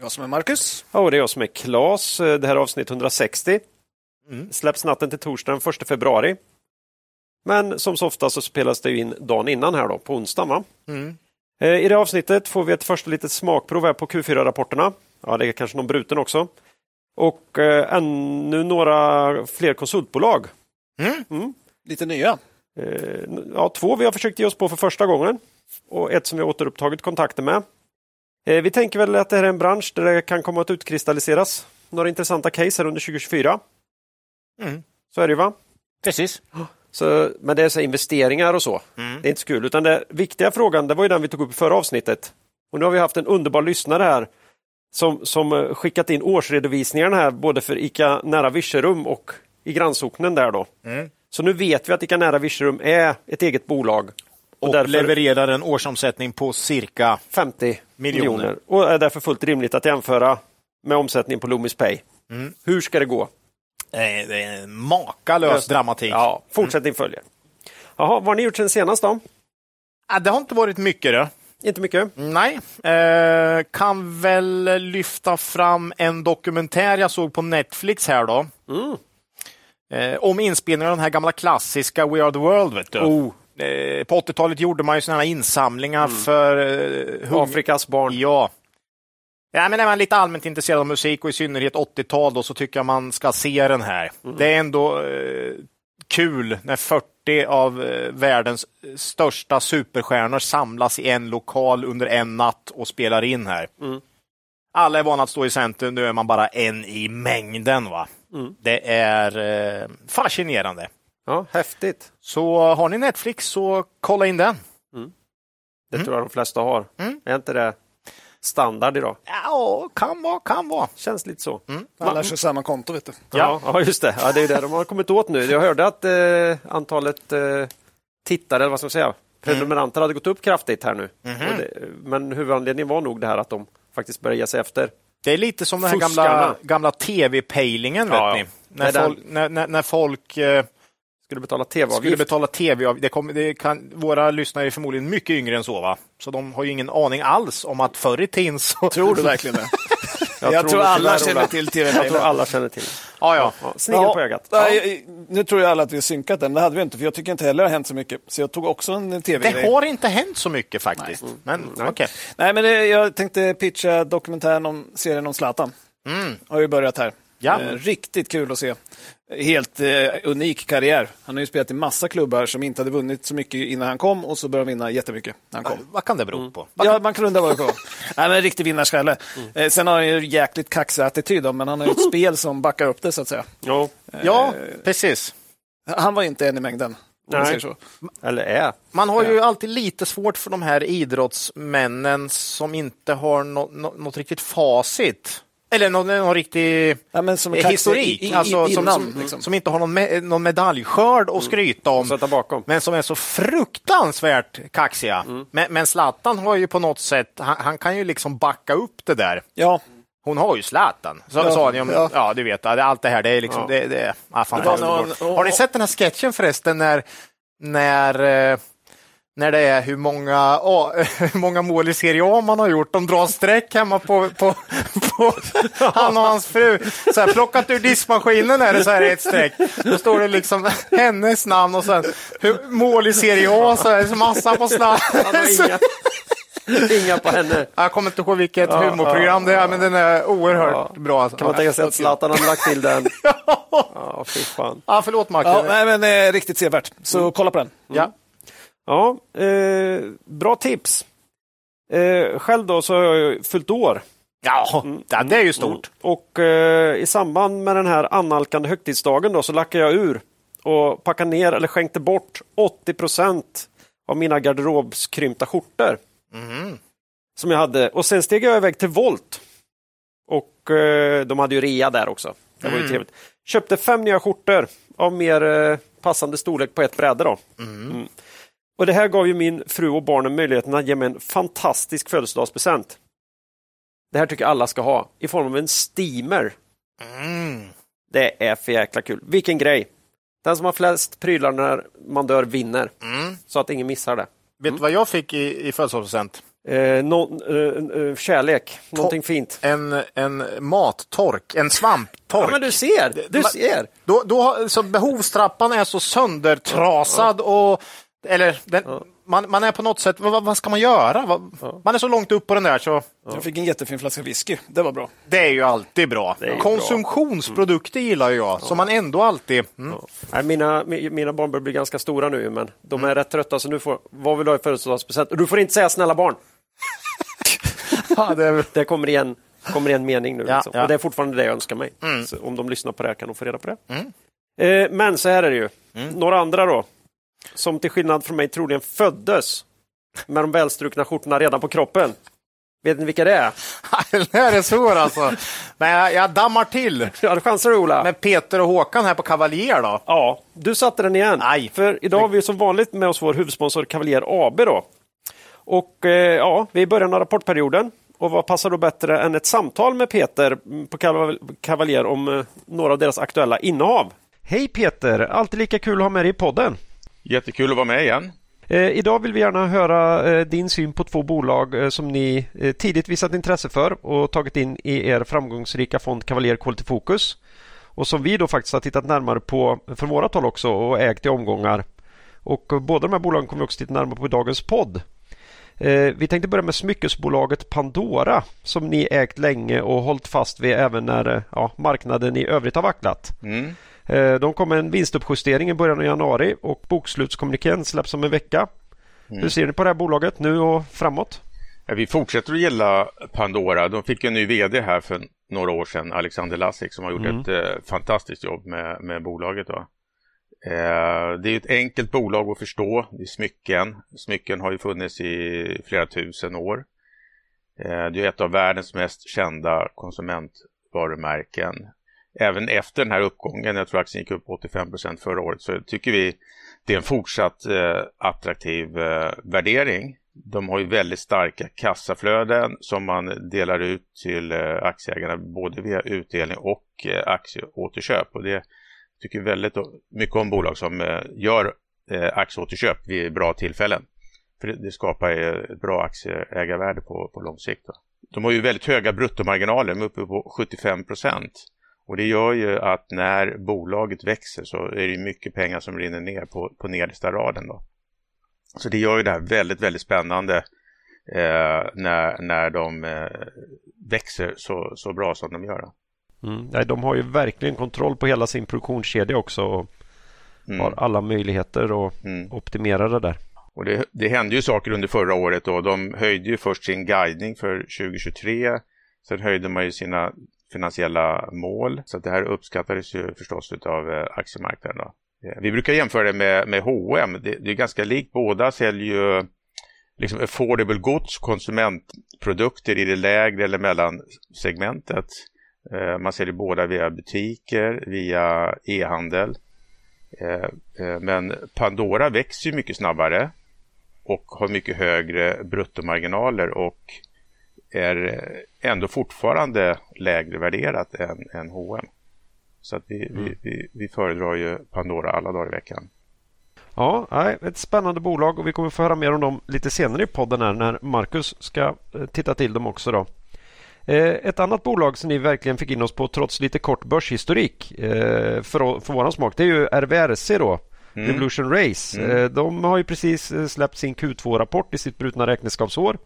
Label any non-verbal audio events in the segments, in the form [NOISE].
Jag som är Marcus. Ja, och det är jag som är Klas. Det här är avsnitt 160. Mm. Släpps natten till torsdagen 1 februari. Men som så ofta så spelas det in dagen innan här då, på onsdagen. Mm. Eh, I det avsnittet får vi ett första litet smakprov här på Q4-rapporterna. Ja, det är kanske någon bruten också. Och eh, ännu några fler konsultbolag. Mm. Mm. Lite nya. Eh, ja, två vi har försökt ge oss på för första gången och ett som vi har återupptagit kontakten med. Eh, vi tänker väl att det här är en bransch där det kan komma att utkristalliseras några intressanta case här under 2024. Mm. Så är det ju va? Precis. Så, men det är så investeringar och så. Mm. Det är inte så kul. Utan den viktiga frågan, det var ju den vi tog upp i förra avsnittet. Och nu har vi haft en underbar lyssnare här som, som eh, skickat in årsredovisningarna här både för ICA Nära Virserum och i grannsocknen där då. Mm. Så nu vet vi att ICA Nära Virserum är ett eget bolag. Och, och därför... levererar en årsomsättning på cirka 50 miljoner. miljoner. Och är därför fullt rimligt att jämföra med omsättning på Loomis Pay. Mm. Hur ska det gå? Det är en makalös dramatik. Ja, fortsättning mm. följer. Jaha, vad har ni gjort sen senast då? det har inte varit mycket. Då. Inte mycket? Nej. Eh, kan väl lyfta fram en dokumentär jag såg på Netflix här då. Mm. Eh, om inspelningen av den här gamla klassiska We Are The World. Vet du. Oh. Eh, på 80-talet gjorde man ju sådana insamlingar mm. för eh, Afrikas barn. Ja. Ja, men är man lite allmänt intresserad av musik och i synnerhet 80-tal så tycker jag man ska se den här. Mm. Det är ändå eh, kul när 40 av eh, världens största superstjärnor samlas i en lokal under en natt och spelar in här. Mm. Alla är vana att stå i centrum, nu är man bara en i mängden. va? Mm. Det är eh, fascinerande. Ja, häftigt. Så har ni Netflix så kolla in den. Mm. Det tror jag de flesta har. Mm. Är inte det standard idag? Ja, kan vara, kan vara. Känns lite så. Mm. Alla kör samma konto vet du. Ja, ja just det. Ja, det är det de har kommit åt nu. Jag hörde att eh, antalet eh, tittare, vad ska man säga, prenumeranter hade gått upp kraftigt här nu. Mm. Det, men huvudanledningen var nog det här att de faktiskt började ge sig efter det är lite som den här gamla, gamla tv-pejlingen. Ja, vet ni? När, folk, när, när, när folk eh, skulle betala tv-avgift. Skulle betala TV det kom, det kan, våra lyssnare är förmodligen mycket yngre än så, va? så de har ju ingen aning alls om att förr i tiden så... Tror du verkligen det? [LAUGHS] jag, jag, tror, alla känner till tv Jag tror alla känner till Ja, ja. ja Snigel ja, på ögat. Ja. Nu tror jag alla att vi har synkat den, det hade vi inte, för jag tycker inte heller det har hänt så mycket. Så jag tog också en tv Det har inte hänt så mycket faktiskt. Nej. Men, mm. Okay. Nej, men det, jag tänkte pitcha dokumentären om serien om Zlatan. Mm. Har ju börjat här. Ja. Eh, riktigt kul att se. Helt eh, unik karriär. Han har ju spelat i massa klubbar som inte hade vunnit så mycket innan han kom och så började han vinna jättemycket när han kom. Vad kan det bero på? Mm. Ja, man kan undra vad det beror på. [LAUGHS] Nej, men riktig vinnarskalle. Mm. Eh, sen har han ju jäkligt kaxig attityd, men han har ju ett [LAUGHS] spel som backar upp det så att säga. Ja, eh, ja precis. Han var inte en i mängden. Nej. Eller är. Man har ju alltid lite svårt för de här idrottsmännen som inte har no något riktigt facit. Eller någon, någon riktig ja, historik, i, i, alltså, innan, som, som, liksom. som, inte har någon, me, någon medaljskörd att skryta om, men som är så fruktansvärt kaxiga. Mm. Men, men Zlatan har ju på något sätt, han, han, kan ju liksom backa upp det där. Ja. Hon har ju Zlatan, så ja, sa ni om, ja. ja. du vet, allt det här, det är liksom, ja. det, det är fantastiskt. Har ni sett den här sketchen förresten när, när eh, när det är hur många, oh, [LAUGHS] hur många mål i Serie A man har gjort. De drar streck hemma på, på, på [LAUGHS] han och hans fru. Så här, plockat ur diskmaskinen är det så här ett streck. Då står det liksom [LAUGHS] hennes namn och sen hur, mål i Serie A, så är det massa på snabbt. Inga på henne. Jag kommer inte ihåg vilket ja, humorprogram ja, det är, men den är oerhört ja. bra. Kan man tänka sig att Zlatan har lagt till den? ja, fy fan. Ja, förlåt Mark. Ja, nej, men, eh, riktigt sevärt, så mm. kolla på den. Mm. Ja. Ja, eh, bra tips. Eh, själv då så har jag fyllt år. Ja, mm. det är ju stort. Mm. Och eh, i samband med den här annalkande högtidsdagen då så lackade jag ur och packade ner eller skänkte bort 80 procent av mina garderobskrympta skjortor. Mm. Som jag hade. Och sen steg jag iväg till Volt. Och eh, de hade ju rea där också. Det var ju mm. trevligt. Köpte fem nya skjortor av mer eh, passande storlek på ett bräde. Då. Mm. Och Det här gav ju min fru och barnen möjligheten att ge mig en fantastisk födelsedagspresent. Det här tycker alla ska ha i form av en steamer. Mm. Det är för jäkla kul. Vilken grej! Den som har flest prylar när man dör vinner. Mm. Så att ingen missar det. Vet du vad jag fick i, i födelsedagspresent? Eh, no, eh, eh, kärlek, to någonting fint. En, en mattork, en svamptork. Ja, men du ser, du ser. Då, då, så behovstrappan är så söndertrasad och eller den, ja. man, man är på något sätt, vad, vad ska man göra? Vad, ja. Man är så långt upp på den där så... Jag fick en jättefin flaska whisky, det var bra. Det är ju alltid bra. Konsumtionsprodukter bra. gillar jag, som man ändå alltid... Mm. Nej, mina, mina barn börjar bli ganska stora nu, men de är mm. rätt trötta så nu får, vad vill du ha i födelsedagspresent? Du får inte säga snälla barn. [LAUGHS] ja, det... det kommer igen kommer en mening nu. Ja, liksom. ja. Och det är fortfarande det jag önskar mig. Mm. om de lyssnar på det här kan de få reda på det. Mm. Eh, men så här är det ju. Mm. Några andra då som till skillnad från mig troligen föddes med de välstrukna skjortorna redan på kroppen. Vet ni vilka det är? [LAUGHS] det är svårt alltså. Men jag, jag dammar till. [LAUGHS] Ja, chansar du Ola? Med Peter och Håkan här på Cavalier då? Ja, du satte den igen. Nej. För idag har vi som vanligt med oss vår huvudsponsor Cavalier AB. Då. Och eh, ja, vi är i början av rapportperioden. Och vad passar då bättre än ett samtal med Peter på Cavalier om eh, några av deras aktuella innehav? Hej Peter! Alltid lika kul att ha med dig i podden. Jättekul att vara med igen. Eh, idag vill vi gärna höra eh, din syn på två bolag eh, som ni tidigt visat intresse för och tagit in i er framgångsrika fond Cavalier Quality Focus. Och som vi då faktiskt har tittat närmare på från vårat håll också och ägt i omgångar. Och båda de här bolagen kommer vi också titta närmare på i dagens podd. Vi tänkte börja med smyckesbolaget Pandora som ni ägt länge och hållit fast vid även när ja, marknaden i övrigt har vacklat. Mm. Eh, de kom med en vinstuppjustering i början av januari och bokslutskommunikén släpps om en vecka. Mm. Hur ser ni på det här bolaget nu och framåt? Vi fortsätter att gilla Pandora. De fick en ny vd här för några år sedan, Alexander Lassik, som har gjort mm. ett eh, fantastiskt jobb med, med bolaget. Då. Eh, det är ett enkelt bolag att förstå. Det är smycken. Smycken har ju funnits i flera tusen år. Eh, det är ett av världens mest kända konsumentvarumärken även efter den här uppgången, jag tror aktien gick upp 85 procent förra året, så tycker vi det är en fortsatt eh, attraktiv eh, värdering. De har ju väldigt starka kassaflöden som man delar ut till eh, aktieägarna både via utdelning och eh, aktieåterköp. Och det tycker väldigt mycket om bolag som eh, gör eh, aktieåterköp vid bra tillfällen. För det, det skapar ett bra aktieägarvärde på, på lång sikt. Då. De har ju väldigt höga bruttomarginaler, de är uppe på 75 procent. Och det gör ju att när bolaget växer så är det mycket pengar som rinner ner på, på nedersta raden. Då. Så det gör ju det här väldigt, väldigt spännande eh, när, när de eh, växer så, så bra som de gör. Mm. de har ju verkligen kontroll på hela sin produktionskedja också och mm. har alla möjligheter att mm. optimera det där. Och det, det hände ju saker under förra året och de höjde ju först sin guidning för 2023. Sen höjde man ju sina finansiella mål. Så det här uppskattades ju förstås av eh, aktiemarknaden. Då. Eh, vi brukar jämföra det med, med H&M. Det, det är ganska likt. Båda säljer ju liksom affordable goods, konsumentprodukter i det lägre eller mellansegmentet. Eh, man säljer båda via butiker, via e-handel. Men Pandora växer ju mycket snabbare och har mycket högre bruttomarginaler och är ändå fortfarande lägre värderat än, än H&M. Så att vi, mm. vi, vi, vi föredrar ju Pandora alla dagar i veckan. Ja, ett spännande bolag och vi kommer få höra mer om dem lite senare i podden här när Marcus ska eh, titta till dem också. Då. Eh, ett annat bolag som ni verkligen fick in oss på trots lite kort börshistorik eh, för, för våran smak det är ju RVRC då. Mm. Revolution Race. Mm. De har ju precis släppt sin Q2-rapport i sitt brutna räkenskapsår.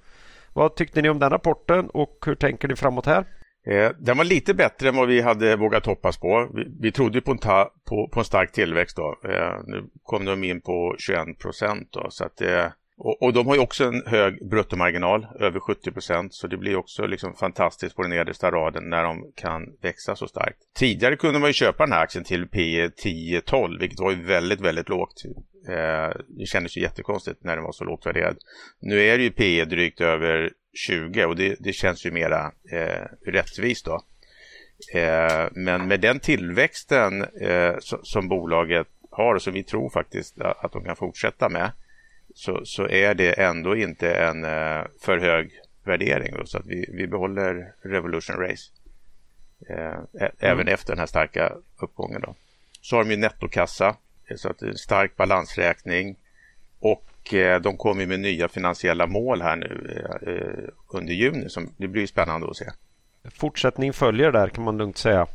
Vad tyckte ni om den rapporten och hur tänker ni framåt här? Eh, den var lite bättre än vad vi hade vågat hoppas på. Vi, vi trodde på en, ta, på, på en stark tillväxt. Då. Eh, nu kom de in på 21 procent. Så att, eh, och, och, de har ju också en hög bruttomarginal, över 70 procent. Så det blir också liksom fantastiskt på den nedersta raden när de kan växa så starkt. Tidigare kunde man ju köpa den här aktien till P 10-12, vilket var ju väldigt, väldigt lågt. Eh, det kändes ju jättekonstigt när den var så lågt värderad. Nu är det ju P drygt över 20 och det, det känns ju mera eh, rättvist då. Eh, men med den tillväxten eh, som bolaget har och som vi tror faktiskt att de kan fortsätta med så, så är det ändå inte en eh, för hög värdering. Då, så att vi, vi behåller Revolution Race eh, även mm. efter den här starka uppgången. Då. Så har de ju nettokassa, så att det är en stark balansräkning och eh, de kommer med nya finansiella mål här nu eh, under juni. Som, det blir spännande att se. Fortsättning följer där kan man lugnt säga.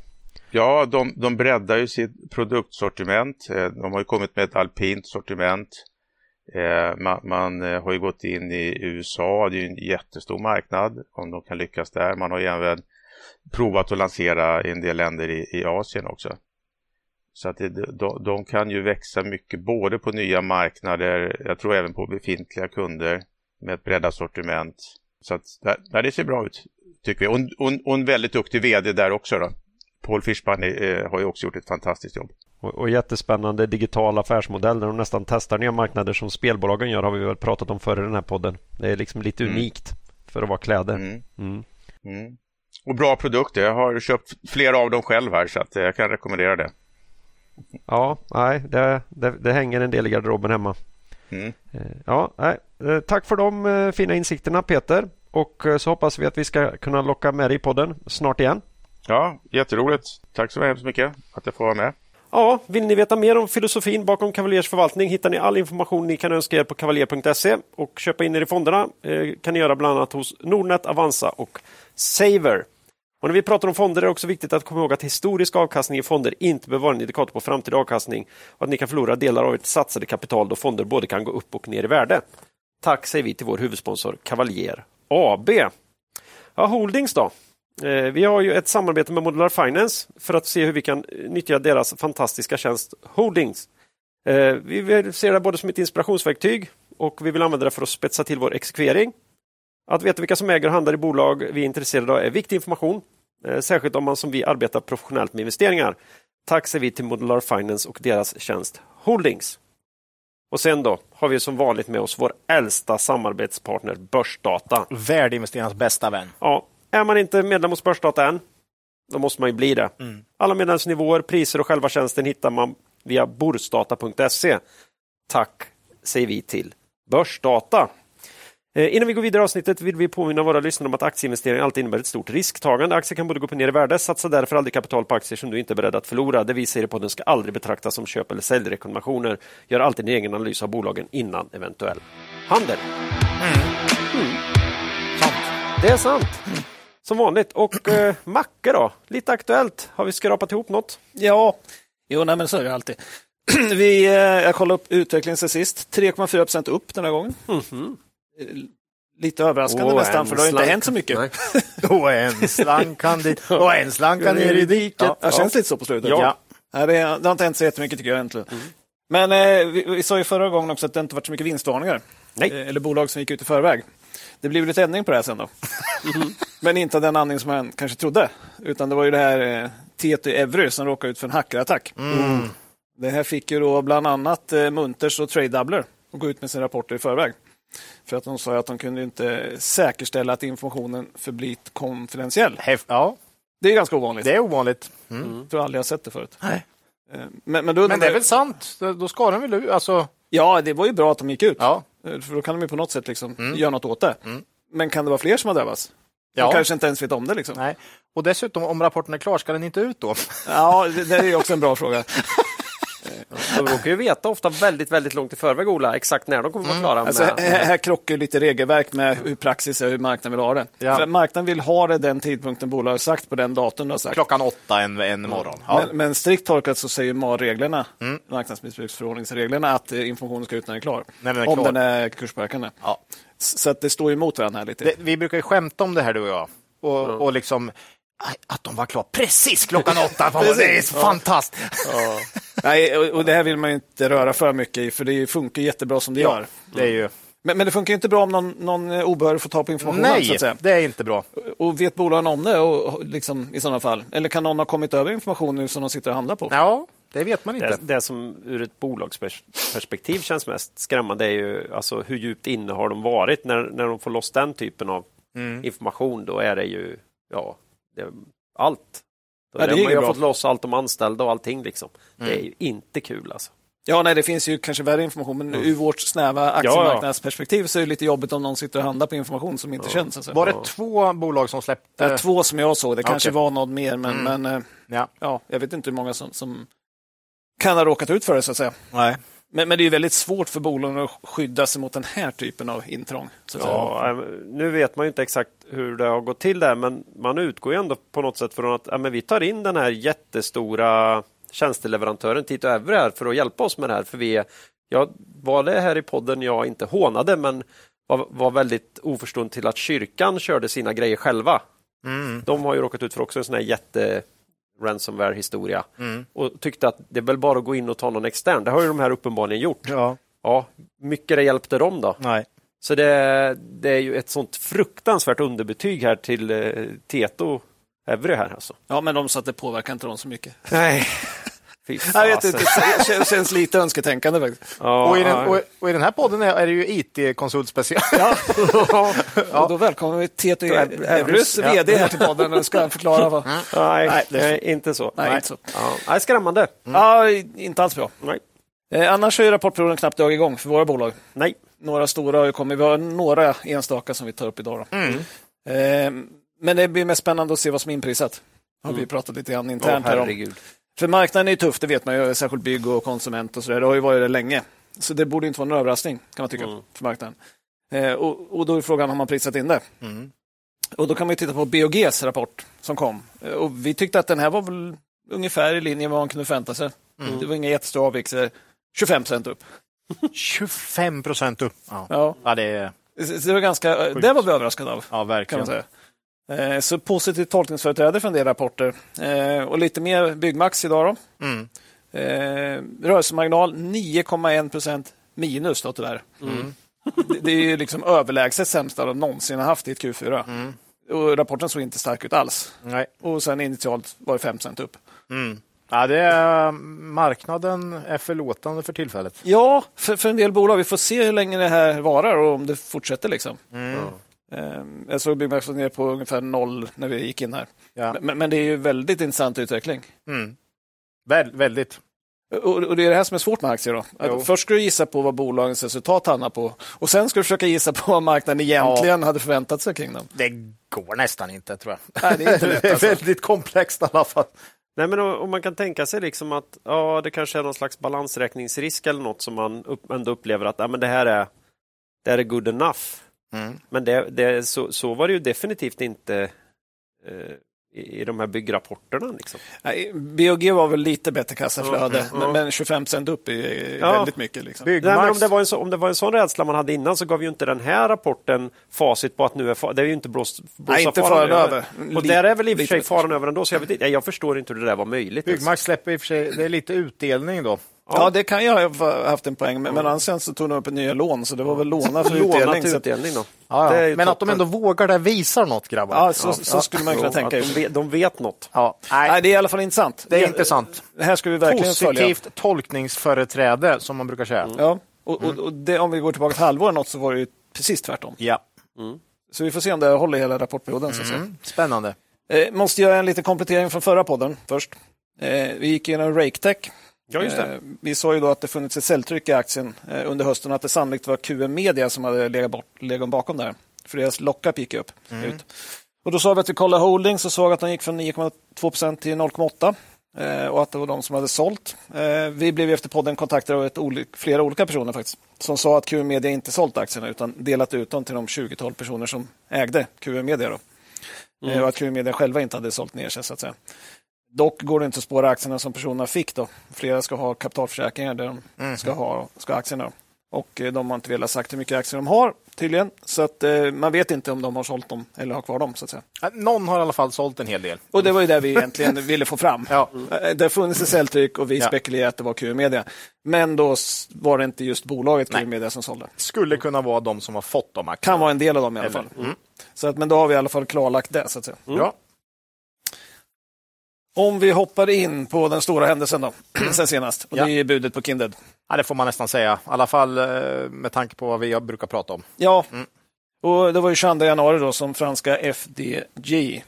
Ja, de, de breddar ju sitt produktsortiment. Eh, de har ju kommit med ett alpint sortiment. Eh, man, man, har ju gått in i USA, det är ju en jättestor marknad om de kan lyckas där. Man har ju även provat att lansera i en del länder i, i Asien också. Så att det, de, de, kan ju växa mycket både på nya marknader, jag tror även på befintliga kunder med ett breddat sortiment. Så att det, det ser bra ut tycker vi. Och, och, och en väldigt duktig vd där också då. Paul Fischbein eh, har ju också gjort ett fantastiskt jobb. Och, och jättespännande digital affärsmodell där de nästan testar nya marknader som spelbolagen gör har vi väl pratat om förr i den här podden. Det är liksom lite mm. unikt för att vara kläder. Mm. Mm. mm. Och bra produkter. Jag har köpt flera av dem själv här så att jag kan rekommendera det. Ja, nej, det, det, det hänger en del i garderoben hemma. Mm. Eh, ja, nej, eh, tack för de fina insikterna Peter. Och så hoppas vi att vi ska kunna locka med dig i podden snart igen. Ja, jätteroligt. Tack så hemskt mycket att jag får vara med. Ja, vill ni veta mer om filosofin bakom Cavaliers förvaltning hittar ni all information ni kan önska er på kavaljer.se och köpa in er i fonderna eh, kan ni göra bland annat hos Nordnet, Avanza och Saver. Och när vi pratar om fonder är det också viktigt att komma ihåg att historisk avkastning i fonder inte behöver vara en indikator på framtida avkastning och att ni kan förlora delar av ert satsade kapital då fonder både kan gå upp och ner i värde. Tack säger vi till vår huvudsponsor Cavalier AB. Ja, Holdings då? Eh, vi har ju ett samarbete med Modular Finance för att se hur vi kan nyttja deras fantastiska tjänst Holdings. Eh, vi ser det både som ett inspirationsverktyg och vi vill använda det för att spetsa till vår exekvering. Att veta vilka som äger och handlar i bolag vi är intresserade av är viktig information, eh, särskilt om man som vi arbetar professionellt med investeringar. Tack säger vi till Modular Finance och deras tjänst Holdings. Och sen då har vi som vanligt med oss vår äldsta samarbetspartner Börsdata. Värdeinvesterarnas bästa vän. Ja, är man inte medlem hos Börsdata än, då måste man ju bli det. Mm. Alla medlemsnivåer, priser och själva tjänsten hittar man via borsdata.se. Tack säger vi till Börsdata. Eh, innan vi går vidare i avsnittet vill vi påminna våra lyssnare om att aktieinvestering alltid innebär ett stort risktagande. Aktier kan både gå upp och ner i värde. Satsa därför aldrig kapital på aktier som du inte är beredd att förlora. Det vi säger på den ska aldrig betraktas som köp eller säljrekommendationer. Gör alltid din egen analys av bolagen innan eventuell handel. Mm. Mm. Det är sant. Mm. Som vanligt. Och eh, Macke då? Lite aktuellt. Har vi skrapat ihop något? Ja, jo, nej, men så är det alltid. [CLEARS THROAT] vi, eh, jag kollade upp utvecklingen sen sist. 3,4 procent upp den här gången. Mm -hmm. Lite överraskande oh, nästan, för det har inte hänt så mycket. och [LAUGHS] en slang kan dit [LAUGHS] och en slang kan ner i diket. Ja, det känns lite så på slutet. Ja. Ja. Det, det har inte hänt så jättemycket tycker jag egentligen. Mm. Men eh, vi, vi sa ju förra gången också att det inte varit så mycket vinstvarningar. Nej. Eh, eller bolag som gick ut i förväg. Det blev lite ändring på det här sen då. Mm. [LAUGHS] Men inte den anledning som man kanske trodde. Utan det var ju det här eh, TT Evry som råkade ut för en hackerattack. Mm. Det här fick ju då bland annat eh, Munters och Trade Doubler att gå ut med sina rapporter i förväg. För att de sa att de kunde inte säkerställa att informationen förblivit konfidentiell. Ja. Det är ganska ovanligt. Det är ovanligt. Mm. Mm. Jag tror aldrig jag sett det förut. Nej. Eh, men, men, då, men det är väl sant? Då ska de väl alltså... Ja, det var ju bra att de gick ut. Ja. Eh, för då kan de ju på något sätt liksom mm. göra något åt det. Mm. Men kan det vara fler som har drabbats? Ja. De kanske inte ens vet om det. Liksom. Nej. Och dessutom, om rapporten är klar, ska den inte ut då? Ja, det, det är också en bra fråga. [LAUGHS] De råkar ju veta ofta väldigt, väldigt långt i förväg, Ola, exakt när de kommer vara klara. Mm. Alltså, här, här krockar lite regelverk med hur praxis är, hur marknaden vill ha det. Ja. För marknaden vill ha det den tidpunkten bolaget har sagt på den datum har sagt. Klockan åtta en, en morgon. Ja. Men, men, strikt tolkat så säger MAR-reglerna, mm. marknadsmissbruksförordningsreglerna, att informationen ska ut när den är klar. Den är om klar. den är kurspåverkande. Ja. Så att det står emot varandra här lite. Det, vi brukar ju skämta om det här du och jag. Och, mm. och liksom att de var klara precis klockan åtta. det är så fantastiskt. Ja. Nej, och det här vill man inte röra för mycket i, för det funkar jättebra som det ja, gör. Det är ju... men, men det funkar inte bra om någon, någon obehörig får ta på informationen. Nej, det är inte bra. Och vet bolagen om det och, liksom, i sådana fall? Eller kan någon ha kommit över information nu som de sitter och handlar på? Ja, det vet man inte. Det, det som ur ett bolagsperspektiv känns mest skrämmande är ju alltså, hur djupt inne har de varit när, när de får loss den typen av mm. information, då är det ju ja, det, allt. Då ja, det man har fått loss allt om anställda och allting. Liksom. Mm. Det är ju inte kul alltså. Ja, nej, det finns ju kanske värre information, men mm. ur vårt snäva aktiemarknadsperspektiv ja, ja. så är det lite jobbigt om någon sitter och handlar på information som inte ja. känns. Alltså. Var det två bolag som släppte? Det två som jag såg. Det kanske okay. var något mer, men, mm. men eh, ja. Ja, jag vet inte hur många som, som kan ha råkat ut för det, så att säga. Nej. Men, men det är väldigt svårt för bolagen att skydda sig mot den här typen av intrång. ja, äh, nu vet man inte exakt hur det har gått till där, men man utgår ju ändå på något sätt från att ja, men vi tar in den här jättestora tjänsteleverantören Tito Evre här för att hjälpa oss med det här. För vi jag var det här i podden jag inte hånade, men var, var väldigt oförstående till att kyrkan körde sina grejer själva. Mm. De har ju råkat ut för också en sån här jätte ransomware-historia mm. och tyckte att det är väl bara att gå in och ta någon extern. Det har ju de här uppenbarligen gjort. Ja. Ja, mycket det hjälpte dem då. Nej. Så det, det är ju ett sånt fruktansvärt underbetyg här till eh, Teto Evry här alltså. Ja, men de sa att det påverkar inte dem så mycket. Nej. [LAUGHS] jag vet inte, det känns, känns lite önsketänkande faktiskt. Ja, och, i den, och, och, i den här podden är, är det ju IT-konsult special. [LAUGHS] Ja. ja. Och då välkomnar vi TT Evrys vd här till podden och [LAUGHS] ska förklara vad... Nej, Nej inte så. Nej, Nej. Inte så. Ja. Skrämmande. Mm. Ja, inte alls bra. Nej. Eh, annars ju rapportperioden knappt dragit igång för våra bolag. Nej. Några stora har ju kommit. Vi har några enstaka som vi tar upp idag. Mm. Eh, men det blir mest spännande att se vad som är inprisat. Har vi mm. pratat lite grann internt oh, här om. För marknaden är tuff, det vet man ju, särskilt bygg och konsument och så där. Det har ju varit det länge. Så det borde inte vara någon överraskning, kan man tycka, mm. för marknaden. Eh, och, och, då är frågan, har man prisat in det? Mm. Och då kan man titta på BOGs rapport som kom. Eh, och vi tyckte att den här var väl ungefär i linje med vad man kunde förvänta sig. Mm. Det var inga jättestora avvikelser. 25 procent upp. 25 procent upp? Ja. ja. ja det, det, var ganska, det var vi överraskade av. Ja, verkligen. Eh, så positivt tolkningsföreträde för en del rapporter. Eh, och lite mer Byggmax idag. Då. Mm. Eh, rörelsemarginal 9,1 procent minus då tyvärr. Mm. Det är ju liksom överlägset sämsta de någonsin har haft i ett Q4. Mm. Och rapporten såg inte stark ut alls. Nej. Och sen initialt var det 5 procent upp. Mm. Ja, det är, marknaden är förlåtande för tillfället. Ja, för, för en del bolag. Vi får se hur länge det här varar och om det fortsätter. liksom. Mm. Ehm, jag såg Byggmax ner på ungefär noll när vi gick in här. Ja. Men, men, det är ju väldigt intressant utveckling. Mm. Vä väldigt. Och, och, det är det här som är svårt med aktier. Då. först ska du gissa på vad bolagens resultat hamnar på och sen ska du försöka gissa på vad marknaden egentligen ja. hade förväntat sig kring dem. Det går nästan inte tror jag. Nej, det är, inte [LAUGHS] lätt, alltså. det är väldigt komplext i alla fall. Nej, men om man kan tänka sig liksom att ja, det kanske är någon slags balansräkningsrisk eller något som man upp, ändå upplever att ja, men det, här är, det här är good enough. Mm. Men det, det, så, så var det ju definitivt inte eh, i, i de här byggrapporterna. Liksom. Nej, BOG var väl lite bättre kassaflöde, mm, men, men 25 procent upp är ja. väldigt mycket. Liksom. Nej, men om, det var en så, om det var en sån rädsla man hade innan så gav ju inte den här rapporten facit på att nu är det är ju inte blåst, blåsa Nej, inte faran över. Och där är väl i och för sig faran över ändå, så jag, vet, jag förstår inte hur det där var möjligt. Byggmax släpper i och för sig, det är lite utdelning då. Ja. det kan ju ha haft en poäng, men, men sen så tog de upp nya lån, så det var väl låna för [LAUGHS] utdelning. Till utdelning då. Ja, ja. Men att de ändå vågar det visar något, grabbar. Ja, så, så skulle man kunna tänka. De vet, de vet något. Ja. Nej. det är i alla fall intressant. Det är intressant. Det här ska vi verkligen Positivt följa. tolkningsföreträde, som man brukar säga. Mm. Ja, och, och, och det, om vi går tillbaka ett halvår något så var det ju precis tvärtom. Ja. Mm. Så vi får se om det håller hela rapportperioden. Mm. Spännande. Eh, måste göra en liten komplettering från förra podden först. Eh, vi gick igenom RakeTech Ja, just det. Eh, vi sa ju då att det funnits ett säljtryck i aktien eh, under hösten och att det sannolikt var QM Media som hade legat, bakom där. För deras lockup gick upp. Mm. Ut. Och då sa vi att vi kollade holdings och såg att de gick från 9,2% till 0,8 eh, och att det var de som hade sålt. Vi blev efter podden kontaktade av olik, flera olika personer faktiskt som sa att QM Media inte sålt aktierna utan delat ut dem till de 20-tal personer som ägde QM Media. Då. Mm. Och att QM Media själva inte hade sålt ner sig. Så att säga. Dock går det inte att spåra aktierna som personerna fick. Då. Flera ska ha kapitalförsäkringar där de mm. ska ha ska aktierna. Och eh, de har inte velat sagt hur mycket aktier de har tydligen. Så att eh, man vet inte om de har sålt dem eller har kvar dem. Så att säga. Någon har i alla fall sålt en hel del. Och det var ju det vi egentligen [LAUGHS] ville få fram. Ja. Eh, det har funnits ett säljtryck och vi ja. spekulerade att det var Q-media. Men då var det inte just bolaget Q-media som sålde. Skulle kunna vara de som har fått de aktierna. Kan vara en del av dem i alla fall. Mm. Så att, men då har vi i alla fall klarlagt det. Så att säga. Mm. Ja. Om vi hoppar in på den stora händelsen då, [CLEARS THROAT] sen senast. Och. Det är budet på Kindred. Ja, det får man nästan säga. I alla fall eh, med tanke på vad vi brukar prata om. Ja, mm. Och Det var ju 22 januari då som franska FDG.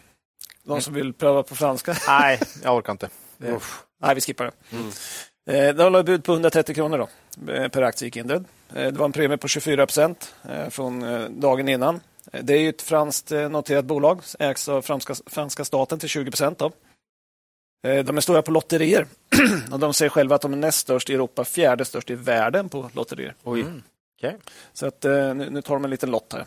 De som vill pröva på franska? [LAUGHS] Nej, jag orkar inte. Det... Nej, vi skippar det. Mm. Eh, det var bud på 130 kronor då, eh, per aktie gick Kindred. Det var en premie på 24 procent från dagen innan. Det är ett franskt noterat bolag, ägs av franska, franska staten till 20 procent. De är stora på lotterier [CLEARS THROAT] och de säger själva att de är näst störst i Europa, fjärde störst i världen på lotterier. Oj. Mm. Okay. Så att, eh, nu, nu tar de en liten lott här.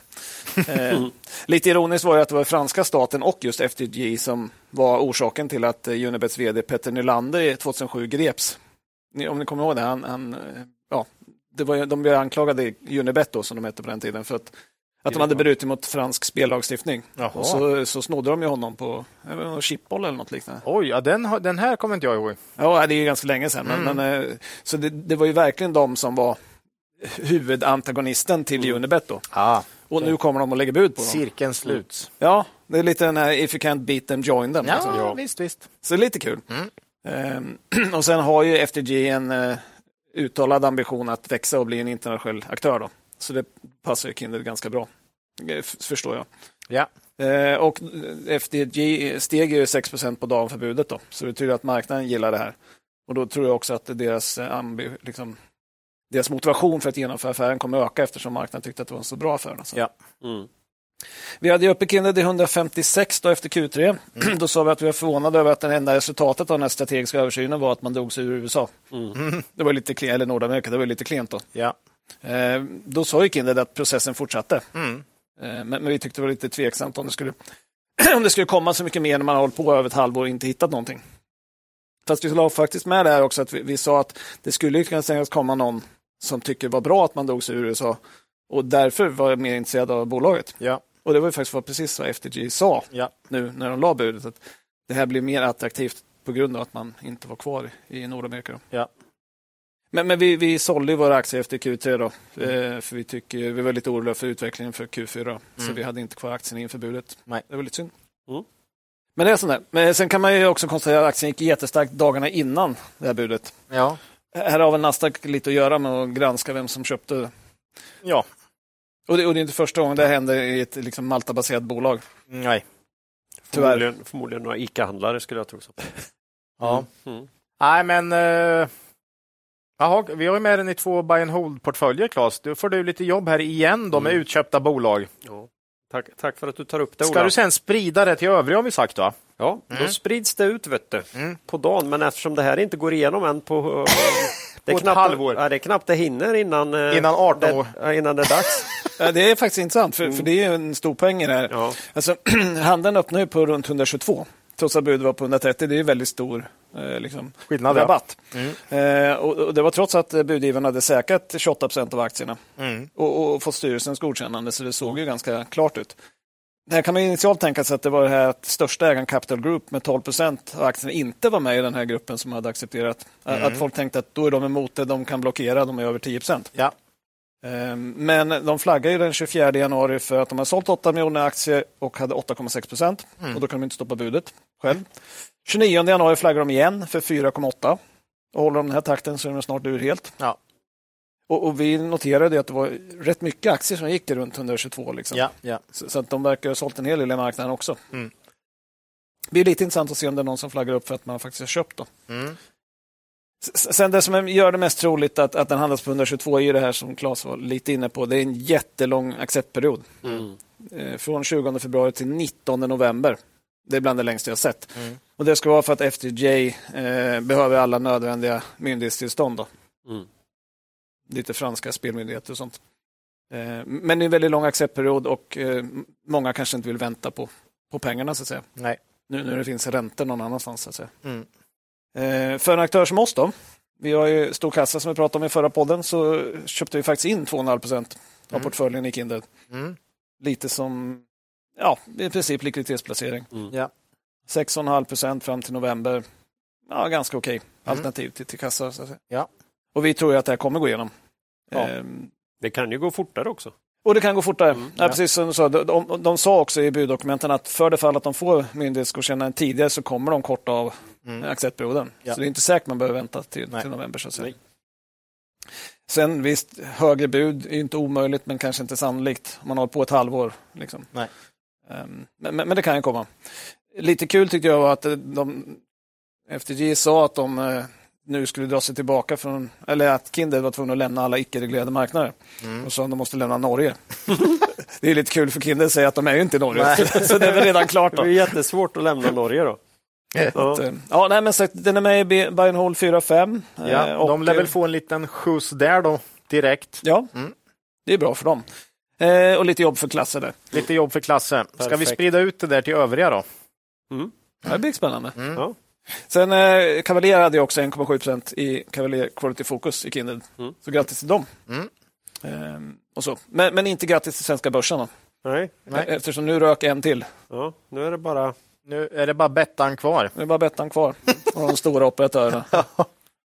Eh, [LAUGHS] lite ironiskt var det att det var franska staten och just FTG som var orsaken till att eh, Unibets vd Petter Nylander 2007 greps. Om ni kommer ihåg det, han, han ja, det var, de blev anklagade, Unibet då, som de hette på den tiden, för att, att de hade brutit mot fransk spellagstiftning. Och så, så snodde de ju honom på chipboll eller något liknande. Oj, ja, den, den här kommer inte jag ihåg. Ja, det är ganska länge sedan. Mm. Men, men, så det, det var ju verkligen de som var huvudantagonisten till mm. Unibet. Då. Ah, och nu kommer de att lägga bud på dem. Cirkeln sluts. Ja, det är lite den här if you can't beat them, join them. Ja, liksom. ja. visst, visst. Så det är lite kul. Mm. Ehm, [CLEARS THROAT] och sen har ju FTG en uh, uttalad ambition att växa och bli en internationell aktör. Då. Så det passar ju Kindred ganska bra, eh, förstår jag. Ja. Uh, och FTG steg ju 6% på dagen för budet, då. så det betyder att marknaden gillar det här. Och då tror jag också att deras ambi, liksom, deras motivation för att genomföra affären kommer öka eftersom marknaden tyckte att det var en så bra affär. Alltså. Ja. Mm. Vi hade uppe Kindred i 156 då efter Q3. Mm. [CLEARS THROAT] Då sa vi att vi var förvånade över att det enda resultatet av den här strategiska översynen var att man drog sig ur USA. Mm. Det var lite klent, eller Nordamerika, det var lite klent då. Ja. Eh, då sa ju Kindred att processen fortsatte. Mm. Eh, men, men, vi tyckte det var lite tveksamt om det skulle, [CLEARS THROAT] om det skulle komma så mycket mer när man har hållit på över ett halvår och inte hittat någonting. Fast vi la faktiskt med det här också att vi, vi sa att det skulle kunna komma någon som tycker det var bra att man drog sig ur USA och därför var jag mer intresserad av bolaget. Ja. Och det var faktiskt vad precis vad FTG sa ja. nu när de la budet. Att det här blir mer attraktivt på grund av att man inte var kvar i Nordamerika. Ja. Men, men vi, vi sålde våra aktier efter Q3 då, mm. eh, för vi, tycker, vi var lite oroliga för utvecklingen för Q4. Mm. Så vi hade inte kvar aktien inför budet. Nej. Det var lite synd. Mm. Men det är sånt där. Men sen kan man ju också konstatera att aktien gick jättestarkt dagarna innan det här budet. Ja. Här har väl Nasdaq lite att göra med att granska vem som köpte. Ja. Och det, och det är inte första gången det händer i ett liksom Malta-baserat bolag. Nej. Tyvärr. Förmodligen, förmodligen några ICA-handlare skulle jag tro. Så. [LAUGHS] Ja. Mm. Mm. Nej, men uh... Jaha, vi har ju med den i två buy and hold-portföljer, Claes. Då får du lite jobb här igen då med mm. utköpta bolag. Ja. Tack, tack för att du tar upp det, Ska Ola. du sen sprida det till övriga, har vi sagt va? Ja, mm. då sprids det ut vet du, mm. på dagen. Men eftersom det här inte går igenom än på... [LAUGHS] det är på knappt, ett halvår. Ja, det är knappt det hinner innan, eh, innan 18 år. Det, innan det är dags. [LAUGHS] ja, det är faktiskt intressant, för, mm. för det är en stor poäng i det här. Ja. Alltså, [CLEARS THROAT] handeln öppnar ju på runt 122 trots att budet var på 130. Det är väldigt stor eh, liksom, Skillnad, rabatt. Ja. Mm. Eh, och, och, Det var trots att budgivarna hade säkrat 28 procent av aktierna mm. och, och fått styrelsens godkännande, så det såg ju ganska klart ut. Här kan man initialt tänka sig att det var det här att största ägaren Capital Group med 12 procent av aktierna inte var med i den här gruppen som hade accepterat. Mm. Att folk tänkte att då är de emot det, de kan blockera, de är över 10 procent. Ja. Ehm, men de flaggade den 24 januari för att de har sålt 8 miljoner aktier och hade 8,6 procent. Mm. Och då kan de inte stoppa budet själv. 29 januari flaggar de igen för 4,8. Och håller de den här takten så är de snart ur helt. Ja. Och, och, vi noterade att det var rätt mycket aktier som gick runt 122. Liksom. Ja, ja. Så, så, att de verkar ha sålt en hel del i marknaden också. Mm. Det blir lite intressant att se om det är någon som flaggar upp för att man faktiskt har köpt. Då. Mm. Sen det som gör det mest troligt att, att den handlas på 122 är det här som Claes var lite inne på. Det är en jättelång acceptperiod. Mm. Eh, från 20 februari till 19 november. Det är bland det längsta jag sett. Mm. Och Det ska vara för att FTJ eh, behöver alla nödvändiga myndighetstillstånd. Då. Mm lite franska spelmyndigheter och sånt. Eh, men det är en väldigt lång acceptperiod och eh, många kanske inte vill vänta på, på pengarna så att säga. Nej. Nu när det finns räntor någon annanstans. Så att säga. Eh, för en aktör som oss då, vi har ju stor kassa som vi pratade om i förra podden, så köpte vi faktiskt in 2,5 procent av mm. portföljen i Kindred. Mm. Lite som, ja, i princip likviditetsplacering. Mm. Ja. 6,5 procent fram till november. Ja, ganska okej okay. Mm. alternativ till, till kassa. Så att säga. Ja. Och vi tror att det här kommer gå igenom. Ja. Ehm. Det kan ju gå fortare också. Och det kan gå fortare. Mm, ja. Ja, precis som du sa, de, de, de sa också i buddokumenten att för det fall att de får myndighetsgodkännande tidigare så kommer de korta av mm. acceptperioden. Ja. Så det är inte säkert man behöver vänta till, till november. Så att säga. Sen visst, högre bud är inte omöjligt men kanske inte sannolikt om man har på ett halvår. Liksom. Nej. Um, men, men, det kan ju komma. Lite kul tyckte jag var att de, FTG sa att de uh, nu skulle dra sig tillbaka från, eller att Kindred var tvungna att lämna alla icke-reglerade marknader. Mm. Och så att de måste lämna Norge. [LAUGHS] det är lite kul för Kindred att säga att de är ju inte i Norge. [LAUGHS] så det är väl redan klart. Då. Det är jättesvårt att lämna Norge då. Ja. Eh, ja, nej, men sagt, den är med i and Hold 4-5. Ja, eh, de lär väl få en liten skjuts där då, direkt. Ja, mm. det är bra för dem. Eh, och lite jobb för klasser där. Lite jobb för klasser. Ska Perfekt. vi sprida ut det där till övriga då? Mm. Det blir spännande. Mm. Ja. Sen eh, Cavalier hade också 1,7 procent i Cavalier Quality Focus i Kindred. Mm. Så grattis till dem. Mm. Eh, och så. Men, men, inte grattis till svenska börsen. Då. Nej. Nej. Eftersom nu rök en till. Ja, nu är det bara nu är det bara Bettan kvar. Nu är bara Bettan kvar och de stora operatörerna. [LAUGHS]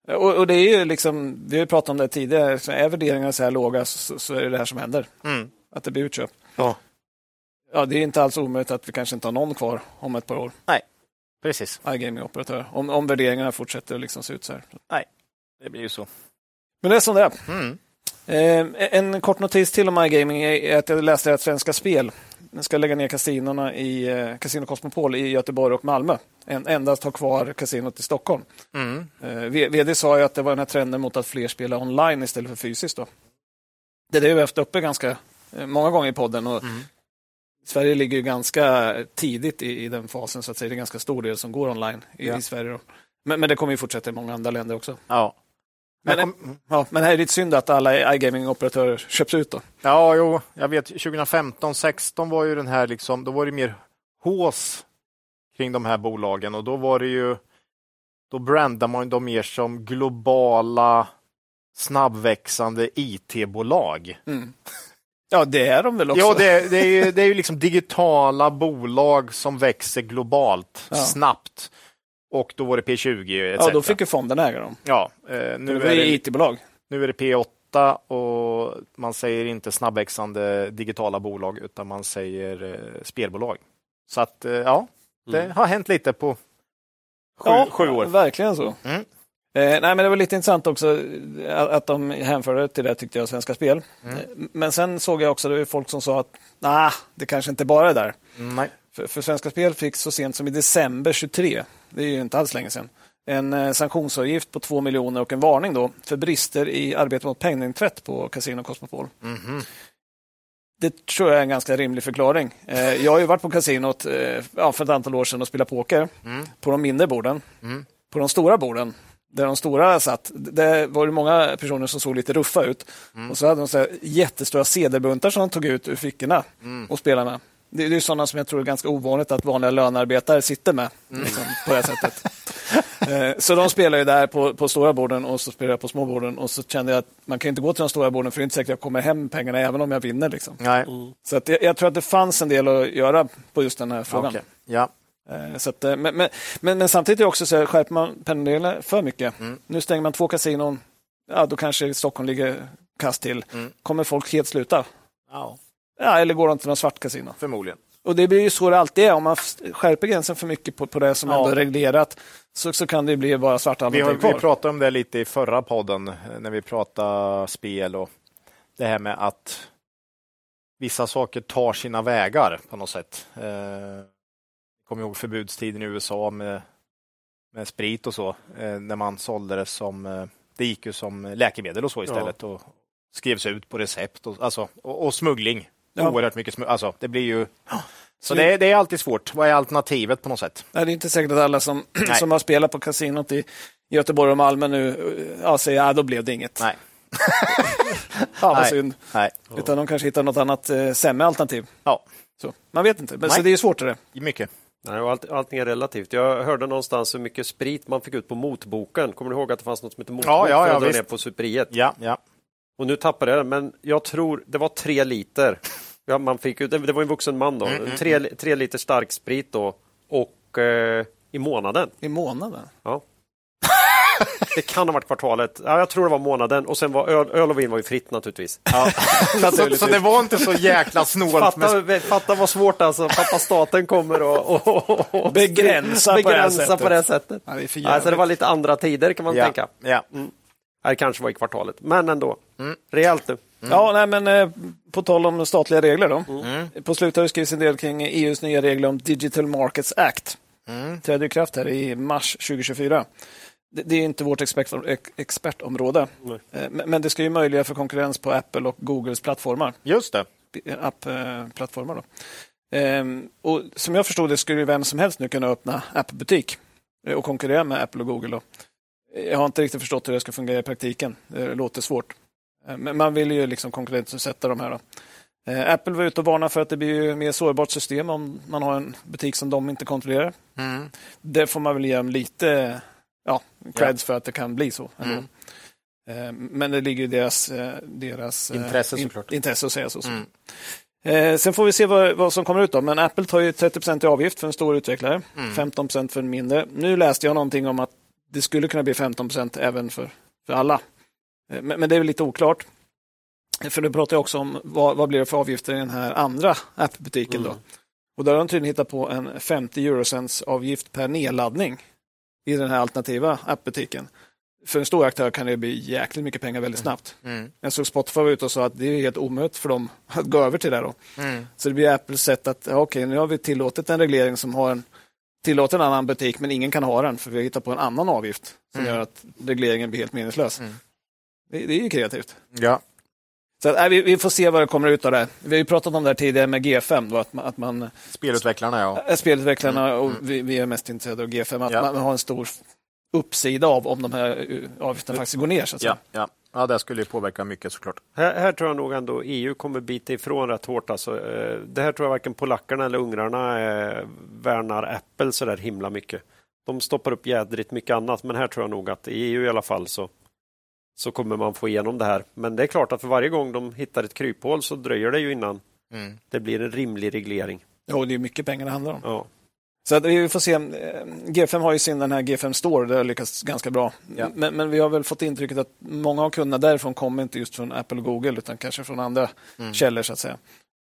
och, och, det är ju liksom, vi har pratat om det tidigare, så är värderingarna så här låga så, så är det det här som händer. Mm. Att det blir utköp. Ja. ja, det är inte alls omöjligt att vi kanske inte har någon kvar om ett par år. Nej, precis. iGaming-operatör. Om, om värderingarna fortsätter liksom se ut så här. Nej, det blir ju så. Men det är som det är. Mm. Eh, en kort notis till om iGaming är att jag läste att Svenska Spel ska lägga ner kasinona i eh, Casino Cosmopol i Göteborg och Malmö. En, endast ha kvar kasinot i Stockholm. Mm. Eh, VD sa ju att det var den här trenden mot att fler spelar online istället för fysiskt. Då. Det är det vi har haft uppe ganska eh, många gånger i podden. Och mm. Sverige ligger ganska tidigt i, i, den fasen, så att säga. Det är ganska stor del som går online i, ja. i Sverige. Men, men, det kommer ju fortsätta i många andra länder också. Ja. Men, kom... ja, men här är lite synd att alla iGaming-operatörer köps ut. Då. Ja, jo, jag vet 2015, 16 var ju den här, liksom, då var det mer hås kring de här bolagen och då var det ju, då brandade man dem mer som globala snabbväxande IT-bolag. Mm. [LAUGHS] Ja, det är de väl också? Ja, det, det är ju, det är ju liksom digitala bolag som växer globalt ja. snabbt. Och då var det P20 etc. Ja, då fick ju fonden äga dem. Ja, eh, nu det är det IT-bolag. Nu är det P8 och man säger inte snabbväxande digitala bolag utan man säger eh, spelbolag. Så att eh, ja, det mm. har hänt lite på sju, ja, sju år. Verkligen så. Mm. Eh, nej, men det var lite intressant också att, att de hänförde till det tyckte jag, Svenska Spel. Mm. Eh, men sen såg jag också det var folk som sa att nah, det kanske inte bara är där. Nej. För, för Svenska Spel fick så sent som i december 23, det är ju inte alls länge sedan, en eh, sanktionsavgift på 2 miljoner och en varning då för brister i arbetet mot penningtvätt på Casino Cosmopol. Mm. Det tror jag är en ganska rimlig förklaring. Eh, jag har ju varit på kasinot eh, för ett antal år sedan och spelat poker mm. på de mindre borden. Mm. På de stora borden där de stora satt, det var det många personer som såg lite ruffa ut. Mm. Och så hade de så jättestora cd-buntar som de tog ut ur fickorna mm. och spelade med. Det, det är sådana som jag tror är ganska ovanligt att vanliga lönearbetare sitter med mm. liksom, på det sättet. [LAUGHS] Eh, så de spelar ju där på, på stora borden och så spelar jag på små borden och så kände jag att man kan inte gå till de stora borden för det är inte säkert att jag kommer hem pengarna även om jag vinner. Liksom. Så att jag, jag, tror att det fanns en del att göra på just den här frågan. Okay. Ja. Eh, så att, eh, men, men, men, men, samtidigt är också så skärper man penningreglerna för mycket. Mm. Nu stänger man två kasinon, ja, då kanske Stockholm ligger kast till. Mm. Kommer folk helt sluta? Ja. ja. Eller går de till någon svart kasino? Förmodligen. Och det blir ju så det alltid är. Om man skärper gränsen för mycket på, på det som ja. ändå är reglerat så, så kan det bli bara svarta vi, har, vi pratade om det lite i förra podden när vi pratade spel och det här med att vissa saker tar sina vägar på något sätt. Kommer ihåg förbudstiden i USA med, med sprit och så, eh, när man sålde det som, eh, det gick ju som läkemedel och så istället ja. och skrevs ut på recept och, alltså, och, och smuggling. Ja. Oerhört mycket smuggling, alltså det blir ju så det är, det är, alltid svårt. Vad är alternativet på något sätt? Nej, det är inte säkert att alla som, [CLEARS THROAT] som har spelat på kasinot i Göteborg och Malmö nu ja, säger att ja, då blev det inget. Nej. [LAUGHS] ja, vad synd. Nej. Utan de kanske hittar något annat eh, sämre alternativ. Ja. Så, man vet inte, men, så det är svårt. Det. Mycket. Nej, och allt, allting är relativt. Jag hörde någonstans hur mycket sprit man fick ut på motboken. Kommer du ihåg att det fanns något som hette motbok ja, ja, ja, för att ner på superiet? Ja, ja. Och nu tappade jag det, men jag tror det var tre liter. Ja, man fick ut, det var en vuxen man då. Mm, mm, tre, mm. tre liter starksprit då. Och eh, i månaden. I månaden? Ja. Det kan ha varit kvartalet. Ja, jag tror det var månaden. Och sen var öl, öl och vin var ju fritt naturligtvis. Ja. [LAUGHS] så, så, det var inte så jäkla snålt. Fatta, med... fatta vad svårt alltså. Pappa staten kommer och, och, och, och begränsa, begränsa på det här sättet. På det, sättet. Ja, det, alltså, det var lite andra tider kan man ja. tänka. Ja. Mm. Det kanske var i kvartalet, men ändå. Mm. Rejält nu. Mm. Ja, nej, men eh, på tal om statliga regler då. Mm. På slutet har det skrivits en del kring EUs nya regler om Digital Markets Act. Mm. Träder i kraft här i mars 2024. Det, är inte vårt expert, expertområde, eh, men det ska ju möjliggöra för konkurrens på Apple och Googles plattformar. Just det. App-plattformar. Ehm, och som jag förstod det skulle vem som helst nu kunna öppna appbutik eh, och konkurrera med Apple och Google. Då. Jag har inte riktigt förstått hur det ska fungera i praktiken. Det låter svårt. Eh, men man vill ju liksom konkurrensutsätta de här. Då. Eh, Apple var ute och varnade för att det blir ett mer sårbart system om man har en butik som de inte kontrollerar. Mm. Det får man väl ge dem lite ja, creds ja. för att det kan bli så. Mm. Men det ligger i deras, deras intresse, såklart. intresse att säga så. Mm. Eh, sen får vi se vad, vad, som kommer ut. Då. Men Apple tar ju 30 i avgift för en stor utvecklare, mm. 15 för en mindre. Nu läste jag någonting om att det skulle kunna bli 15% även för, för alla. Eh, men, men, det är väl lite oklart. För nu pratar jag också om vad, vad blir det för avgifter i den här andra appbutiken. Mm. Då. Och där har de tydligen hittat på en 50 eurocents avgift per nedladdning i den här alternativa appbutiken för en stor aktör kan det bli jäkligt mycket pengar väldigt mm. snabbt. Mm. Jag såg Spotify var ute och sa att det är helt omöjligt för dem [LAUGHS] att gå över till det. Då. Mm. Så det blir Apples sätt att, okej, okay, nu har vi tillåtit en reglering som har en tillåter en annan butik, men ingen kan ha den för vi har hittat på en annan avgift som mm. gör att regleringen blir helt meningslös. Mm. Det, det, är ju kreativt. Ja. Så att, äh, vi, vi, får se vad det kommer ut av det. Vi har ju pratat om det här tidigare med G5. Då, att man, att man, spelutvecklarna, ja. Äh, spelutvecklarna mm. och vi, vi, är mest intresserade av G5. Att ja. man har en stor uppsida av om de här eh, avgifterna faktiskt går ner. Så att ja, ja. ja, det skulle påverka mycket såklart. Här, här, tror jag nog ändå EU kommer bita ifrån rätt hårt. Alltså, eh, det här tror jag varken polackerna eller ungrarna eh, värnar Apple så där himla mycket. De stoppar upp jädrigt mycket annat, men här tror jag nog att i EU i alla fall så, så kommer man få igenom det här. Men det är klart att för varje gång de hittar ett kryphål så dröjer det ju innan mm. det blir en rimlig reglering. Ja, det är mycket pengar det handlar om. Ja. Så att vi får se. Eh, G5 har ju sin den här G5 Store, det har lyckats ganska bra. Ja. Men, men, vi har väl fått intrycket att många av kunderna därifrån kommer inte just från Apple och Google utan kanske från andra mm. källor så att säga.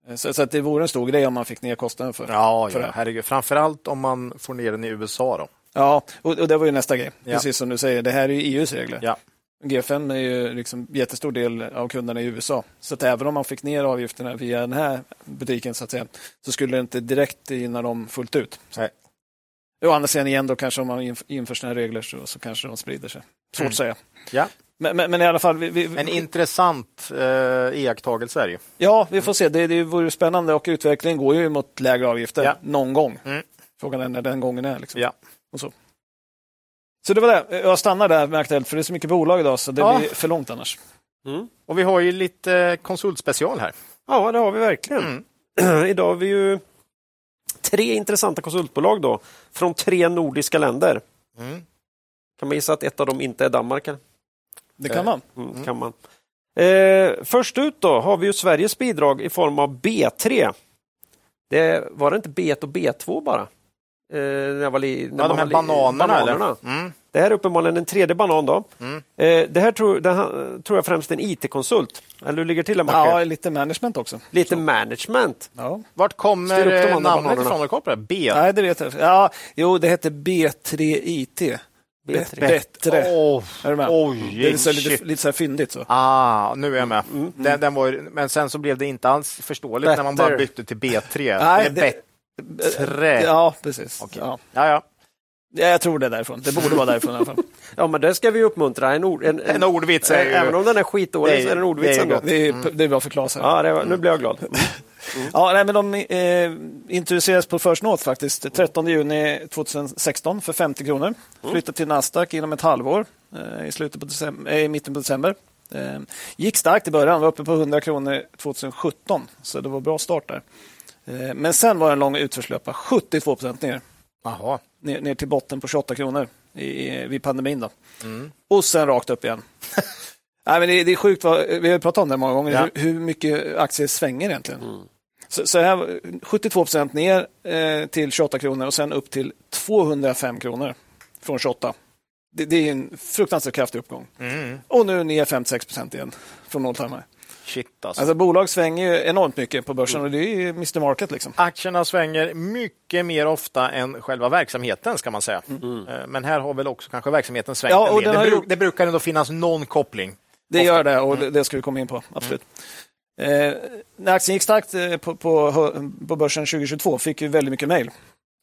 Eh, så, så, att det vore en stor grej om man fick ner kostnaden för, ja, för ja, det. Herregud. Framförallt om man får ner den i USA. då. Ja, och, och det var ju nästa grej. Ja. Precis som du säger, det här är EUs regler. Ja. G5 är ju liksom jättestor del av kunderna i USA. Så att även om man fick ner avgifterna via den här butiken så, att säga, så skulle det inte direkt gynna dem fullt ut. Nej. Å andra sidan igen, då kanske om man inför sådana regler så, så kanske de sprider sig. Svårt mm. att säga. Ja. Men, men, men, i alla fall. Vi, vi, en intressant eh, iakttagelse är det ju. Ja, vi får se. Det, det vore spännande och utvecklingen går ju mot lägre avgifter ja. någon gång. Mm. Frågan är när den gången är. Liksom. Ja. Och så. Så det var det. Jag stannar där med Aktuellt för det är så mycket bolag idag så det ja. blir för långt annars. Mm. Och vi har ju lite konsultspecial här. Ja, det har vi verkligen. Mm. [CLEARS THROAT] idag har vi ju tre intressanta konsultbolag då, från tre nordiska länder. Mm. Kan man gissa att ett av dem inte är Danmark? Det kan man. Mm, mm. kan man. Eh, först ut då har vi ju Sveriges bidrag i form av B3. Det, var det inte B1 och B2 bara? Eh, när jag var li, när ja, de här bananerna. bananerna. Mm. Det här är uppenbarligen en tredje banan. Då. Mm. Eh, det här tror, det här, tror jag främst är en IT-konsult. Eller hur ligger det till? Ja, lite management också. Lite Så. management. Ja. Vart kommer namnet ifrån? Har B? Nej, det vet jag ja, Jo, det heter B3 IT. B3. Bättre. Oh, är du med? Oj, det är så, lite, lite så här fyndigt. Så. Ah, nu är jag med. Mm, mm. Den, den, var, men sen så blev det inte alls förståeligt Better. när man bara bytte till B3. Nej, det, bättre. Ja, precis. Okay. Ja. Ja, ja. Jag tror det är därifrån. Det borde vara därifrån i alla fall. [LAUGHS] Ja, men det ska vi uppmuntra. En, ord, en, en, en ordvits. Är ju... Även om den är skitdålig så är det en ordvits det är, det är, mm. det är bra för Claes. Ja, det var, nu blir jag glad. Mm. [LAUGHS] Mm. Ja, nej, men de eh, introducerades på First North faktiskt 13 juni 2016 för 50 kronor. Mm. Flyttade till Nasdaq inom ett halvår eh, i, slutet på december, eh, i mitten på december. Eh, gick starkt i början, var uppe på 100 kronor 2017, så det var bra start där. Eh, men sen var det en lång utförslöpa, 72 procent ner. Aha. Ner, ner, till botten på 28 kronor i, vid pandemin. Då. Mm. Och sen rakt upp igen. [LAUGHS] Nej, men det, det, är sjukt, vad, vi har pratat om det många gånger, ja. hur, hur, mycket aktier svänger egentligen. Mm. Så, så här, 72 procent ner eh, till 28 kronor och sen upp till 205 kronor från 28. Det, det är en fruktansvärt kraftig uppgång. Mm. Och nu ner 56 procent igen från all time Shit alltså. alltså. Bolag svänger ju enormt mycket på börsen och det är ju Mr Market. Liksom. Aktierna svänger mycket mer ofta än själva verksamheten ska man säga. Mm. Eh, men här har väl också kanske verksamheten svängt ja, och det, bru ju... det, brukar ändå finnas någon koppling. Det ofta. gör det och mm. det ska vi komma in på, absolut. Mm. Eh, när aktien gick starkt eh, på, på, på börsen 2022 fick vi väldigt mycket mejl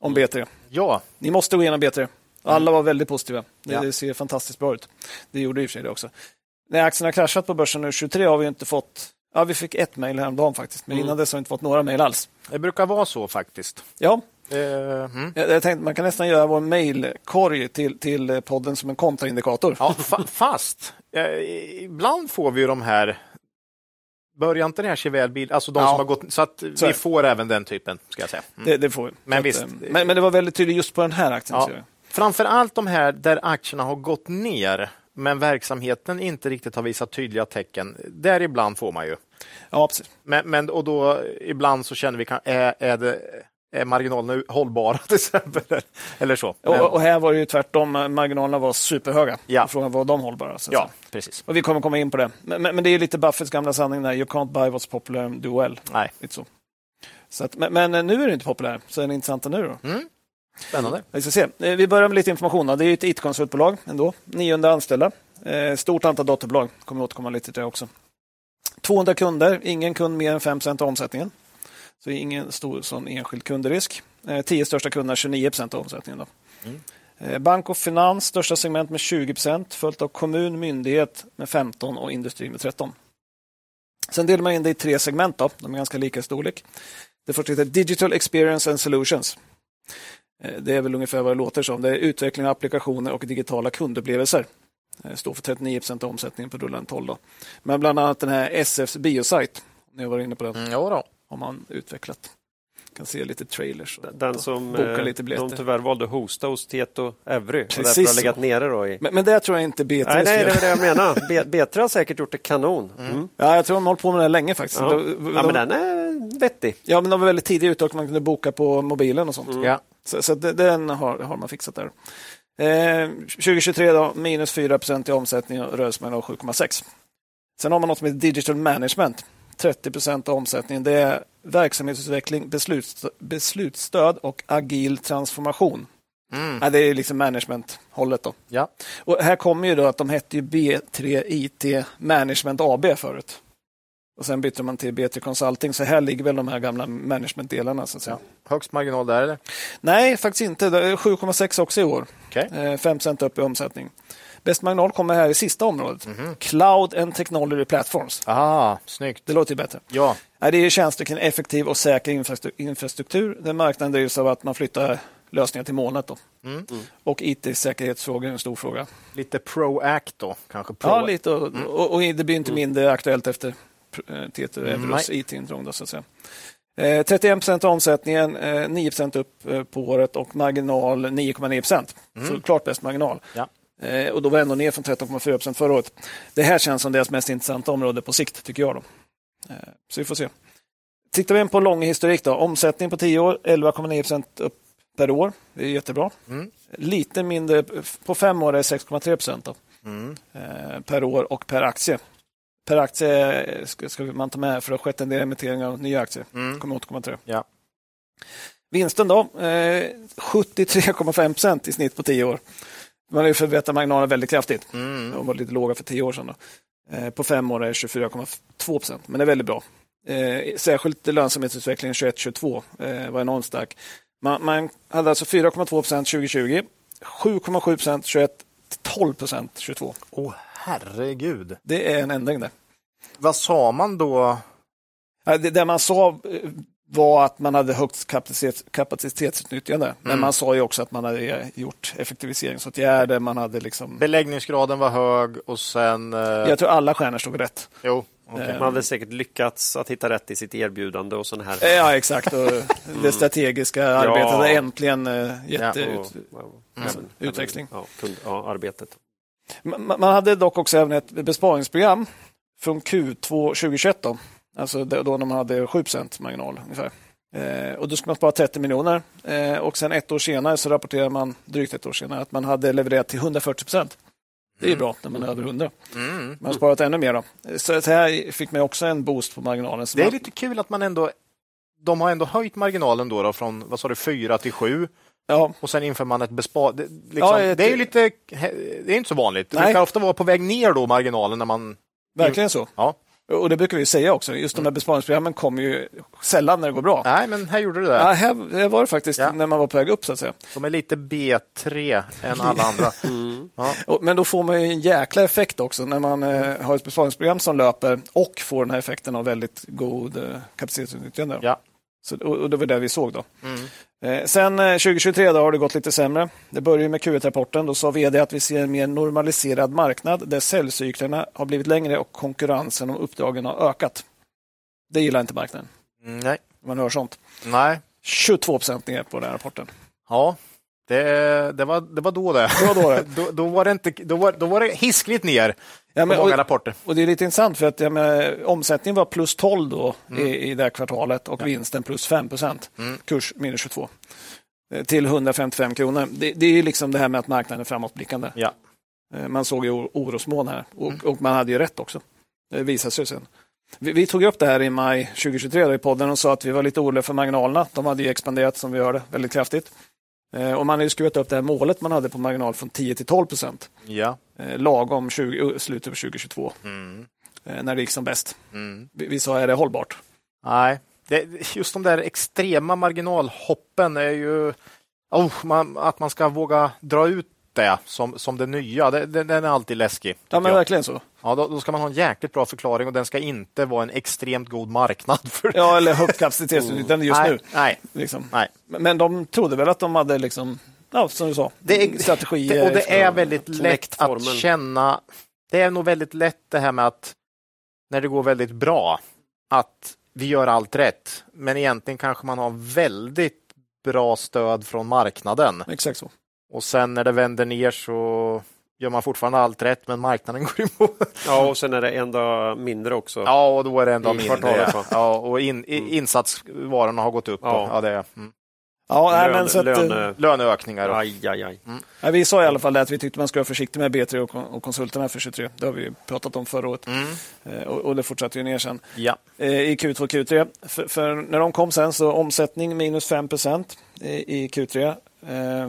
om B3. Ja. Ni måste gå igenom B3. Alla var väldigt positiva. Det, ja. det ser fantastiskt bra ut. Det gjorde i och för sig det också. När aktien har kraschat på börsen nu 23 har vi inte fått Ja, vi fick ett mejl häromdagen faktiskt, men mm. innan dess har vi inte fått några mejl alls. Det brukar vara så faktiskt. Ja. Uh, mm. jag, jag tänkte, man kan nästan göra vår mejlkorg till, till podden som en kontraindikator. Ja, fa fast eh, ibland får vi ju de här Börjar inte det här Chevelle alltså de ja. som har gått, så att så vi får även den typen, ska jag säga. Mm. Det, det, får vi. Men, visst. Att, men, men, det var väldigt tydligt just på den här aktien. Ja. Framför allt de här där aktierna har gått ner men verksamheten inte riktigt har visat tydliga tecken. Där ibland får man ju. Ja, precis. Men, men och då ibland så känner vi, är, är, det, är marginalerna hållbara [LAUGHS] till exempel? Eller så. Och, och, här var det ju tvärtom, marginalerna var superhöga. Ja. Frågan var de hållbara? Så ja, precis. Och vi kommer komma in på det. Men, men, men det är lite Buffetts gamla sanning där, you can't buy what's popular, do well. Nej. Lite så. så att, men, men, nu är det inte populärt, så är det intressanta nu då? Mm. Spännande. Vi, ska se. Eh, vi börjar med lite information. Det är ett IT-konsultbolag ändå. 900 anställda. Eh, stort antal dotterbolag. Kommer återkomma lite till det också. 200 kunder. Ingen kund mer än 5 av omsättningen. Så ingen stor sån enskild kundrisk. 10 eh, största kunder 29% av omsättningen. Då. Mm. Bank och finans, största segment med 20% följt av kommun, myndighet med 15 och industri med 13. Sen delar man in det i tre segment. Då. De är ganska lika i storlek. Det första heter Digital Experience and Solutions. Eh, det är väl ungefär vad det låter som. Det är utveckling av applikationer och digitala kundupplevelser. Det eh, står för 39 procent av omsättningen på rullande 12. Då. Men bland annat den här SFs biosite, ni har varit inne på den, mm, ja då. har man utvecklat. kan se lite trailers. Den som boka lite eh, de tyvärr valde att hosta hos Tieto Evry och därför har legat nere. Då i... men, men det tror jag inte B3 Nej, nej det är det jag menar. [LAUGHS] B3 har säkert gjort det kanon. Mm. Mm. Ja, jag tror de har hållit på med det länge faktiskt. Ja. De, ja, men den är vettig. Ja, men de var väldigt tidigt ute och man kunde boka på mobilen och sånt. Mm. Ja. Så, så den har, har man fixat där. Eh, 2023 då, minus 4 procent i omsättning och rörelsemarginal 7,6. Sen har man något som heter digital management. 30 procent av omsättningen. Det är verksamhetsutveckling, besluts, beslutsstöd och agil transformation. Mm. Ja, det är liksom management-hållet. Då. Ja. Och här kommer ju då att de hette ju B3 IT Management AB förut. Och Sen bytte man till B3 Consulting, så här ligger väl de här gamla managementdelarna. Så att säga. Ja. Högst marginal där eller? Nej, faktiskt inte. 7,6 också i år. Okay. 5 upp i omsättning. Bäst marginal kommer här i sista området. Mm -hmm. Cloud and Technology Platforms. Ah, snyggt. Det låter ju bättre. Ja. Det är tjänster kring effektiv och säker infrastruktur. Den marknaden drivs av att man flyttar lösningar till molnet. Då. Mm. Och IT-säkerhetsfrågor är en stor fråga. Lite pro-act då? Kanske pro ja, lite. Och, mm. och, och, det blir inte mm. mindre aktuellt efter Teter Euros IT-intrång. Så att säga. 31 eh, procent av omsättningen, 9 eh, procent upp på året och marginal 9,9 procent. Mm. Så klart bäst marginal. Ja. Och då var ändå ner från 13,4 procent förra året. Det här känns som deras mest intressanta område på sikt, tycker jag. Då. Så vi får se. Tittar vi på lång historik då. Omsättning på 10 år, 11,9 procent upp per år. Det är jättebra. Mm. Lite mindre, på fem år är 6,3 procent mm. per år och per aktie per aktie ska, ska man ta med för det har skett en del emitteringar av nya aktier. Mm. Kommer återkomma till det. Ja. Vinsten då? Eh, 73,5 procent i snitt på tio år. Man har ju förbättrat marginalerna väldigt kraftigt. Mm. De var lite låga för tio år sedan. Eh, på fem år är det 24,2 procent, men det är väldigt bra. Eh, särskilt lönsamhetsutvecklingen 21-22 eh, var enormt stark. Man, man hade alltså 4,2 procent 2020, 7,7 procent 21, 12 procent 22. Oh, herregud. Det är en ändring det. Vad sa man då? Det, det man sa eh, var att man hade högt kapacitet, kapacitetsutnyttjande. Mm. Men man sa ju också att man hade gjort effektiviseringsåtgärder. Man hade liksom... Beläggningsgraden var hög och sen... Eh... Jag tror alla stjärnor stod rätt. Jo. Okay. Man hade säkert lyckats att hitta rätt i sitt erbjudande och sån här. Ja, exakt. Och det strategiska arbetet hade äntligen eh, gett ja, ut, mm. utväxling. Ja, kund, ja, arbetet. Man hade dock också även ett besparingsprogram från Q2 2021. Då. Alltså då när man hade 7 marginal ungefär. Eh, och då skulle man spara 30 miljoner. Eh, och sen ett år senare så rapporterar man, drygt ett år senare, att man hade levererat till 140 procent. Det är mm. bra när man är över 100. Mm. Man har sparat ännu mer. Då. Så, så här fick man också en boost på marginalen. Det är lite kul att man ändå de har ändå höjt marginalen då, då från vad sa du, 4 till 7. Ja. Och sen inför man ett bespar... Det, liksom, ja, det är ju lite... Det är inte så vanligt. Det brukar ofta vara på väg ner då, marginalen, när man... Verkligen så. Ja. Och det brukar vi säga också, just de här besparingsprogrammen kommer ju sällan när det går bra. Nej, men här gjorde du det. Ja, här, här var det faktiskt ja. när man var på väg upp så att säga. De är lite B3 än alla [LAUGHS] andra. mm. ja. Men då får man ju en jäkla effekt också när man eh, har ett besparingsprogram som löper och får den här effekten av väldigt god eh, kapacitetsutnyttjande. Ja. Så, och det var det vi såg då. Mm. Eh, sen 2023 eh, då har det gått lite sämre. Det började med Q1-rapporten. Då sa vd att vi ser en mer normaliserad marknad där säljcyklerna har blivit längre och konkurrensen om uppdragen har ökat. Det gillar inte marknaden. Mm, nej. Man hör sånt. Nej. 22 procent ner på den rapporten. Ja, det, det, var, det var då det. det, var då, det. [LAUGHS] då, då, var det inte, då, var, då var det hiskligt ner ja, men, på många och, rapporter. Och Det är lite intressant för att ja, men, omsättningen var plus 12 då mm. i, i det här kvartalet och ja. vinsten plus 5 procent. Mm. Kurs minus 22 eh, till 155 kronor. Det, det är liksom det här med att marknaden är framåtblickande. Ja. Eh, man såg ju orosmoln här och, mm. och, man hade ju rätt också. Det visade sig sen. Vi, vi, tog upp det här i maj 2023 i podden och sa att vi var lite oroliga för marginalerna. De hade ju expanderat som vi hörde väldigt kraftigt. Eh, och man har ju skruvat upp det här målet man hade på marginal från 10 till 12 procent. Ja. Eh, lagom 20, slutet på 2022. Mm. Eh, när det gick som bäst. Mm. Vi, vi sa, är det hållbart? Nej, det, just de där extrema marginalhoppen är ju oh, man, att man ska våga dra ut det som, som det nya, det, det, den är alltid läskig. Ja, men jag. verkligen så. Ja, då, då, ska man ha en jäkligt bra förklaring och den ska inte vara en extremt god marknad. [LAUGHS] För... Ja, eller högt kapacitetsutnyttjande just nej, nu. Nej, liksom. nej. Men de trodde väl att de hade liksom, ja, som du sa, det är, strategier. Och det är väldigt lätt att känna, det är nog väldigt lätt det här med att när det går väldigt bra, att vi gör allt rätt. Men egentligen kanske man har väldigt bra stöd från marknaden. Exakt så. Och sen när det vänder ner så gör man fortfarande allt rätt, men marknaden [LAUGHS] går emot. Ja, och sen är det en dag mindre också. Ja, och då är det en dag mindre. Ja. och in, mm. insatsvarorna har gått upp. Ja. Ja, det, mm. Ja, Lön, men så att, löne... Löneökningar. Aj, aj, aj. Mm. Ja, vi sa i alla fall det att vi tyckte man skulle vara försiktig med B3 och, och konsulterna för 23. Det har vi pratat om förra året. Mm. Eh, och, och, det fortsatte ju ner sen. Ja. Eh, I Q2 och Q3. För, för, när de kom sen så omsättning minus 5 procent i, i Q3. Eh,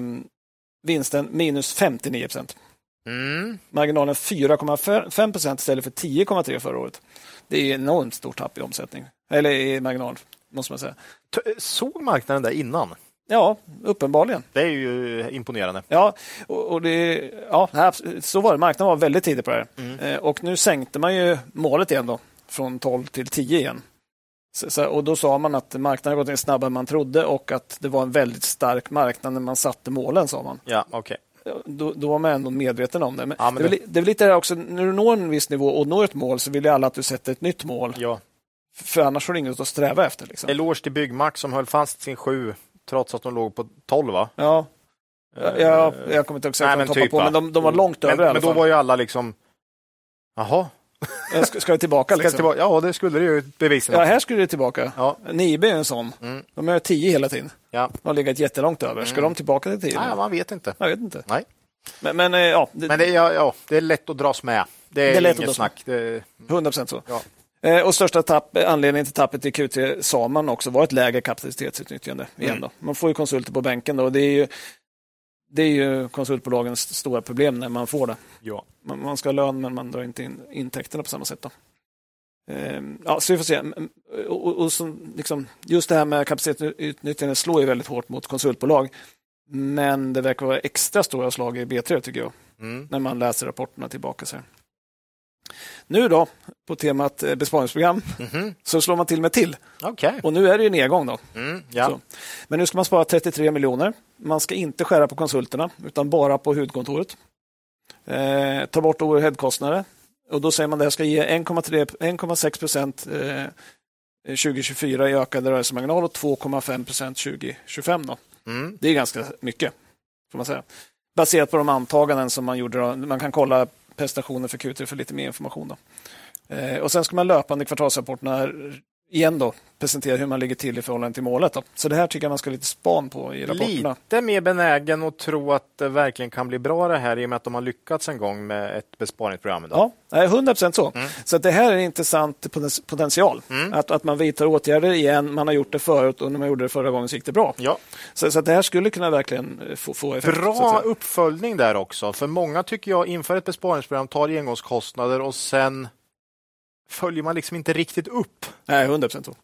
vinsten minus 59 procent. Mm. Marginalen 4,5 procent istället för 10,3 förra året. Det är enormt stort tapp i omsättning, eller i marginal, måste man säga. Såg marknaden det innan? Ja, uppenbarligen. Det är ju imponerande. Ja, och, och det, ja, så var det. Marknaden var väldigt tidig på det här. Mm. Eh, och nu sänkte man ju målet igen då, från 12 till 10 igen. Så, och då sa man att marknaden gått ner snabbare än man trodde och att det var en väldigt stark marknad när man satte målen, sa man. Ja, okay. Då, då var man ändå medveten om det. Men, ja, men det, är väl, det är väl lite det också, när du når en viss nivå och når ett mål så vill ju alla att du sätter ett nytt mål. Ja. För annars har du inget att sträva efter. Liksom. Eloge till Byggmax som höll fast sin sju trots att de låg på 12 va? Ja, ja jag kommer inte exakt vad de typ, på, men de, de var långt men, över Men då var ju alla liksom, jaha, Ska, ska det tillbaka? Liksom? Ska tillbaka? Ja, det skulle det ju bevisligen. Ja, här skulle det tillbaka. Ja. Nibe är en sån. Mm. De är tio hela tiden. Ja. De har legat jättelångt över. Ska mm. de tillbaka till tio? Nej, man vet inte. Jag vet inte. Nej. Men, men eh, ja, det... men det, ja, ja, det är lätt att dras med. Det är, det är lätt inget snack. Det... 100 procent så. Ja. Eh, och största tapp, anledningen till tappet i Q3 sa man också var ett lägre kapacitetsutnyttjande. Igen mm. Man får ju konsulter på bänken då. Det är ju, det är ju konsultbolagens stora problem när man får det. Ja. Man, man ska ha lön men man drar inte in intäkterna på samma sätt. Då. Ehm, ja, så vi får se. Och, och så, liksom, just det här med kapacitetsutnyttjande slår ju väldigt hårt mot konsultbolag. Men det verkar vara extra stora slag i B3 tycker jag. Mm. När man läser rapporterna tillbaka. Så här. Nu då, på temat eh, besparingsprogram, mm -hmm. så slår man till med till. Okay. Och nu är det en nedgång. Då. Mm, ja. Men nu ska man spara 33 miljoner. Man ska inte skära på konsulterna, utan bara på huvudkontoret. Eh, ta bort overheadkostnader. Och då säger man att det här ska ge 1,6 procent eh, 2024 i ökad rörelsemarginal och 2,5 procent 2025. Då. Mm. Det är ganska mycket, får man säga. Baserat på de antaganden som man gjorde. Man kan kolla prestationer för Q3 för lite mer information. Då. Eh, och Sen ska man löpande kvartalsrapporterna igen då presentera hur man ligger till i förhållande till målet. Då. Så det här tycker jag man ska lite span på i rapporterna. Lite mer benägen att tro att det verkligen kan bli bra det här i och med att de har lyckats en gång med ett besparingsprogram. Då. Ja, 100 procent så. Mm. Så det här är en intressant potential. Mm. Att, att man vidtar åtgärder igen. Man har gjort det förut och när man gjorde det förra gången så gick det bra. Ja. Så, så det här skulle kunna verkligen eh, få, få effekt. Bra uppföljning där också. För många tycker jag inför ett besparingsprogram tar engångskostnader och sen följer man liksom inte riktigt upp. Nej, 100 procent så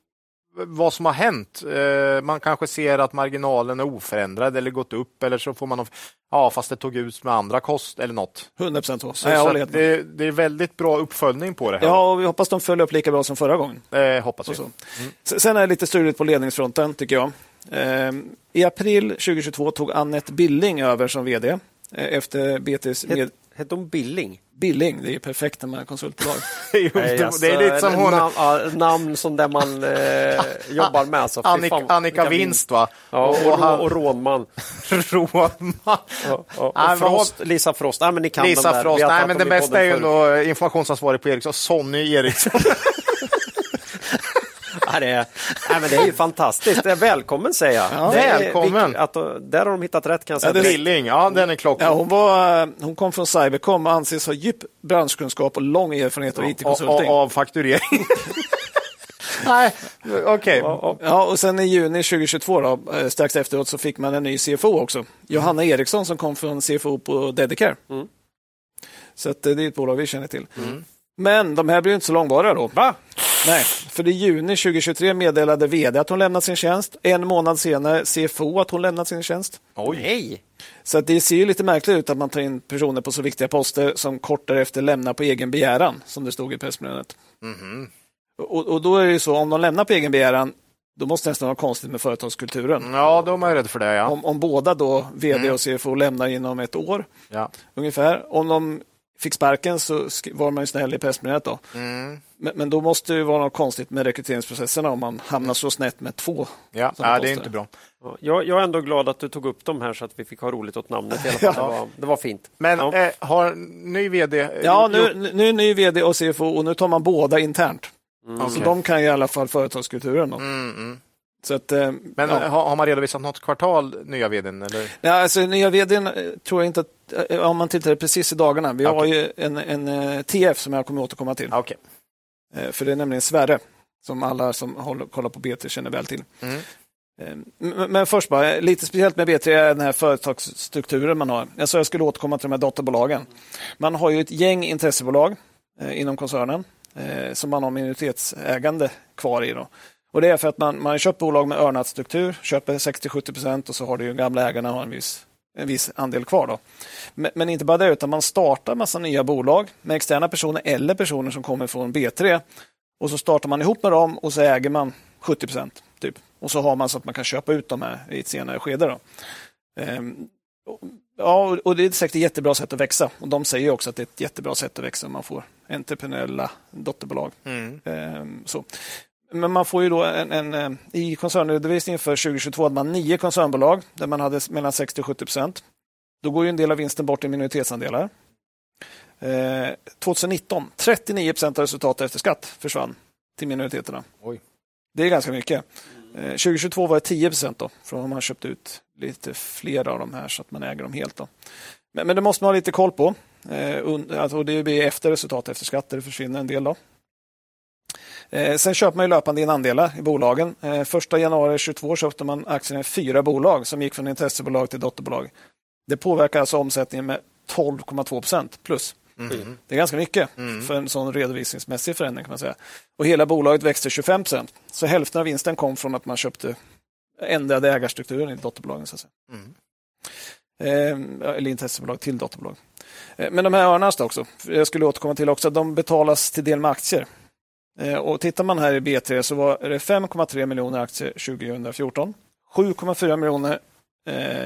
vad som har hänt. Eh, man kanske ser att marginalen är oförändrad eller gått upp eller så får man ja, fast det tog ut med andra kost eller något. 100 procent så. så, så det, det, är väldigt bra uppföljning på det här. Ja, och vi hoppas de följer upp lika bra som förra gången. Eh, hoppas vi. Mm. Sen är det lite struligt på ledningsfronten tycker jag. Eh, I april 2022 tog Annette Billing över som vd eh, efter BTs... Med... Hette hon Billing? Billing, det är perfekt när man är konsultbolag. [LAUGHS] Nej, alltså, det är lite som hon... Namn, namn som där man eh, [LAUGHS] jobbar med. Alltså, Annika, fan, Annika Winst, va? Ja, och, och, och, och Rånman. [LAUGHS] Rånman. Ja, och, och Frost, Lisa Frost. Nej, men ni kan Lisa Frost. Nej, men det bästa är ju ändå informationsansvarig på Ericsson, Sonny Eriksson. Det, är, ja, men det är ju fantastiskt. Välkommen säger jag. Ja, välkommen. Att, där har de hittat rätt kan jag säga. Ja, Trilling, ja den är klockren. Ja, hon, var, hon kom från Cybercom och anses ha djup branschkunskap och lång erfarenhet av IT-konsulting. Av fakturering. [LAUGHS] Nej, okej. Okay. Ja, och sen i juni 2022, då, eh, strax efteråt, så fick man en ny CFO också. Johanna Eriksson som kom från CFO på Dedicare. Mm. Så att, eh, det är ett bolag vi känner till. Mm. Men de här blir inte så långvariga då. Va? Nej, för i juni 2023 meddelade vd att hon lämnat sin tjänst. En månad senare CFO att hon lämnat sin tjänst. Oj! Hej. Så att det ser ju lite märkligt ut att man tar in personer på så viktiga poster som kort därefter lämnar på egen begäran, som det stod i pressmeddelandet. Mm. Och, och, då är det ju så, om de lämnar på egen begäran, då måste det nästan vara konstigt med företagskulturen. Ja, då är man rädd för det. Ja. Om, om båda då, vd mm. och CFO, lämnar inom ett år, ja. ungefär. Om de fick sparken så var man ju snäll i pressmeddelandet. Då. Mm. Men, men, då måste det vara något konstigt med rekryteringsprocesserna om man hamnar så snett med två. Ja, ja det är inte bra. Jag, jag, är ändå glad att du tog upp dem här så att vi fick ha roligt åt namnet. I alla fall. Det, var, det var fint. Men ja. eh, har ny vd... Ja, nu, nu är ny vd och CFO och nu tar man båda internt. Mm. Så okay. de kan i alla fall företagskulturen. Mm, mm. Så att, eh, Men ja. har, man redovisat något kvartal, nya vdn? Eller? Ja, alltså, nya vdn eh, tror jag inte att, eh, om man tittar precis i dagarna, vi okay. har ju en, en TF som jag kommer återkomma till. Okay. För det är nämligen Sverre, som alla som håller, kollar på B3 känner väl till. Mm. Men först bara, lite speciellt med B3 är den här företagsstrukturen man har. Jag sa jag skulle återkomma till de här dotterbolagen. Man har ju ett gäng intressebolag inom koncernen som man har minoritetsägande kvar i. Då. Och Det är för att man, man köpt bolag med earnout-struktur, köper 60-70 procent och så har de gamla ägarna har en viss, en viss andel kvar. Då. Men, men, inte bara det, utan man startar massa nya bolag med externa personer eller personer som kommer från B3. Och så startar man ihop med dem och så äger man 70 procent. Typ. Och så har man så att man kan köpa ut dem här i ett senare skede. Då. Ehm, ja, och det är säkert ett jättebra sätt att växa. Och De säger också att det är ett jättebra sätt att växa om man får entreprenöriella dotterbolag. Mm. Ehm, så. Men man får ju då en, en, eh, i koncernredovisningen för 2022 hade man nio koncernbolag där man hade mellan 60 och 70 procent. Då går ju en del av vinsten bort i minoritetsandelar. Eh, 2019, 39 procent av resultatet efter skatt försvann till minoriteterna. Oj. Det är ganska mycket. Eh, 2022 var det 10 procent då, från om man köpt ut lite fler av de här så att man äger dem helt. Då. Men, men det måste man ha lite koll på. Eh, alltså det blir efter resultat efter skatt, där det försvinner en del. Då. Eh, sen köper man ju löpande in andelar i bolagen. Eh, första januari 2022 köpte man aktierna i fyra bolag som gick från intressebolag till dotterbolag. Det påverkar alltså omsättningen med 12,2 procent plus. Mm. Det är ganska mycket mm. för en sån redovisningsmässig förändring. kan man säga. Och Hela bolaget växte 25 procent. Så hälften av vinsten kom från att man köpte ändrade ägarstrukturen i dotterbolagen. Så att säga. Mm. Eh, eller intressebolag till dotterbolag. Eh, men de här earnarna också, jag skulle återkomma till också, de betalas till del med aktier. Eh, och tittar man här i B3 så var det 5,3 miljoner aktier 2014, 7,4 miljoner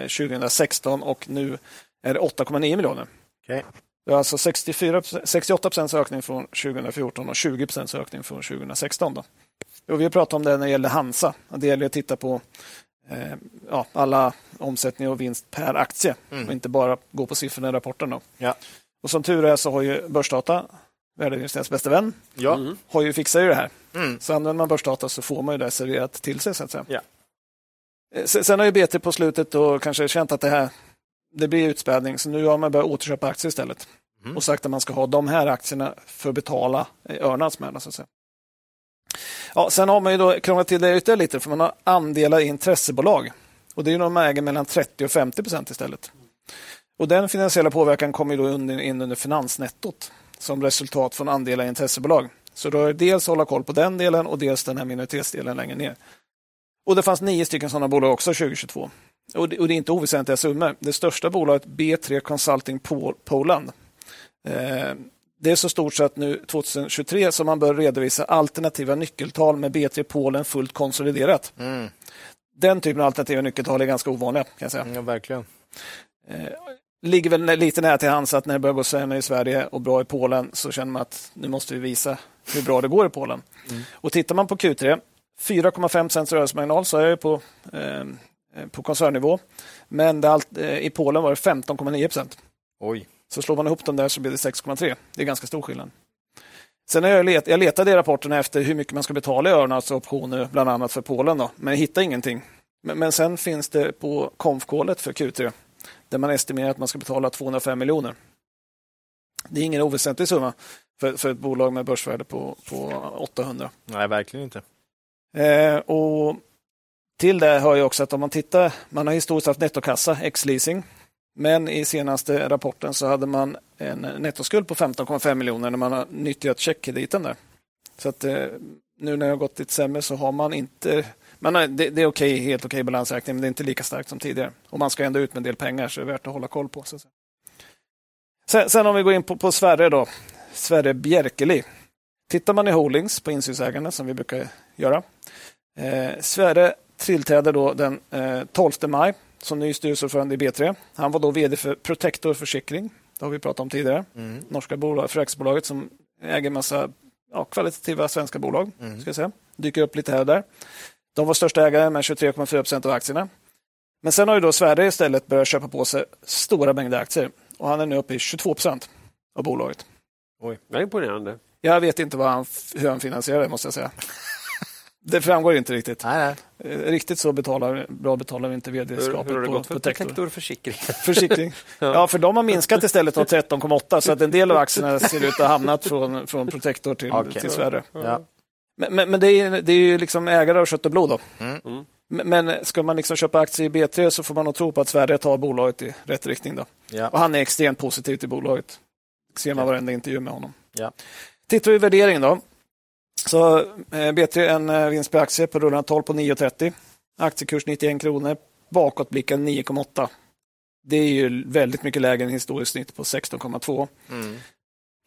2016 eh, och nu är det 8,9 miljoner. Okay. Det är alltså 64, 68 procents ökning från 2014 och 20 procents ökning från 2016. Då. Och vi har pratat om det när det gäller Hansa. Det gäller att titta på eh, ja, alla omsättning och vinst per aktie mm. och inte bara gå på siffrorna i rapporten. Då. Ja. Och som tur är så har ju Börsdata värdeinvesterarens bästa vän, ja. Mm. har ju fixat ju det här. Mm. Så använder man börsdata så får man ju det serverat till sig. Så att säga. Ja. Eh, sen har ju BT på slutet då kanske känt att det här det blir utspädning, så nu har man börjat återköpa aktier istället. Mm. Och sagt att man ska ha de här aktierna för att betala earnouts med. Så att säga. Ja, sen har man ju då krånglat till det ytterligare lite, för man har andelar i intressebolag. Och det är de äger mellan 30 och 50 procent istället. Och Den finansiella påverkan kommer då in under finansnettot som resultat från andelar i intressebolag. Så då är dels att hålla koll på den delen och dels den här minoritetsdelen längre ner. Och Det fanns nio stycken sådana bolag också 2022. Och det, och det är inte oväsentliga summor. Det största bolaget B3 Consulting Poland. Eh, det är så stort så att nu 2023 som man bör redovisa alternativa nyckeltal med B3 Polen fullt konsoliderat. Mm. Den typen av alternativa nyckeltal är ganska ovanliga. Kan jag säga. Ja, verkligen. Eh, ligger väl lite nära till hands att när det börjar gå sämre i Sverige och bra i Polen så känner man att nu måste vi visa hur bra det går i Polen. Mm. Och Tittar man på Q3, 4,5 cents rörelsemarginal så är jag på, eh, på koncernnivå. Men allt, eh, i Polen var det 15,9 procent. Oj. Så slår man ihop dem där så blir det 6,3. Det är ganska stor skillnad. Sen har jag, let, jag letade i rapporterna efter hur mycket man ska betala i earnouts och optioner, bland annat för Polen, då, men jag hittade ingenting. Men, men sen finns det på konfkålet för Q3 där man estimerar att man ska betala 205 miljoner. Det är ingen oväsentlig summa för, för ett bolag med börsvärde på, på 800. Nej, verkligen inte. Eh, och till det hör ju också att om man tittar, man har historiskt haft nettokassa, ex-leasing. Men i senaste rapporten så hade man en nettoskuld på 15,5 miljoner när man har nyttjat checkkrediten där. Så att eh, nu när det har gått lite sämre så har man inte men nej, det, det, är okej, helt okej balansräkning, men det är inte lika starkt som tidigare. Och man ska ändå ut med en del pengar, så det är värt att hålla koll på. Så sen, sen, om vi går in på, på Sverre då. Sverre Bjerkeli. Tittar man i Holdings på insynsägarna, som vi brukar göra. Eh, Sverre tillträdde då den eh, 12 maj som ny styrelseordförande i B3. Han var då vd för Protector Försäkring. Det har vi pratat om tidigare. Mm. Norska bolag, försäkringsbolaget som äger massa ja, kvalitativa svenska bolag. Mm. Ska jag säga. Dyker upp lite här och där. De var största ägare med 23,4 procent av aktierna. Men sen har ju då Sverige istället börjat köpa på sig stora mängder aktier och han är nu uppe i 22 procent av bolaget. Oj, det är imponerande. Jag vet inte han, hur han finansierar det, måste jag säga. [LAUGHS] Det framgår inte riktigt. Nej, nej. Eh, riktigt så betalar, bra betalar vi inte vd-skapet på, gått för Protector Försäkring? Försikring. [LAUGHS] Ja, för de har minskat istället av 13,8 så att en del av aktierna ser ut att ha hamnat från, från Protector till, okay. till Sverige. Ja. Men, men, men, det är, det är ju liksom ägare av kött och blod. Då. Mm. mm. Men ska man liksom köpa aktier i B3 så får man nog tro på att Sverige tar bolaget i rätt riktning. Då. Ja. Och han är extremt positiv till bolaget. ser man ja. varenda intervju med honom. Ja. Tittar vi värderingen då. Så eh, B3 en eh, vinst per aktie på rullande 12 på 9,30. Aktiekurs 91 kronor. Bakåtblicken 9,8. Det är ju väldigt mycket lägre än historiskt snitt på 16,2. Mm.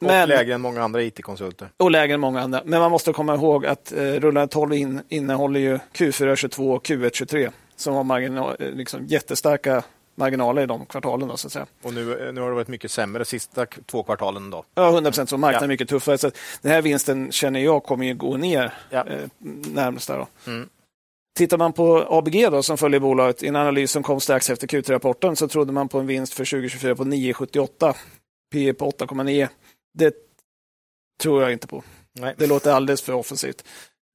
Men, och lägre än många andra IT-konsulter. Och lägre än många andra. Men man måste komma ihåg att eh, rullande 12 in, innehåller ju Q4 22 och Q1 23 som har marginal, eh, liksom jättestarka marginaler i de kvartalen. Då, så att säga. Och nu, eh, nu har det varit mycket sämre de sista två kvartalen. Då. Ja, 100 procent. Så marknaden är mycket tuffare. Så den här vinsten känner jag kommer att gå ner ja. eh, närmast. Där, då. Mm. Tittar man på ABG då, som följer bolaget, i en analys som kom strax efter Q3-rapporten så trodde man på en vinst för 2024 på 9,78. P på 8,9. Det tror jag inte på. Nej. Det låter alldeles för offensivt.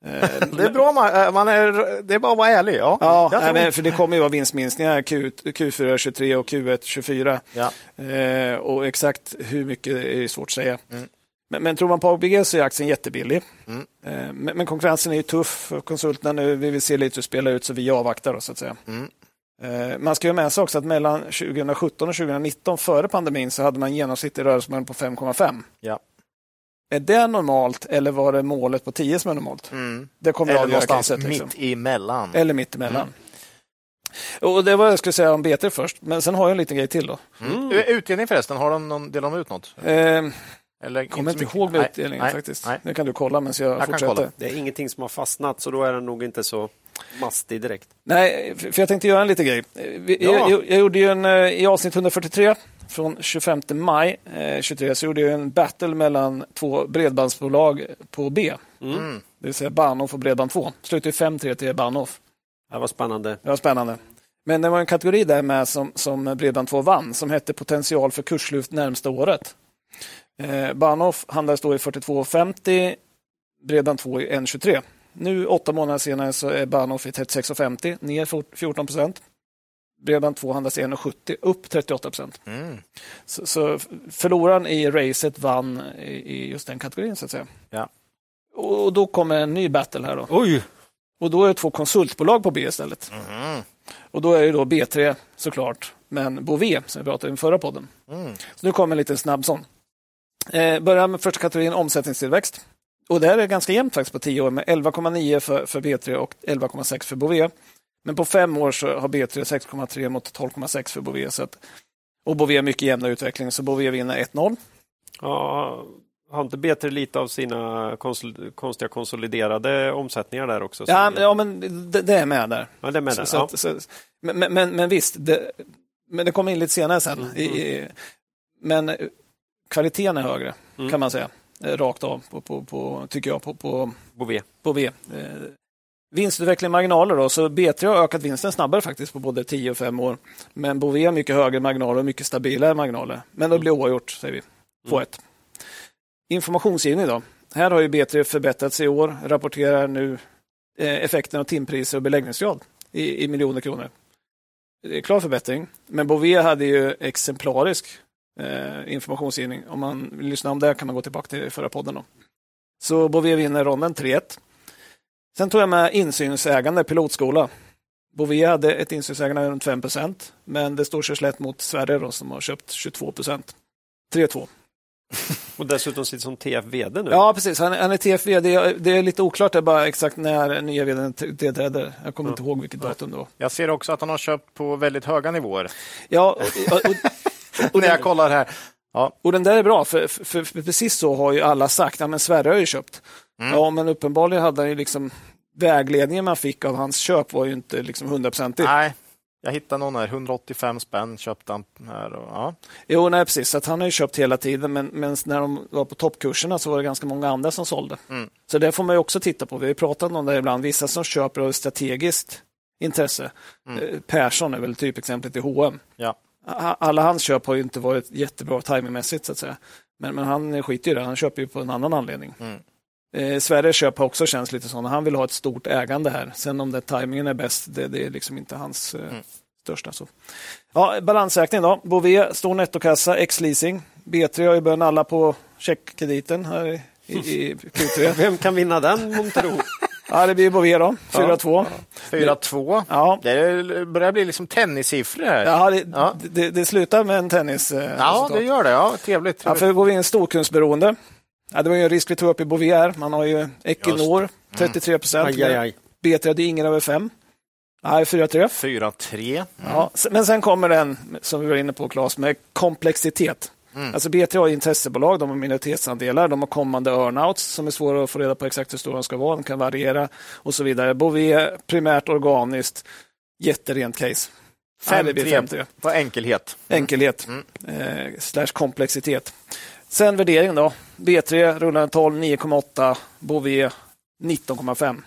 [LAUGHS] det är bra, man, man är, det är bara att vara ärlig. Ja, ja nej, men, för det kommer ju vara vinstminskningar Q, Q4 23 och Q1 24. Ja. Eh, och exakt hur mycket är svårt att säga. Mm. Men, men, tror man på ABG så är aktien jättebillig. Mm. Eh, men, men, konkurrensen är ju tuff för konsulterna nu. Vi vill se lite hur det spelar ut så vi avvaktar. Då, så att säga. Mm. Eh, man ska ju med sig också att mellan 2017 och 2019 före pandemin så hade man genomsnittlig rörelsemarginal på 5,5. Ja. Är det normalt eller var det målet på 10 som är normalt? Mm. Det kommer eller någonstans caset, liksom. mitt emellan. Eller mitt emellan. Mm. Och det var jag skulle säga om BT först, men sen har jag en liten grej till. då. Mm. Utdelning förresten, har de någon, delar de ut något? Eh, eller kommer inte, inte ihåg med utdelningen nej, faktiskt. Nej. Det kan du kolla medan jag, jag fortsätter. Det är ingenting som har fastnat, så då är den nog inte så mastig direkt. Nej, för jag tänkte göra en liten grej. Ja. Jag, gjorde ju en, eh, i avsnitt 143 från 25 maj eh, 23 så gjorde jag en battle mellan två bredbandsbolag på B. Mm. Det vill säga Bahnhof och Bredband2. Slutade 5-3 till Bahnhof. Det var spännande. Det var spännande. Men det var en kategori där med som, som Bredband2 vann som hette potential för kurslyft närmsta året. Eh, Bahnhof handlades då i 42,50, Bredband 2 i 1,23. Nu åtta månader senare så är Bahnhof i 36,50, ner 14 procent. Bredband 2 handlas i 1,70, upp 38 procent. Mm. Så, så förloraren i racet vann i, i just den kategorin så att säga. Ja. Och då kommer en ny battle här då. Oj! Och då är det två konsultbolag på B istället. Mm. Och då är det då B3 såklart, men Bové som vi pratade om i förra podden. Mm. Så nu kommer en liten snabb sån. Eh, börjar med första kategorin omsättningstillväxt. Och det är ganska jämnt faktiskt på tio år med 11,9 för, för B3 och 11,6 för Bové. Men på fem år så har B3 6,3 mot 12,6 för Bové. Så att, och Bové mycket jämnare utveckling, så Bové vinner 1-0. Ja, har inte B3 lite av sina konsol konstiga konsoliderade omsättningar där också? Ja, ja men det, det, är med där. Ja, det är med där. Så, ja. så, men, men, men, visst, det, men det kommer in lite senare sen. Mm. I, men kvaliteten är högre, mm. kan man säga. Eh, rakt av, på, på, på, tycker jag, på, på Bové. Bové. Eh, vinstutveckling marginaler då, så B3 har ökat vinsten snabbare faktiskt på både 10 och 5 år. Men Bové har mycket högre marginaler och mycket stabilare marginaler. Men det blir oavgjort, säger vi. 2-1. Mm. Informationsgivning då. Här har ju B3 förbättrats i år, rapporterar nu eh, effekten av timpriser och beläggningsgrad i, i miljoner kronor. Det är klar förbättring, men Bové hade ju exemplarisk eh, informationsgivning. Om man vill lyssna om det kan man gå tillbaka till förra podden. Då. Så Bové vinner ronden 3-1. Sen tog jag med insynsägande pilotskola. Bové hade ett insynsägande runt 5% men det står sig slätt mot Sverige då, som har köpt 22% 3-2. [LAUGHS] Och dessutom sitter som TF-VD nu. Ja, precis. Han, han är TF-VD. Det är lite oklart det bara exakt när nya VD tillträder. Jag kommer ja. inte ihåg vilket datum då. Jag ser också att han har köpt på väldigt höga nivåer. Ja, och, och, [LAUGHS] och, när jag kollar här. Ja. Och den där är bra, för, för, för, precis så har ju alla sagt. Ja, men Sverre har ju köpt. Mm. Ja, men uppenbarligen hade han ju liksom vägledningen man fick av hans köp var ju inte liksom hundraprocentig. Nej, jag hittade någon här, 185 spänn köpte han här. Och, ja. Jo, nej, precis. Så han har ju köpt hela tiden, men, men, när de var på toppkurserna så var det ganska många andra som sålde. Mm. Så det får man ju också titta på. Vi har pratat om det ibland. Vissa som köper av strategiskt intresse. Mm. Eh, Persson är väl typexemplet i H&M. Ja. Alla hans köp har ju inte varit jättebra timingmässigt så att säga. Men, men han skiter i det. Han köper ju på en annan anledning. Mm. Eh, Sveriges köp har också känts lite så. Han vill ha ett stort ägande här. Sen om det tajmingen är bäst, det, det är liksom inte hans eh, mm. största. Så. Ja, balansräkning då. Bové, stor nettokassa, X-leasing. B3 har ju börjat nalla på checkkrediten här i, i, Q3. Vem kan vinna den Montero? [LAUGHS] Ja, det blir Bové då, 4-2. 4-2. Ja. Det börjar bli liksom tennissiffror här. Ja, det, ja. Det, det, slutar med en tennis. Eh, ja, resultat. det gör det. Ja, trevligt. trevligt. Ja, för går vi in storkundsberoende. Ja, det var ju en risk vi tog upp i Bovier. Man har ju Equinor, 33 procent. Mm. B3 hade ingen över 5. Nej, 4-3. 4-3. Mm. Ja, men sen kommer den som vi var inne på, Claes, med komplexitet. Mm. Alltså B3 har intressebolag, de har minoritetsandelar, de har kommande earnouts som är svåra att få reda på exakt hur stora de ska vara, de kan variera och så vidare. Bové primärt organiskt, jätterent case. 5-3 på enkelhet. Enkelhet, mm. eh, slash komplexitet. Sen värdering då. B3 rullande 12 9,8. Bové 19,5.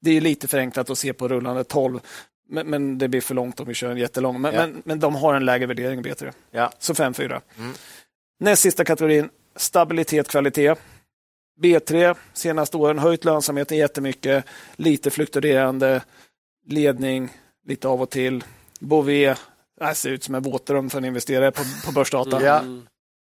Det är lite förenklat att se på rullande 12. Men, men, det blir för långt om vi kör en jättelång. Men, ja. men, men de har en lägre värdering B3. Ja. Så 5-4. Mm. Näst sista kategorin, stabilitet, kvalitet. B3 senaste åren höjt lönsamheten jättemycket. Lite fluktuerande ledning, lite av och till. Bové det ser ut som en våtdröm för en investerare på, på börsdata. Ja.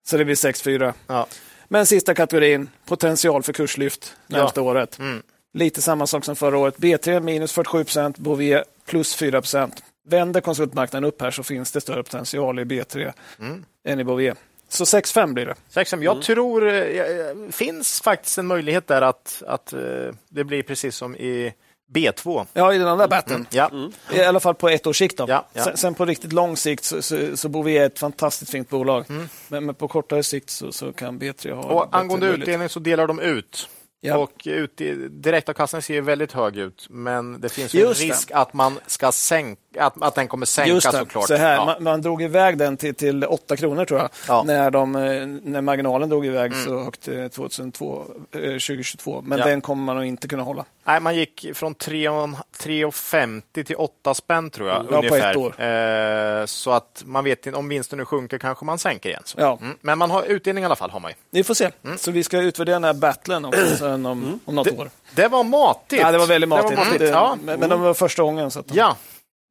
Så det blir 6-4. Ja. Men sista kategorin, potential för kurslyft närmsta ja. året. Mm. Lite samma sak som förra året. B3 minus 47 procent, Bouvier plus 4 procent. Vänder konsultmarknaden upp här så finns det större potential i B3 mm. än i Bouvier. Så 6-5 blir det. 6-5. Jag mm. tror det eh, finns faktiskt en möjlighet där att, att eh, det blir precis som i B2. Ja, i den andra batten. Mm. Ja. Mm. I alla fall på ett års sikt. Då. Ja, ja. Sen, sen, på riktigt lång sikt så, så, så bor vi ett fantastiskt fint bolag. Mm. Men, men, på kortare sikt så, så kan B3 ha... Och angående utdelning så delar de ut. Ja. Och ut, direktavkastningen ser väldigt hög ut, men det finns ju en risk det. att man ska sänka att, att den kommer sänka såklart. Så här, ja. man, man, drog iväg den till, till 8 kronor tror jag, ja. när, de, eh, när marginalen drog iväg mm. så högt 2002, eh, 2022. Men ja. den kommer man nog inte kunna hålla. Nej, man gick från 3,50 till 8 spänn tror jag. Ja, ungefär. på ett år. Eh, så att man vet inte, om vinsten nu sjunker kanske man sänker igen. Så. Ja. Mm. Men man har utdelning i alla fall. har man ju. Vi får se. Mm. Så vi ska utvärdera den här battlen också [CLEARS THROAT] sen om, om något det, år. Det var matigt. Ja, det var väldigt matigt. Det var matigt. Det, ja. Men, men det var första gången. Så att Ja,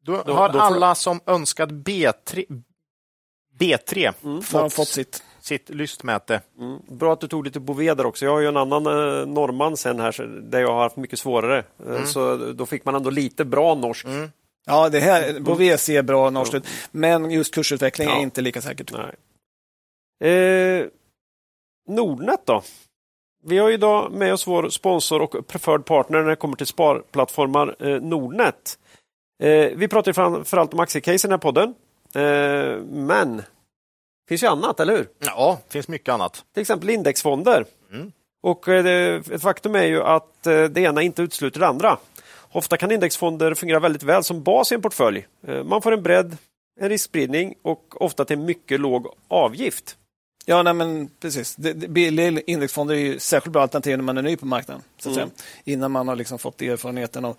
då, då har då alla som önskat B3, B3 mm, fått, fått sitt sitt lystmäte. Mm. Bra att du tog lite Boveder också. Jag har ju en annan eh, norrman sen här där jag har haft mycket svårare. Eh, mm. Så då fick man ändå lite bra norsk. Mm. Ja, det här, Bové ser bra norskt ut, men just kursutveckling ja. är inte lika säkert. Nej. Eh, Nordnet då? Vi har idag med oss vår sponsor och preferred partner när det kommer till sparplattformar, eh, Nordnet. Eh, vi pratar framförallt om aktiecase i den här podden. Eh, men det finns ju annat, eller hur? Ja, det finns mycket annat. Till exempel indexfonder. Mm. Och eh, det, faktum är ju att eh, det ena inte utesluter det andra. Ofta kan indexfonder fungera väldigt väl som bas i en portfölj. Eh, man får en bredd, en riskspridning och ofta till mycket låg avgift. Ja, nej, men precis. Billiga indexfonder är ju särskilt bra alternativ när man är ny på marknaden. Så att mm. säga. Innan man har liksom fått erfarenheten av,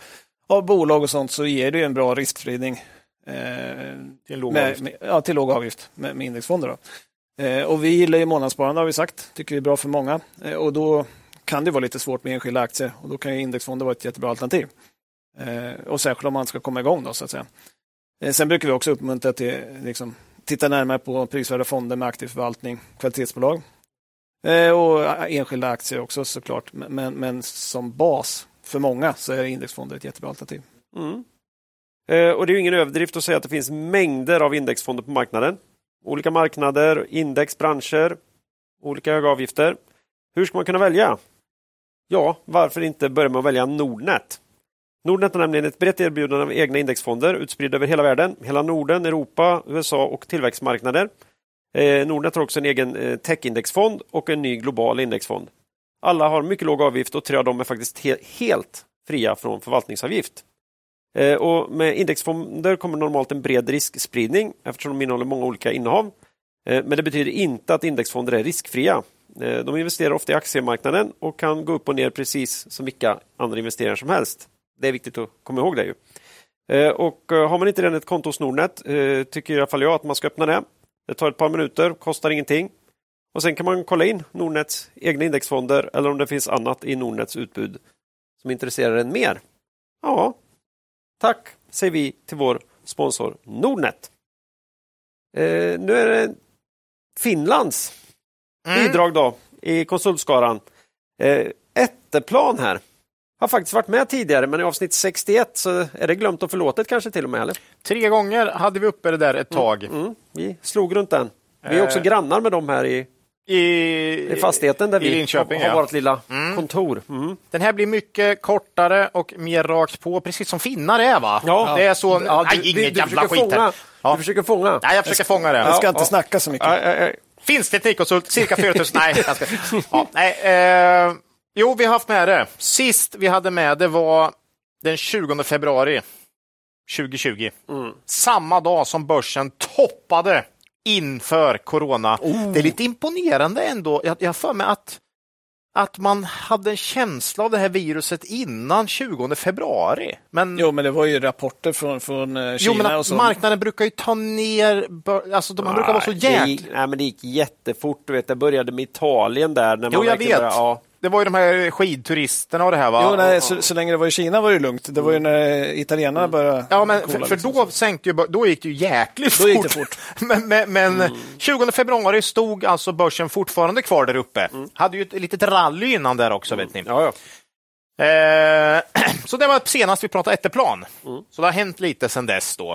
av bolag och sånt så ger det en bra riskspridning. Eh, till låg med, avgift? Med, ja, till låg avgift med, med indexfonder. Då. Eh, och vi gillar ju månadssparande har vi sagt. Tycker det är bra för många. Eh, och då kan det vara lite svårt med enskilda aktier och då kan indexfonder vara ett jättebra alternativ. Och särskilt om man ska komma igång. Då, så att säga. Sen brukar vi också uppmuntra till liksom, titta närmare på prisvärda fonder med aktiv förvaltning, kvalitetsbolag och enskilda aktier också såklart. Men, men som bas för många så är indexfonder ett jättebra alternativ. Mm. Eh, och det är ingen överdrift att säga att det finns mängder av indexfonder på marknaden. Olika marknader, index, branscher, olika höga avgifter. Hur ska man kunna välja? Ja, varför inte börja med att välja Nordnet? Nordnet har nämligen ett brett erbjudande av egna indexfonder utspridda över hela världen, hela Norden, Europa, USA och tillväxtmarknader. Eh, Nordnet har också en egen eh, techindexfond och en ny global indexfond. Alla har mycket låg avgift och tre av dem är faktiskt he helt fria från förvaltningsavgift. Eh, och med indexfonder kommer normalt en bred riskspridning eftersom de innehåller många olika innehav. Eh, men det betyder inte att indexfonder är riskfria. Eh, de investerar ofta i aktiemarknaden och kan gå upp och ner precis som vilka andra investeringar som helst. Det är viktigt att komma ihåg det. Ju. Eh, och eh, har man inte redan ett konto hos Nordnet eh, tycker i alla fall jag att man ska öppna det. Det tar ett par minuter, kostar ingenting. Och Sen kan man kolla in Nordnets egna indexfonder eller om det finns annat i Nordnets utbud som intresserar en mer. Ja, tack säger vi till vår sponsor Nordnet. Eh, nu är det Finlands mm. bidrag då i konsultskaran. Eh, Ätteplan här har faktiskt varit med tidigare, men i avsnitt 61 så är det glömt och förlåtet kanske till och med. Eller? Tre gånger hade vi uppe det där ett mm, tag. Mm, mm. Vi slog runt den. Vi är också eh. grannar med dem här i, i, i fastigheten där vi Linköping, har, har vårt lilla mm. kontor. Mm. Den här blir mycket kortare och mer rakt på, precis som finnar är va? Ja. Det är så... Ja, du, nej, ingen jävla skit fånga, ja. Du försöker fånga. Nej, jag försöker fånga det. Jag ska inte snacka så mycket. Finns teknikkonsult, cirka [LAUGHS] 4 000. nej, jag ska, ja, nej eh, Jo, vi har haft med det. Sist vi hade med det var den 20 februari 2020. Mm. Samma dag som börsen toppade inför corona. Oh. Det är lite imponerande ändå. Jag har för mig att, att man hade en känsla av det här viruset innan 20 februari. Men, jo, men det var ju rapporter från, från Kina eh, jo, men och så. Marknaden brukar ju ta ner, alltså man brukar vara så jäkla... Nej, men det gick jättefort. Du vet, det började med Italien där. När man jo, jag vet. Började, ja. Det var ju de här skidturisterna och det här va? Jo, nej, så, så, länge det var i Kina var det lugnt. Det var ju när italienarna mm. började Ja, men för, för liksom. då, sänkte ju, då gick det ju jäkligt fort. Då gick det fort. [LAUGHS] men men, men mm. 20 februari stod alltså börsen fortfarande kvar där uppe. Mm. Hade ju ett litet rally innan där också, vet ni. Ja, ja. Eh, [CLEARS THROAT] så det var senast vi pratade Etteplan. Mm. Så det har hänt lite sedan dess. Då.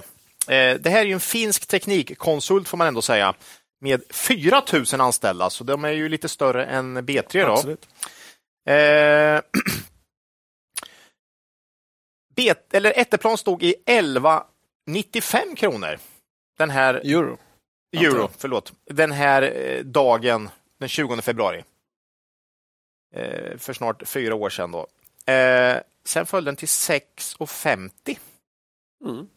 Eh, det här är ju en finsk teknikkonsult får man ändå säga med 4 000 anställda, så de är ju lite större än B3. Då. Eh, [CLEARS THROAT] bet, eller Etteplan stod i 11,95 kronor. Den här euro. Euro, förlåt. Den här eh, dagen, den 20 februari. Eh, för snart fyra år sedan. Då. Eh, sen föll den till 6,50. Mm.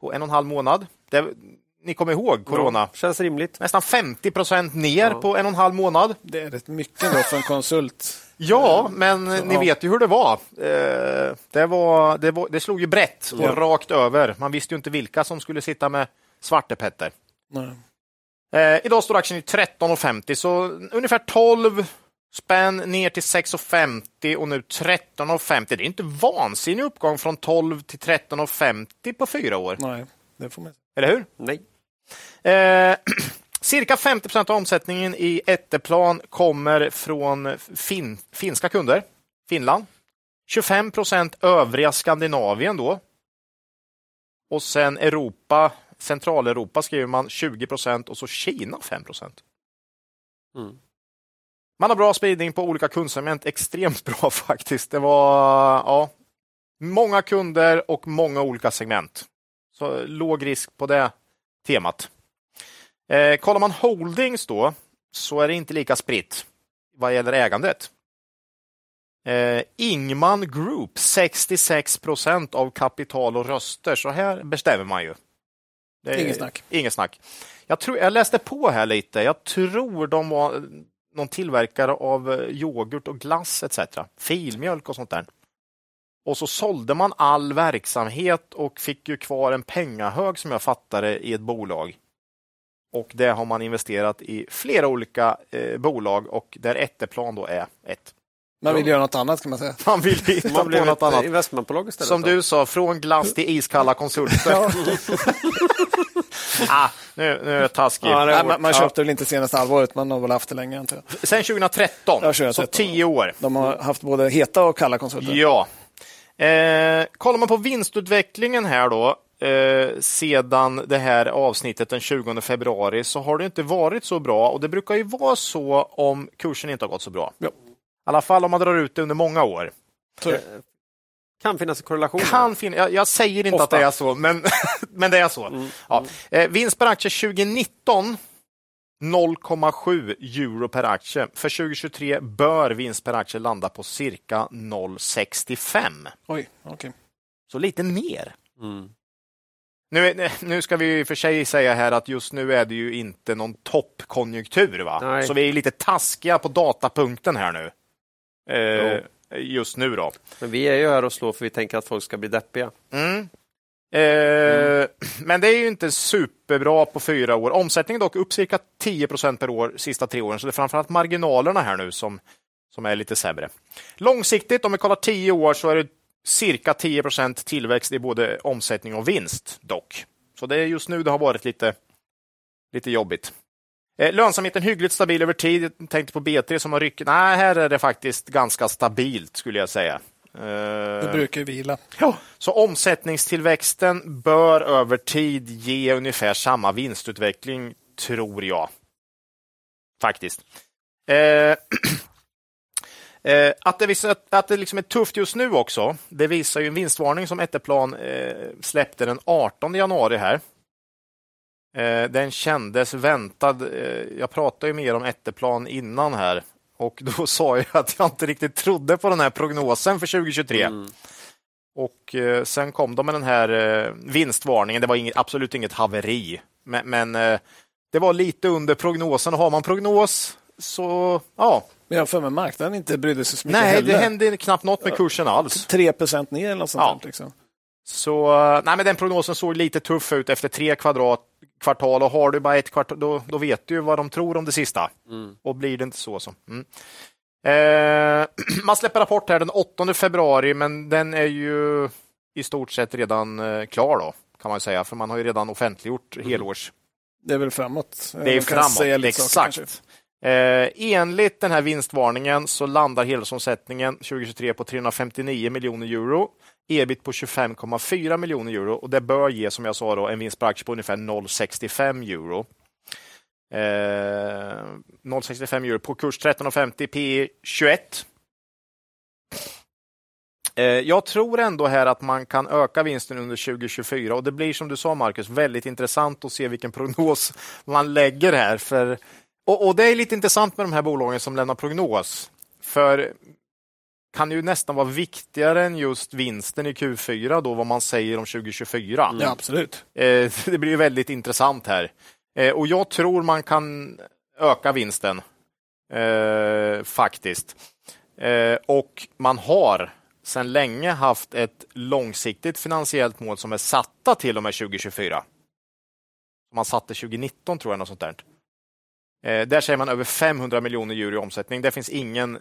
på en och en halv månad. Det, ni kommer ihåg corona? Ja, känns rimligt. Nästan 50 procent ner ja. på en och en halv månad. Det är rätt mycket då för en konsult. Ja, men Så, ni ja. vet ju hur det var. Eh, det, var, det, var, det slog ju brett och rakt över. Man visste ju inte vilka som skulle sitta med Svarte Petter. Eh, idag står aktien i 13,50 så ungefär 12 spänn ner till 6,50 och nu 13,50. Det är inte vansinnig uppgång från 12 till 13,50 på fyra år. Nej, det får man Eller hur? Nej. Eh, [CLEARS THROAT] cirka 50 procent av omsättningen i Etteplan kommer från fin finska kunder, Finland. 25 procent övriga Skandinavien då. Och sen Europa, Centraleuropa skriver man 20 procent och så Kina 5 procent. Mm. Man har bra spridning på olika kundsegment, extremt bra [LAUGHS] faktiskt. Det var ja, många kunder och många olika segment. Så låg risk på det temat. Eh, kollar man holdings då så är det inte lika spritt vad gäller ägandet. Eh, Ingman Group 66 procent av kapital och röster, så här bestämmer man ju. Det inget snack. Inget snack. Jag, tror, jag läste på här lite. Jag tror de var någon tillverkare av eh, yoghurt och glass etc. Filmjölk och sånt där. Och så sålde man all verksamhet och fick ju kvar en pengahög som jag fattade i ett bolag. Och det har man investerat i flera olika eh, bolag och där Etteplan då är ett. Man vill göra något annat kan man säga. [LAUGHS] Man vill hitta på något annat. Investmentbolag istället. Som då. du sa, från glass till iskalla konsulter. [LAUGHS] [LAUGHS] ah, nu, nu är jag taskig. Ja, Nej, man, man köpte ja. väl inte senaste halvåret, man har väl haft det länge. Inte. Sen 2013, ja, 2013, så tio år. De har haft både heta och kalla konsulter. Ja. Eh, kollar man på vinstutvecklingen här då, eh, sedan det här avsnittet den 20 februari så har det inte varit så bra och det brukar ju vara så om kursen inte har gått så bra. Ja. I alla fall om man drar ut det under många år. Så, kan finnas en korrelation. Kan fin jag, jag säger inte Ofta. att det är så, men, [LAUGHS] men det är så. Mm. Ja. Eh, vinst per aktie 2019 0,7 euro per aktie. För 2023 bör vinst per aktie landa på cirka 0,65. Oj, Okay. Så lite mer. Mm. Nu, nu ska vi för sig säga här att just nu är det ju inte någon toppkonjunktur. Va? Så vi är lite taskiga på datapunkten här nu. Eh, just nu då. Men vi är ju här och slår för vi tänker att folk ska bli deppiga. Mm. Mm. [CLEARS THROAT] Men det är ju inte superbra på fyra år. Omsättningen dock upp cirka 10 procent per år sista tre åren, så det är framförallt marginalerna här nu som, som är lite sämre. Långsiktigt, om vi kollar tio år, så är det cirka 10 procent tillväxt i både omsättning och vinst dock. Så det är just nu det har varit lite, lite jobbigt. Eh, lönsamheten hyggligt stabil över tid. Jag tänkte på B3 som har ryckt. Nej, här är det faktiskt ganska stabilt skulle jag säga. Det brukar vila. Ja, så omsättningstillväxten bör över tid ge ungefär samma vinstutveckling, tror jag. Faktiskt. Eh, [CLEARS THROAT] eh, att det, visar, att det liksom är tufft just nu också, det visar ju en vinstvarning som Etteplan eh, släppte den 18 januari här. Eh, den kändes väntad. Eh, jag pratade ju mer om Etteplan innan här och då [LAUGHS] sa jag att jag inte riktigt trodde på den här prognosen för 2023. Mm. Och eh, sen kom de med den här eh, vinstvarningen. Det var inget, absolut inget haveri, men, men eh, det var lite under prognosen. Har man prognos så ja. Men jag för mig marknaden inte brydde sig så mycket Nej, heller. det hände knappt något med kursen alls. 3 procent ner eller något sånt. Ja. Där, liksom. Så nej, men den prognosen såg lite tuff ut efter tre kvadrat, kvartal och har du bara ett kvartal, då, då vet du vad de tror om det sista. Mm. Och blir det inte så så. Mm. Eh, [CLEARS THROAT] man släpper rapport här den 8 februari, men den är ju i stort sett redan eh, klar då, kan man säga, för man har ju redan offentliggjort mm. helårs. Det är väl framåt? Det är framåt, exakt. Eh, enligt den här vinstvarningen så landar helårsomsättningen 2023 på 359 miljoner euro ebit på 25,4 miljoner euro och det bör ge, som jag sa, då, en vinst per aktie på ungefär 0,65 euro. Eh, 0,65 euro på kurs 13,50, P 21. Eh, jag tror ändå här att man kan öka vinsten under 2024 och det blir som du sa Marcus, väldigt intressant att se vilken prognos man lägger här. För, och, och det är lite intressant med de här bolagen som lämnar prognos. För kan ju nästan vara viktigare än just vinsten i Q4, då vad man säger om 2024. Mm. Ja, absolut. Eh, [LAUGHS] det blir väldigt intressant här. Eh, och jag tror man kan öka vinsten, eh, faktiskt. Och man har sedan länge haft ett långsiktigt finansiellt mål som är satta till och med 2024. Man satte 2019 tror jag, något sånt där. Eh, där säger man över 500 miljoner euro i omsättning. Det finns ingen eh,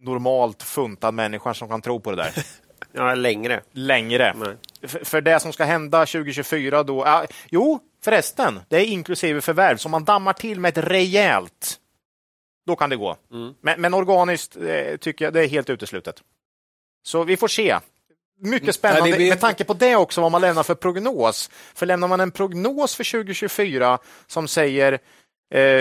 normalt funtad människa som kan tro på det där. [LAUGHS] ja, längre. Längre. För, det som ska hända 2024 då... Ah, jo, förresten, det är inklusive förvärv. Så man dammar till med ett rejält, då kan det gå. Mm. Men, men, organiskt eh, tycker jag det är helt uteslutet. Så vi får se. Mycket mm. spännande Nej, blir... med tanke på det också vad man lämnar för prognos. För lämnar man en prognos för 2024 som säger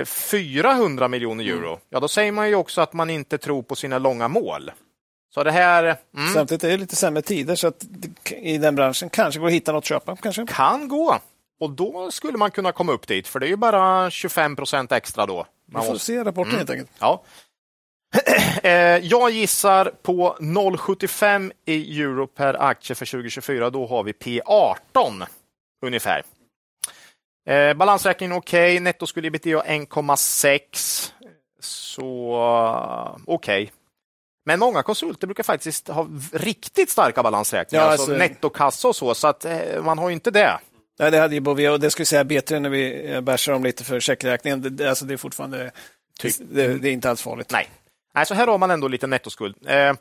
400 eh, miljoner euro, mm. ja då säger man ju också att man inte tror på sina långa mål. Så det här... Mm. Samtidigt är det lite sämre tider så att i den branschen kanske går att hitta något att köpa. Kanske. Kan gå. Och då skulle man kunna komma upp dit, för det är ju bara 25 procent extra då. Man Vi får måste... se rapporten mm. helt enkelt. Ja. [CLEARS THROAT] Eh, jag gissar på 0,75 i euro per aktie för 2024. Då har vi P18 ungefär. Eh, balansräkningen okej, okay. netto skulle ebitda 1,6. Så okej. Okay. Men många konsulter brukar faktiskt ha riktigt starka balansräkningar, ja, alltså, alltså nettokassa och så, så att eh, man har ju inte det. Nej, det hade ju Bovia och det skulle säga bättre när vi eh, bärsar om lite för checkräkningen. Det, alltså, det är fortfarande typ. det, det, är inte alls farligt. Nej. Nej, så här har man ändå lite nettoskuld. Eh,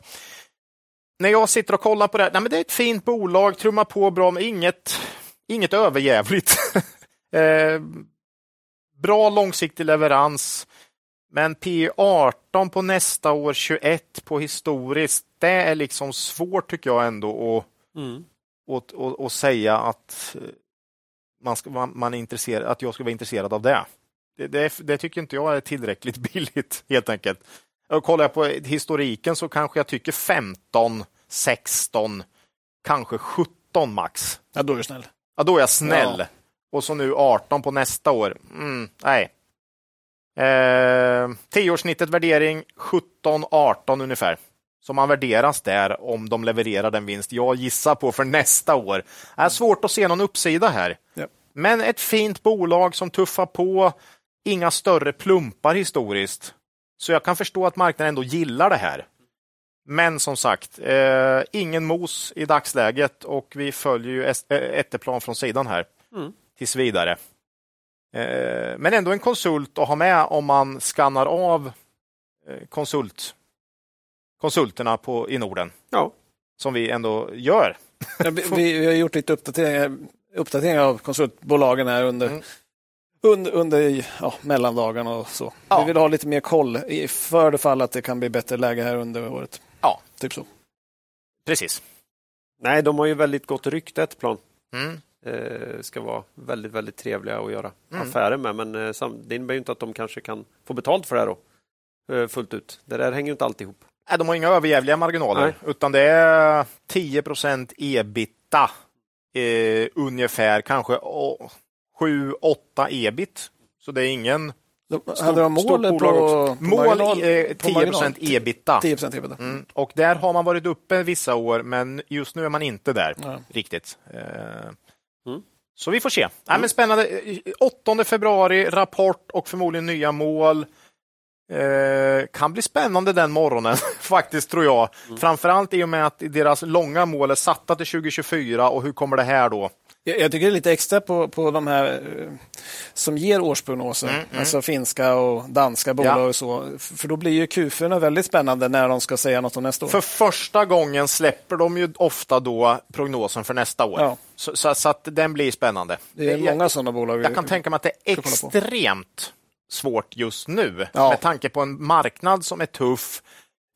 när jag sitter och kollar på det här, nej, men det är ett fint bolag, trummar på bra, men inget, inget överjävligt. [LAUGHS] Eh, bra långsiktig leverans. Men P18 på nästa år, 21 på historiskt, det är liksom svårt tycker jag ändå att, mm. att, att, att säga att man, ska, man, är intresserad, att jag ska vara intresserad av det. Det, det. det, tycker inte jag är tillräckligt [LAUGHS] billigt helt enkelt. Och kollar jag på historiken så kanske jag tycker 15, 16, kanske 17 max. Ja, då är du snäll. Ja, då är jag snäll. Ja och så nu 18 på nästa år. Mm, nej. Eh, tioårssnittet värdering 17-18 ungefär. Så man värderas där om de levererar den vinst jag gissar på för nästa år. Det är svårt att se någon uppsida här. Ja. Men ett fint bolag som tuffar på. Inga större plumpar historiskt. Så jag kan förstå att marknaden ändå gillar det här. Men som sagt, eh, ingen mos i dagsläget och vi följer ju Etteplan från sidan här. Mm tills vidare. Eh, men ändå en konsult att ha med om man skannar av eh, konsult, konsulterna på, i Norden. Ja. Som vi ändå gör. Ja, vi, vi, har gjort lite uppdateringar, uppdateringar av konsultbolagen här under, mm. under, under ja, mellandagarna och så. Ja. Vi vill ha lite mer koll för det fall att det kan bli bättre läge här under året. Ja, typ så. Precis. Nej, de har ju väldigt gott rykte, ett plan. Mm ska vara väldigt, väldigt trevliga att göra mm. affärer med. Men eh, det innebär inte att de kanske kan få betalt för det här då, eh, fullt ut. Det där hänger inte alltid ihop. Nej, de har inga överjävliga marginaler, Nej. utan det är 10 ebita eh, ungefär, kanske 7-8 ebit. Så det är ingen Stort, hade de mål på, på, Mål eh, 10 ebita. 10 ebita. Mm. Och där har man varit uppe vissa år, men just nu är man inte där ja. riktigt. Eh, Mm. Så vi får se. Mm. Nej, men spännande. 8 februari, rapport och förmodligen nya mål. Eh, kan bli spännande den morgonen, [LAUGHS] faktiskt, tror jag. Mm. Framförallt i och med att deras långa mål är satta till 2024 och hur kommer det här då? Jag, tycker det är lite extra på, på de här eh, som ger årsprognoser, mm, mm. alltså finska och danska bolag ja. och så. För då blir ju Q4 väldigt spännande när de ska säga något om nästa år. För första gången släpper de ju ofta då prognosen för nästa år. Ja. Så, så, så, att den blir spännande. Det är många sådana bolag. Jag kan tänka mig att det är extremt svårt just nu ja. med tanke på en marknad som är tuff.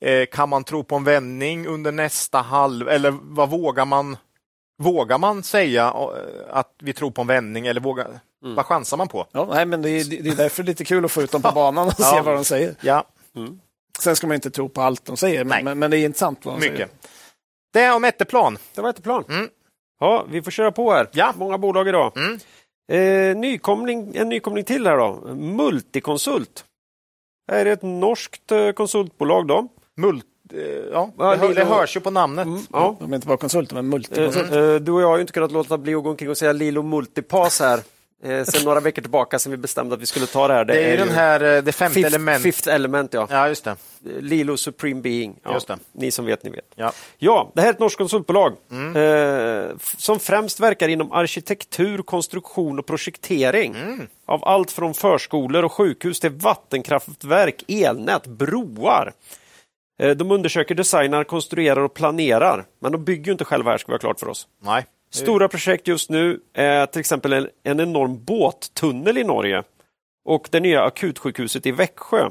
Eh, kan man tro på en vändning under nästa halv eller vad vågar man Vågar man säga eh, att vi tror på en vändning eller vågar, mm. vad chansar man på? Ja, nej, men det, är, det är därför lite kul att få ut dem på [LAUGHS] banan och ja. se vad de säger. Ja. Mm. Sen ska man inte tro på allt de säger, men, men, men, det är intressant vad de Mycket. säger. Det är om Etteplan. Det var Etteplan. Mm. Ja, vi får köra på här. Ja. Många bolag idag. Mm. Eh, nykomling, en nykomling till här då. Multiconsult. Det är ett norskt eh, konsultbolag. då. Mult ja, det, hör, det hörs ju på namnet. Mm, ja. De är inte bara konsulter, men multikonsulter. Mm. Du och jag har ju inte kunnat låta bli att gå omkring och säga Lilo Multipass här eh, sen några veckor tillbaka sen vi bestämde att vi skulle ta det här. Det, det är, är den här, det femte fifth, element. Fifth element, ja. Ja, just det. Lilo Supreme Being. Ja, just det. Ni som vet, ni vet. Ja, ja det här är ett norskt konsultbolag mm. eh, som främst verkar inom arkitektur, konstruktion och projektering mm. av allt från förskolor och sjukhus till vattenkraftverk, elnät, broar. Eh, de undersöker, designar, konstruerar och planerar, men de bygger inte själva här ska vi ha klart för oss. Nej. Stora projekt just nu är till exempel en, en enorm båttunnel i Norge och det nya akutsjukhuset i Växjö.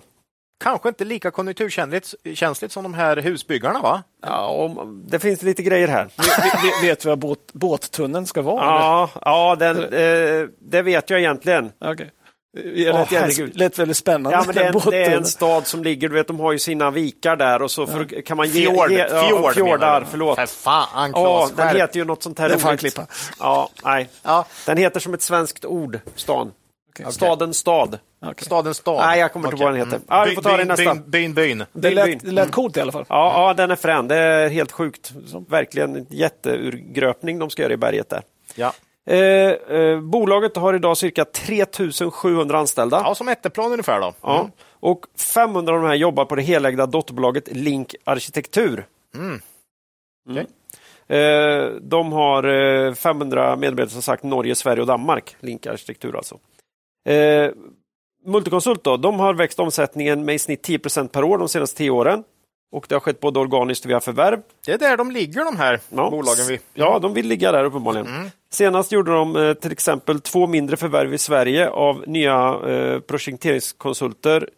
Kanske inte lika konjunkturkänsligt som de här husbyggarna va? Ja, det finns lite grejer här. vet, vet vi vad båt, båttunneln ska vara? Ja, ja den, eh, det vet jag egentligen. Okay. Det lät, oh, lät väldigt spännande. Ja, men det, är, det är en stad som ligger, du vet, de har ju sina vikar där och så för, ja. kan man ge... Fjord, ge, ja, fjord fjordar, förlåt. För fan, ja, Den heter ju något sånt här roligt. klippa. Ja, nej. Ja. Den heter som ett svenskt ord, stan. Okay. Staden stad. Okay. Staden stad. Nej, jag kommer inte okay. ihåg vad den heter. Mm. Ja, vi får ta det nästa. Byn, byn. Det lät, det lät coolt i alla fall. Ja, ja, den är frän. Det är helt sjukt. Verkligen en jätteurgröpning de ska göra i berget där. Ja. Eh, eh, bolaget har idag cirka 3700 anställda. Ja, som Etteplan ungefär. Då. Mm. Ja. Och 500 av de här jobbar på det helägda dotterbolaget Link Arkitektur. Mm. Okay. Eh, de har 500 eh, medarbetare som sagt Norge, Sverige och Danmark. Link Arkitektur alltså. Eh, Multiconsult då, de har växt omsättningen med i snitt 10% per år de senaste 10 åren. Och det har skett både organiskt och via förvärv. Det är där de ligger de här ja. bolagen. Vi. Ja, de vill ligga där uppenbarligen. Mm. Senast gjorde de eh, till exempel två mindre förvärv i Sverige av nya eh, projekteringskonsulter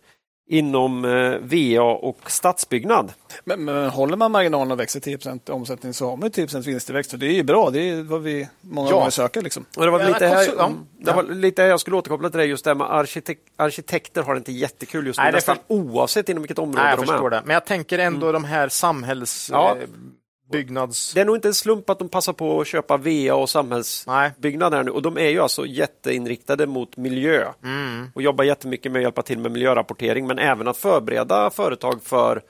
inom eh, VA och stadsbyggnad. Men, men håller man marginalen och växer 10 omsättning så har man 10 vinsttillväxt. Det är ju bra, det är vad vi många ja. gånger söker. Liksom. Och det var, lite här, ja. det var lite här jag skulle återkoppla till det, just det här med arkitek arkitekter har det inte jättekul just nu, Nej, nästan för... oavsett inom vilket område Nej, jag de är. Det. Men jag tänker ändå mm. de här samhälls... Ja. Byggnads... Det är nog inte en slump att de passar på att köpa VA och samhällsbyggnader nu och de är ju alltså jätteinriktade mot miljö mm. och jobbar jättemycket med att hjälpa till med miljörapportering men även att förbereda företag för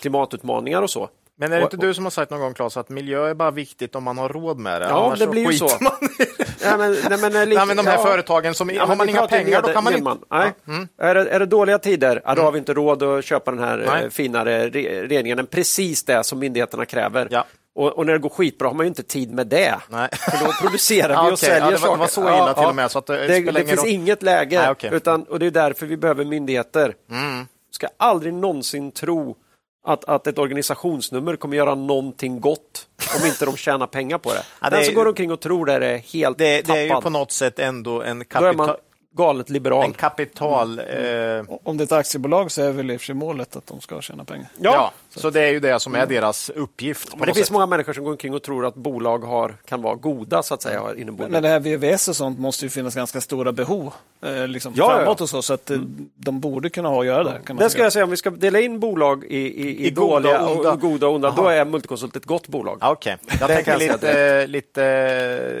klimatutmaningar och så. Men är det inte du som har sagt någon gång Claes att miljö är bara viktigt om man har råd med det? Ja, Annars det blir ju så. Man [LAUGHS] ja, men, nej, men, lite, nej, men de här ja. företagen, som, ja, har man inga pengar då kan man inte... Nej. Mm. Är, det, är det dåliga tider, ja, då har vi inte råd att köpa den här nej. Eh, finare reningen än precis det som myndigheterna kräver. Ja. Och, och, när det går skitbra har man ju inte tid med det. Nej. För då producerar [LAUGHS] vi och okay. säljer ja, det var, saker. Det var så illa ja, till och med. Så att det, det, det finns inget läge. Nej, okay. utan, och det är därför vi behöver myndigheter. Mm. ska aldrig någonsin tro att, att ett organisationsnummer kommer göra någonting gott om inte de tjänar pengar på det. [LAUGHS] Ja, Den som går omkring och tror det är helt det, tappad. Det är ju på något sätt ändå en kapital galet liberal. En kapital... Mm. Eh... Om det är ett aktiebolag så är väl i och för sig målet att de ska tjäna pengar. Ja, ja så. så. det är ju det som är mm. deras uppgift. Men det finns många människor som går omkring och tror att bolag har, kan vara goda så att säga inombords. Men det här VVS och sånt måste ju finnas ganska stora behov eh, liksom ja, framåt och så, så att mm. de borde kunna ha att göra det. Kan det ska jag säga, om vi ska dela in bolag i, i, i, I dåliga och onda. och goda och onda, då är Multiconsult ett gott bolag. Okej, okay. jag tänker lite, lite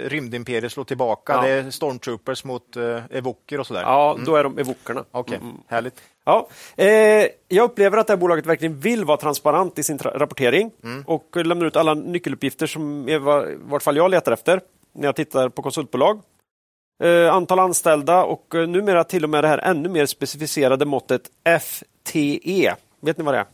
uh, rymdimperiet slå tillbaka. Ja. Det är Stormtroopers mot uh, evoker och sådär. Ja, mm. då är de evokerna. Okej, okay. mm. härligt. Ja, eh, jag upplever att det här bolaget verkligen vill vara transparent i sin rapportering mm. och lämnar ut alla nyckeluppgifter som i vart fall jag letar efter när jag tittar på konsultbolag. Eh, antal anställda och eh, numera till och med det här ännu mer specificerade måttet FTE. Vet ni vad det är?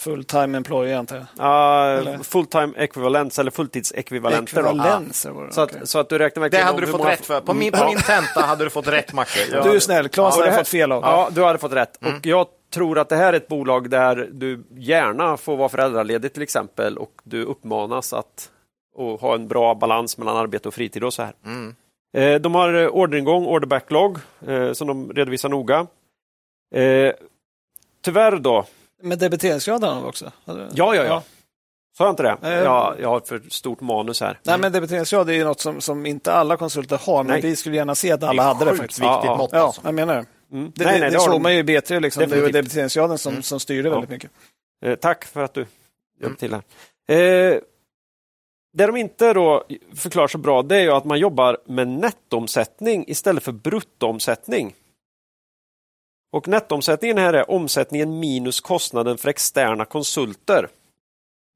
Full-time employee antar jag? Uh, full-time equivalents eller fulltidsekvivalenter. Ekvivalenser ah. så, att, så att du räknar verkligen Det hade du fått många... rätt för. På min, på min tenta hade du fått rätt Macke. Ja. Du är snäll, Claes ja, hade fått fel av. Ja, du hade fått rätt. Mm. Och jag tror att det här är ett bolag där du gärna får vara föräldraledig till exempel och du uppmanas att ha en bra balans mellan arbete och fritid och så här. Mm. Eh, de har eh, orderingång, order backlog, eh, som de redovisar noga. Tyvärr då, med debiteringsgraden har också? Ja, ja, ja. Sa jag inte det? Eh, ja, jag har för stort manus här. Nej, men debiteringsgrad är ju något som, som inte alla konsulter har, men nej. vi skulle gärna se att alla hade det. Faktiskt. viktigt ja, mått. Ja, alltså. jag menar mm. det. Nej, nej, det, det såg man ju i B3, liksom. det var debiteringsgraden som, mm. som styrde väldigt mycket. Eh, tack för att du hjälpte mm. till här. Eh, det de inte då förklarar så bra, det är ju att man jobbar med nettoomsättning istället för bruttoomsättning. Och nettoomsättningen här är omsättningen minus kostnaden för externa konsulter.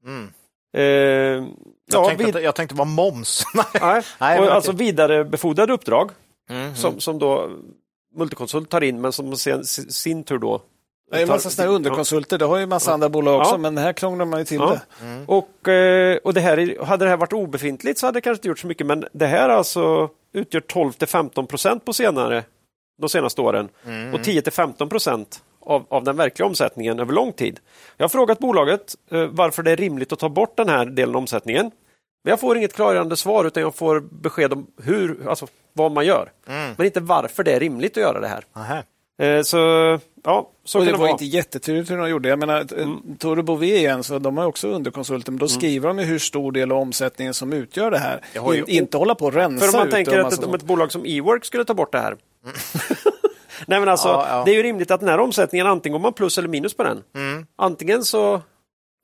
Mm. Eh, jag, ja, tänkte, vid... jag tänkte vara moms. [LAUGHS] Nej, Nej och alltså vidarebefordrade uppdrag mm, som, som då Multiconsult tar in men som sen, sin tur då det är en massa sådana underkonsulter, det har ju en massa ja. andra bolag också, ja. men här krånglar man ju till ja. det. Mm. Och, eh, och det här, hade det här varit obefintligt så hade det kanske inte gjort så mycket, men det här alltså utgör 12 till 15 procent på senare, de senaste åren mm. och 10 till 15 procent av, av den verkliga omsättningen över lång tid. Jag har frågat bolaget eh, varför det är rimligt att ta bort den här delen av omsättningen. Men jag får inget klargörande svar utan jag får besked om hur, alltså vad man gör. Mm. Men inte varför det är rimligt att göra det här. Aha. Eh, så ja, så och det, det var inte jättetydligt hur de gjorde. Jag menar, mm. Tore Bouvet igen, så de har också underkonsulter, men då mm. skriver de hur stor del av omsättningen som utgör det här. Ju, In, inte hålla på och rensa För om man tänker att om ett bolag som Ework skulle ta bort det här. Mm. [LAUGHS] Nej men alltså, ja, ja. det är ju rimligt att den här omsättningen, antingen går man plus eller minus på den. Mm. Antingen så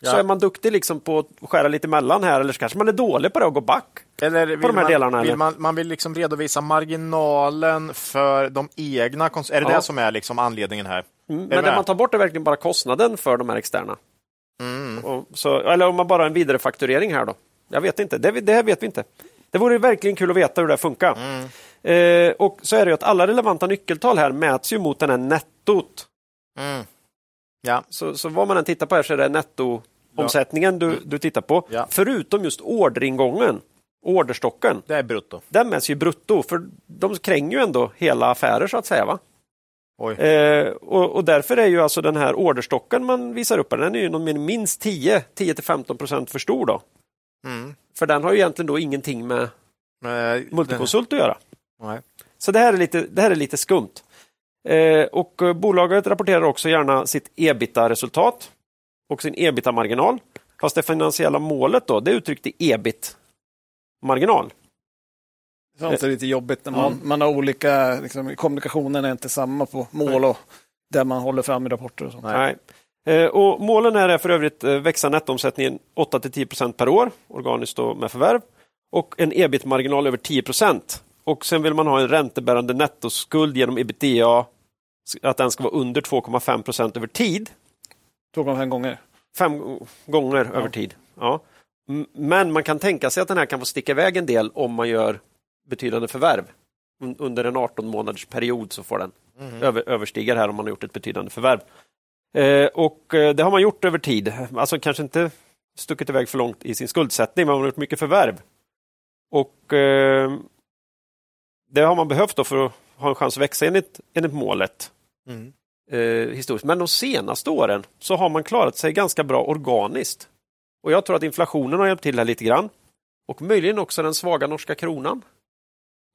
så är man duktig liksom på att skära lite emellan här eller så kanske man är dålig på det och går back. Eller på de här man, delarna. Vill man, man vill liksom redovisa marginalen för de egna Är det ja. det som är liksom anledningen här? Mm, men det man tar bort är verkligen bara kostnaden för de här externa. Mm. Och, så, eller om man bara har en vidarefakturering här då? Jag vet inte, det, det här vet vi inte. Det vore verkligen kul att veta hur det funkar. Eh, och så är det ju att alla relevanta nyckeltal här mäts ju mot den här nettot. Mm. Ja. Så, så vad man än tittar på här så är det nettoomsättningen ja. du, du tittar på. Ja. Förutom just orderingången, orderstocken. Det är brutto. Den mäts ju brutto, för de kränger ju ändå hela affärer så att säga. va? Eh, och, och, därför är ju alltså den här orderstocken man visar upp, den är ju minst 10, 10 15 procent för stor. Då. Mm. För den har ju egentligen då ingenting med Nej, multikonsult att göra. Nej. Så det här är lite, det här är lite skumt. Eh, och eh, bolaget rapporterar också gärna sitt ebita-resultat och sin ebita-marginal. Fast det finansiella målet då, det är uttryckt i ebit-marginal. Sånt är lite jobbigt när man, mm. man har olika, liksom, kommunikationen är inte samma på mål och där man håller fram i rapporter. Och sånt. Nej. Eh, och målen är för övrigt växa nettoomsättningen 8 10% per år, organiskt och med förvärv, och en ebit-marginal över 10 och sen vill man ha en räntebärande nettoskuld genom ebitda, att den ska vara under 2,5 procent över tid. 2,5 gånger? Fem gånger ja. över tid. Ja. Men man kan tänka sig att den här kan få sticka iväg en del om man gör betydande förvärv. Under en 18 månaders period så får den mm. över, överstiga det här om man har gjort ett betydande förvärv. Eh, och eh, det har man gjort över tid. Alltså kanske inte stuckit iväg för långt i sin skuldsättning, men man har gjort mycket förvärv. Och eh, det har man behövt då för att ha en chans att växa enligt, enligt målet. Mm. Eh, historiskt. Men de senaste åren så har man klarat sig ganska bra organiskt. Och jag tror att inflationen har hjälpt till här lite grann. Och möjligen också den svaga norska kronan.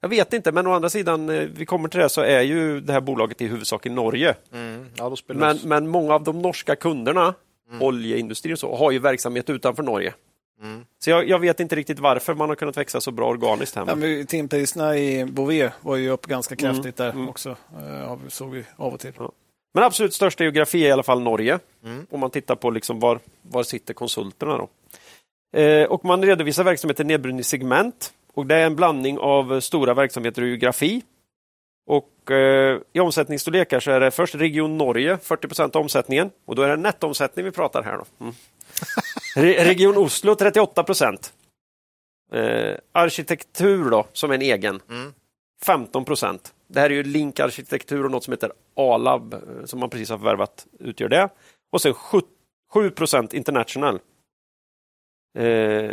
Jag vet inte, men å andra sidan, eh, vi kommer till det, så är ju det här bolaget i huvudsak i Norge. Mm. Ja, men, men många av de norska kunderna, mm. oljeindustrin och så, har ju verksamhet utanför Norge. Mm. Så jag, jag, vet inte riktigt varför man har kunnat växa så bra organiskt. Här. Ja, timpriserna i Bouvet var ju upp ganska mm. kraftigt mm. där mm. också. Ja, såg vi av och till. Ja. Men absolut största geografi är i alla fall Norge. Mm. Om man tittar på liksom var, var sitter konsulterna. Då. Eh, och man redovisar verksamheten nedbruten i segment. Och det är en blandning av stora verksamheter och geografi. Och eh, I omsättningsstorlekar så är det först Region Norge, 40 procent av omsättningen. Och då är det nettoomsättning vi pratar här. Då. Mm. [LAUGHS] Region Oslo 38 procent. Eh, arkitektur då, som en egen, mm. 15 procent. Det här är ju Link Arkitektur och något som heter Alab eh, som man precis har förvärvat utgör det. Och sen 7 procent International. Eh,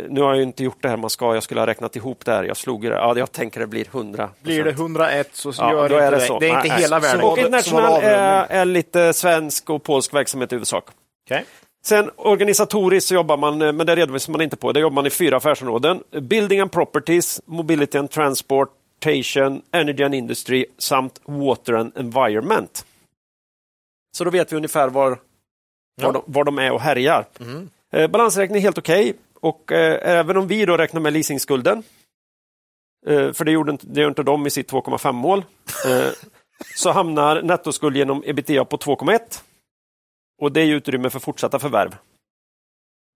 nu har jag inte gjort det här man ska, jag skulle ha räknat ihop det här. Jag slog det. Ja, jag tänker det blir 100 Blir det 101 så ja, gör det, det, så. det är inte nej, hela världen. Och International är, är, lite svensk och polsk verksamhet i huvudsak. Okay. Sen organisatoriskt så jobbar man, men det redovisar man inte på, det jobbar man i fyra affärsområden. Building and Properties, Mobility and Transportation, Energy and Industry samt Water and Environment. Så då vet vi ungefär var, ja. var, de, var de är och härjar. Mm. Eh, balansräkningen är helt okej okay. och eh, även om vi då räknar med leasingskulden, eh, för det gjorde, det gjorde inte de i sitt 2,5 mål, eh, [LAUGHS] så hamnar nettoskuld genom ebitda på 2,1 och det är utrymme för fortsatta förvärv.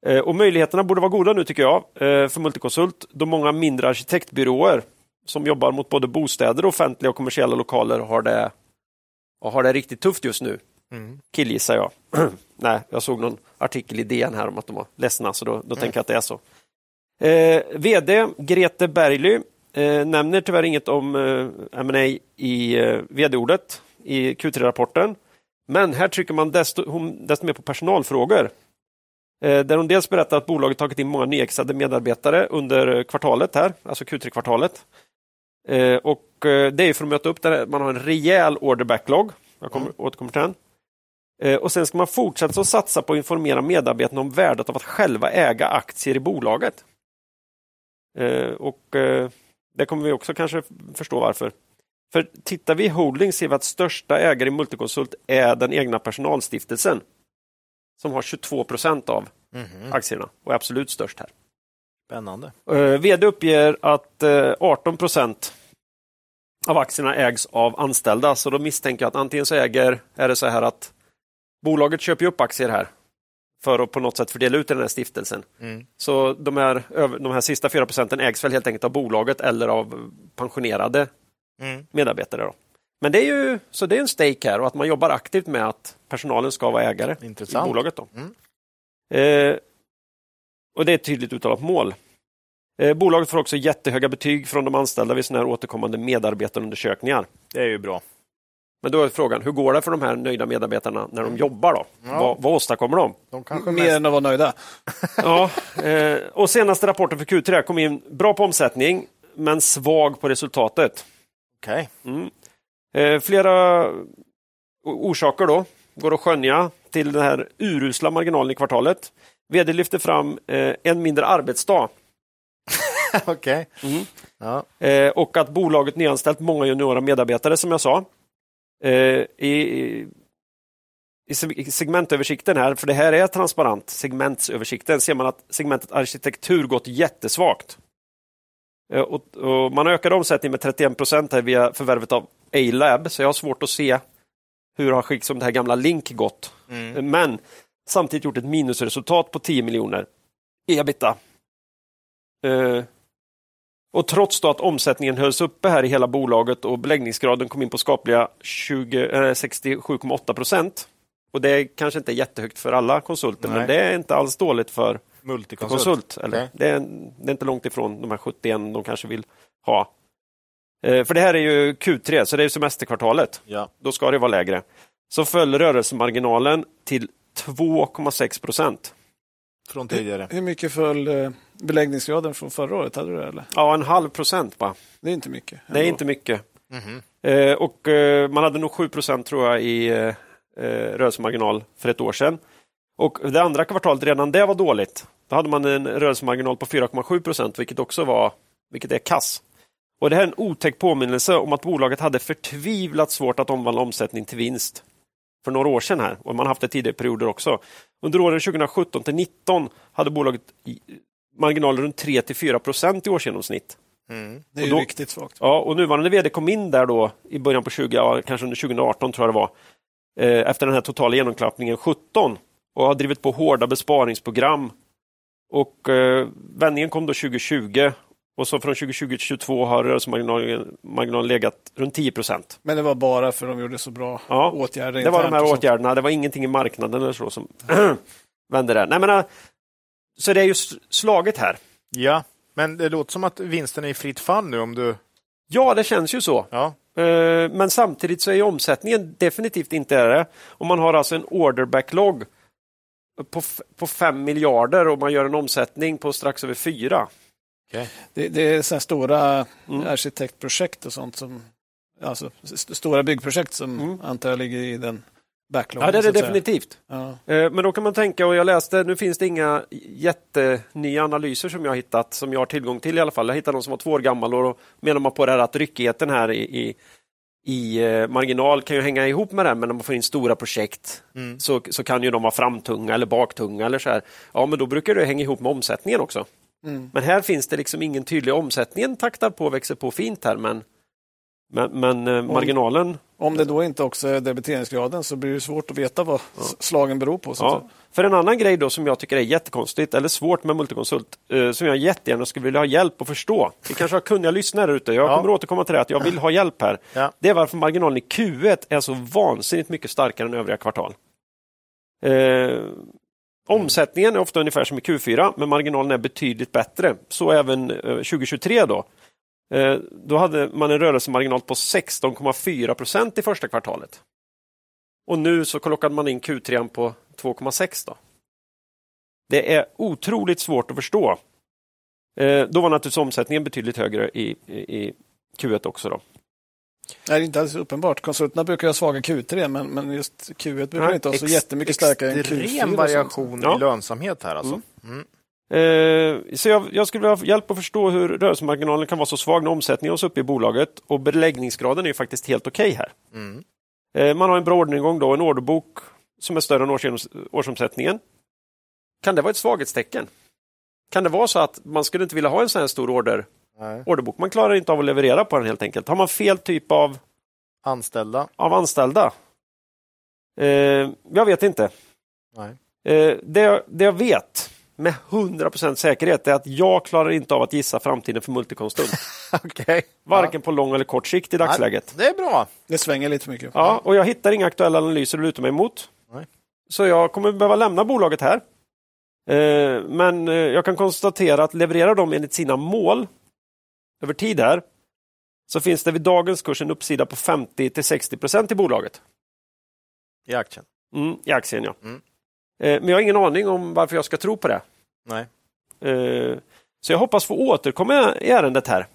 Eh, och möjligheterna borde vara goda nu tycker jag eh, för Multiconsult då många mindre arkitektbyråer som jobbar mot både bostäder, offentliga och kommersiella lokaler har det och har det riktigt tufft just nu. Mm. Killgissar jag. [CLEARS THROAT] Nej, jag såg någon artikel i DN här om att de var ledsna, så då, då mm. tänker jag att det är så. Eh, VD Grete Bergly eh, nämner tyvärr inget om eh, M&A i eh, vd-ordet i Q3-rapporten. Men här trycker man desto, hon, desto mer på personalfrågor. Eh, där hon dels berättar att bolaget tagit in många nyexade medarbetare under kvartalet här, alltså Q3-kvartalet. Eh, och eh, det är för att möta upp det, man har en rejäl order backlog. Jag kommer, mm. återkommer till den. Och sen ska man fortsätta att satsa på att informera medarbetarna om värdet av att själva äga aktier i bolaget. Och det kommer vi också kanske förstå varför. För tittar vi i holding ser vi att största ägare i Multiconsult är den egna personalstiftelsen som har 22 procent av mm aktierna och är absolut störst här. Spännande. Uh, VD uppger att eh, 18 procent av aktierna ägs av anställda, så då misstänker jag att antingen så äger, är det så här att bolaget köper upp aktier här för att på något sätt fördela ut i den här stiftelsen. Mm. Så de här, de här sista 4 procenten ägs väl helt enkelt av bolaget eller av pensionerade mm. medarbetare. Då. Men det är ju så det är en stake här och att man jobbar aktivt med att personalen ska vara ägare Intressant. i bolaget. Då. Mm. Eh, och det är ett tydligt uttalat mål. Eh, bolaget får också jättehöga betyg från de anställda vid sådana här återkommande medarbetarundersökningar. Det är ju bra. Men då är frågan, hur går det för de här nöjda medarbetarna när de mm. jobbar? då? Ja. Vad, vad åstadkommer de? de kanske Mer mest... än att vara nöjda. [LAUGHS] ja, eh, och senaste rapporten för Q3 kom in bra på omsättning, men svag på resultatet. Okej. Okay. Mm. Eh, flera orsaker då går att skönja till den här urusla marginalen i kvartalet. VD lyfter fram eh, en mindre arbetsdag. [LAUGHS] Okej. Okay. Mm. Ja. Eh, och att bolaget nyanställt många juniora medarbetare som jag sa. I, i segmentöversikten här, för det här är transparent, segmentsöversikten, ser man att segmentet arkitektur gått jättesvagt. Och, och man har ökat omsättning med 31 procent via förvärvet av A-lab, så jag har svårt att se hur har liksom det här gamla Link gått. Mm. Men samtidigt gjort ett minusresultat på 10 miljoner ebita. Uh, och trots då att omsättningen hölls uppe här i hela bolaget och beläggningsgraden kom in på skapliga eh, 67,8 procent. Och det kanske inte är jättehögt för alla konsulter, Nej. men det är inte alls dåligt för Multikonsult. konsult. Eller? Okay. Det, är, det är inte långt ifrån de här 71 de kanske vill ha. Eh, för det här är ju Q3, så det är semesterkvartalet. Ja. Då ska det vara lägre. Så föll rörelsemarginalen till 2,6 procent. Från tidigare. Hur, hur mycket föll eh, beläggningsgraden från förra året? Hade du det, eller? Ja, en halv procent bara. Det är inte mycket. Ändå. Det är inte mycket. Mm -hmm. och man hade nog 7 procent tror jag i rörelsemarginal för ett år sedan. Och det andra kvartalet, redan det var dåligt. Då hade man en rörelsemarginal på 4,7 procent, vilket också var vilket är kass. Och Det här är en otäck påminnelse om att bolaget hade förtvivlat svårt att omvandla omsättning till vinst för några år sedan här och man har haft det tidigare perioder också. Under åren 2017 till 2019 hade bolaget marginaler runt 3 till 4 procent i årsgenomsnitt. Mm. Det är då, riktigt svagt. Ja, och nuvarande vd kom in där då i början på 20, ja, kanske under 2018 tror jag det var, eh, efter den här totala genomklappningen 17 och har drivit på hårda besparingsprogram. Och eh, vändningen kom då 2020 och så från 2020 till 2022 har rörelsemarginalen legat runt 10 procent. Men det var bara för att de gjorde så bra ja, åtgärder? Det var de här åtgärderna, det var ingenting i marknaden eller så som [CLEARS THROAT] vände där. Nej, men, äh, så det är ju slaget här. Ja, men det låter som att vinsten är i fritt fall nu om du... Ja, det känns ju så. Ja. Eh, men samtidigt så är omsättningen definitivt inte det. Och man har alltså en order backlog på, på 5 miljarder och man gör en omsättning på strax över 4. Okay. Det, det, är så stora mm. arkitektprojekt och sånt som alltså stora byggprojekt som mm. antar jag ligger i den backloggen. Ja, det är det definitivt. Ja. Eh, men då kan man tänka, och jag läste, nu finns det inga jättenya analyser som jag har hittat, som jag har tillgång till i alla fall. Jag hittade någon som var två år gammal och då menar man på det här att ryckigheten här i, i i eh, marginal kan ju hänga ihop med det, men när man får in stora projekt mm. så, så kan ju de vara framtunga eller baktunga eller så här. Ja, men då brukar det hänga ihop med omsättningen också. Mm. Men här finns det liksom ingen tydlig omsättning. taktar på, växer på fint här, men, men, men eh, marginalen Om det då inte också är debiteringsgraden så blir det svårt att veta vad ja. slagen beror på. Ja. För en annan grej då som jag tycker är jättekonstigt eller svårt med multikonsult eh, som jag jättegärna skulle vilja ha hjälp att förstå. Vi kanske har kunniga lyssnare ute. Jag ja. kommer återkomma till det att jag vill ha hjälp här. Ja. Det är varför marginalen i Q1 är så vansinnigt mycket starkare än övriga kvartal. Eh, omsättningen är ofta ungefär som i Q4 men marginalen är betydligt bättre. Så även eh, 2023 då. Eh, då hade man en rörelsemarginal på 16,4 procent i första kvartalet. Och nu så klockade man in Q3 på 2,6. Det är otroligt svårt att förstå. Eh, då var naturligtvis omsättningen betydligt högre i, i, Q1 också. Då. Det är inte alldeles uppenbart. Konsulterna brukar ha svaga Q3 men, men just Q1 brukar Nej, inte ha så jättemycket starkare än Q4. Extrem variation i lönsamhet här alltså. Mm. Mm. Eh, så jag, jag, skulle vilja ha hjälp att förstå hur rörelsemarginalen kan vara så svag när omsättningen hålls uppe i bolaget och beläggningsgraden är faktiskt helt okej okay här. Mm. Eh, man har en bra orderingång då, en orderbok som är större än års, årsomsättningen. Kan det vara ett svaghetstecken? Kan det vara så att man skulle inte vilja ha en sån här stor order, orderbok? Man klarar inte av att leverera på den helt enkelt. Har man fel typ av anställda? Av anställda? Eh, jag vet inte. Eh, det, det jag vet med 100% säkerhet är att jag klarar inte av att gissa framtiden för Multiconsult. [LAUGHS] okay. Varken ja. på lång eller kort sikt i dagsläget. Ja, det är bra. Det svänger lite för mycket. Ja, och jag hittar inga aktuella analyser att luta mig emot. Nej. Så jag kommer behöva lämna bolaget här. Eh, men eh, jag kan konstatera att levererar de enligt sina mål över tid här så finns det vid dagens kurs en uppsida på 50 till 60 procent i bolaget. I aktien? Mm, I aktien, ja. Mm. Eh, men jag har ingen aning om varför jag ska tro på det. Nej. Eh, så jag hoppas få återkomma i ärendet här.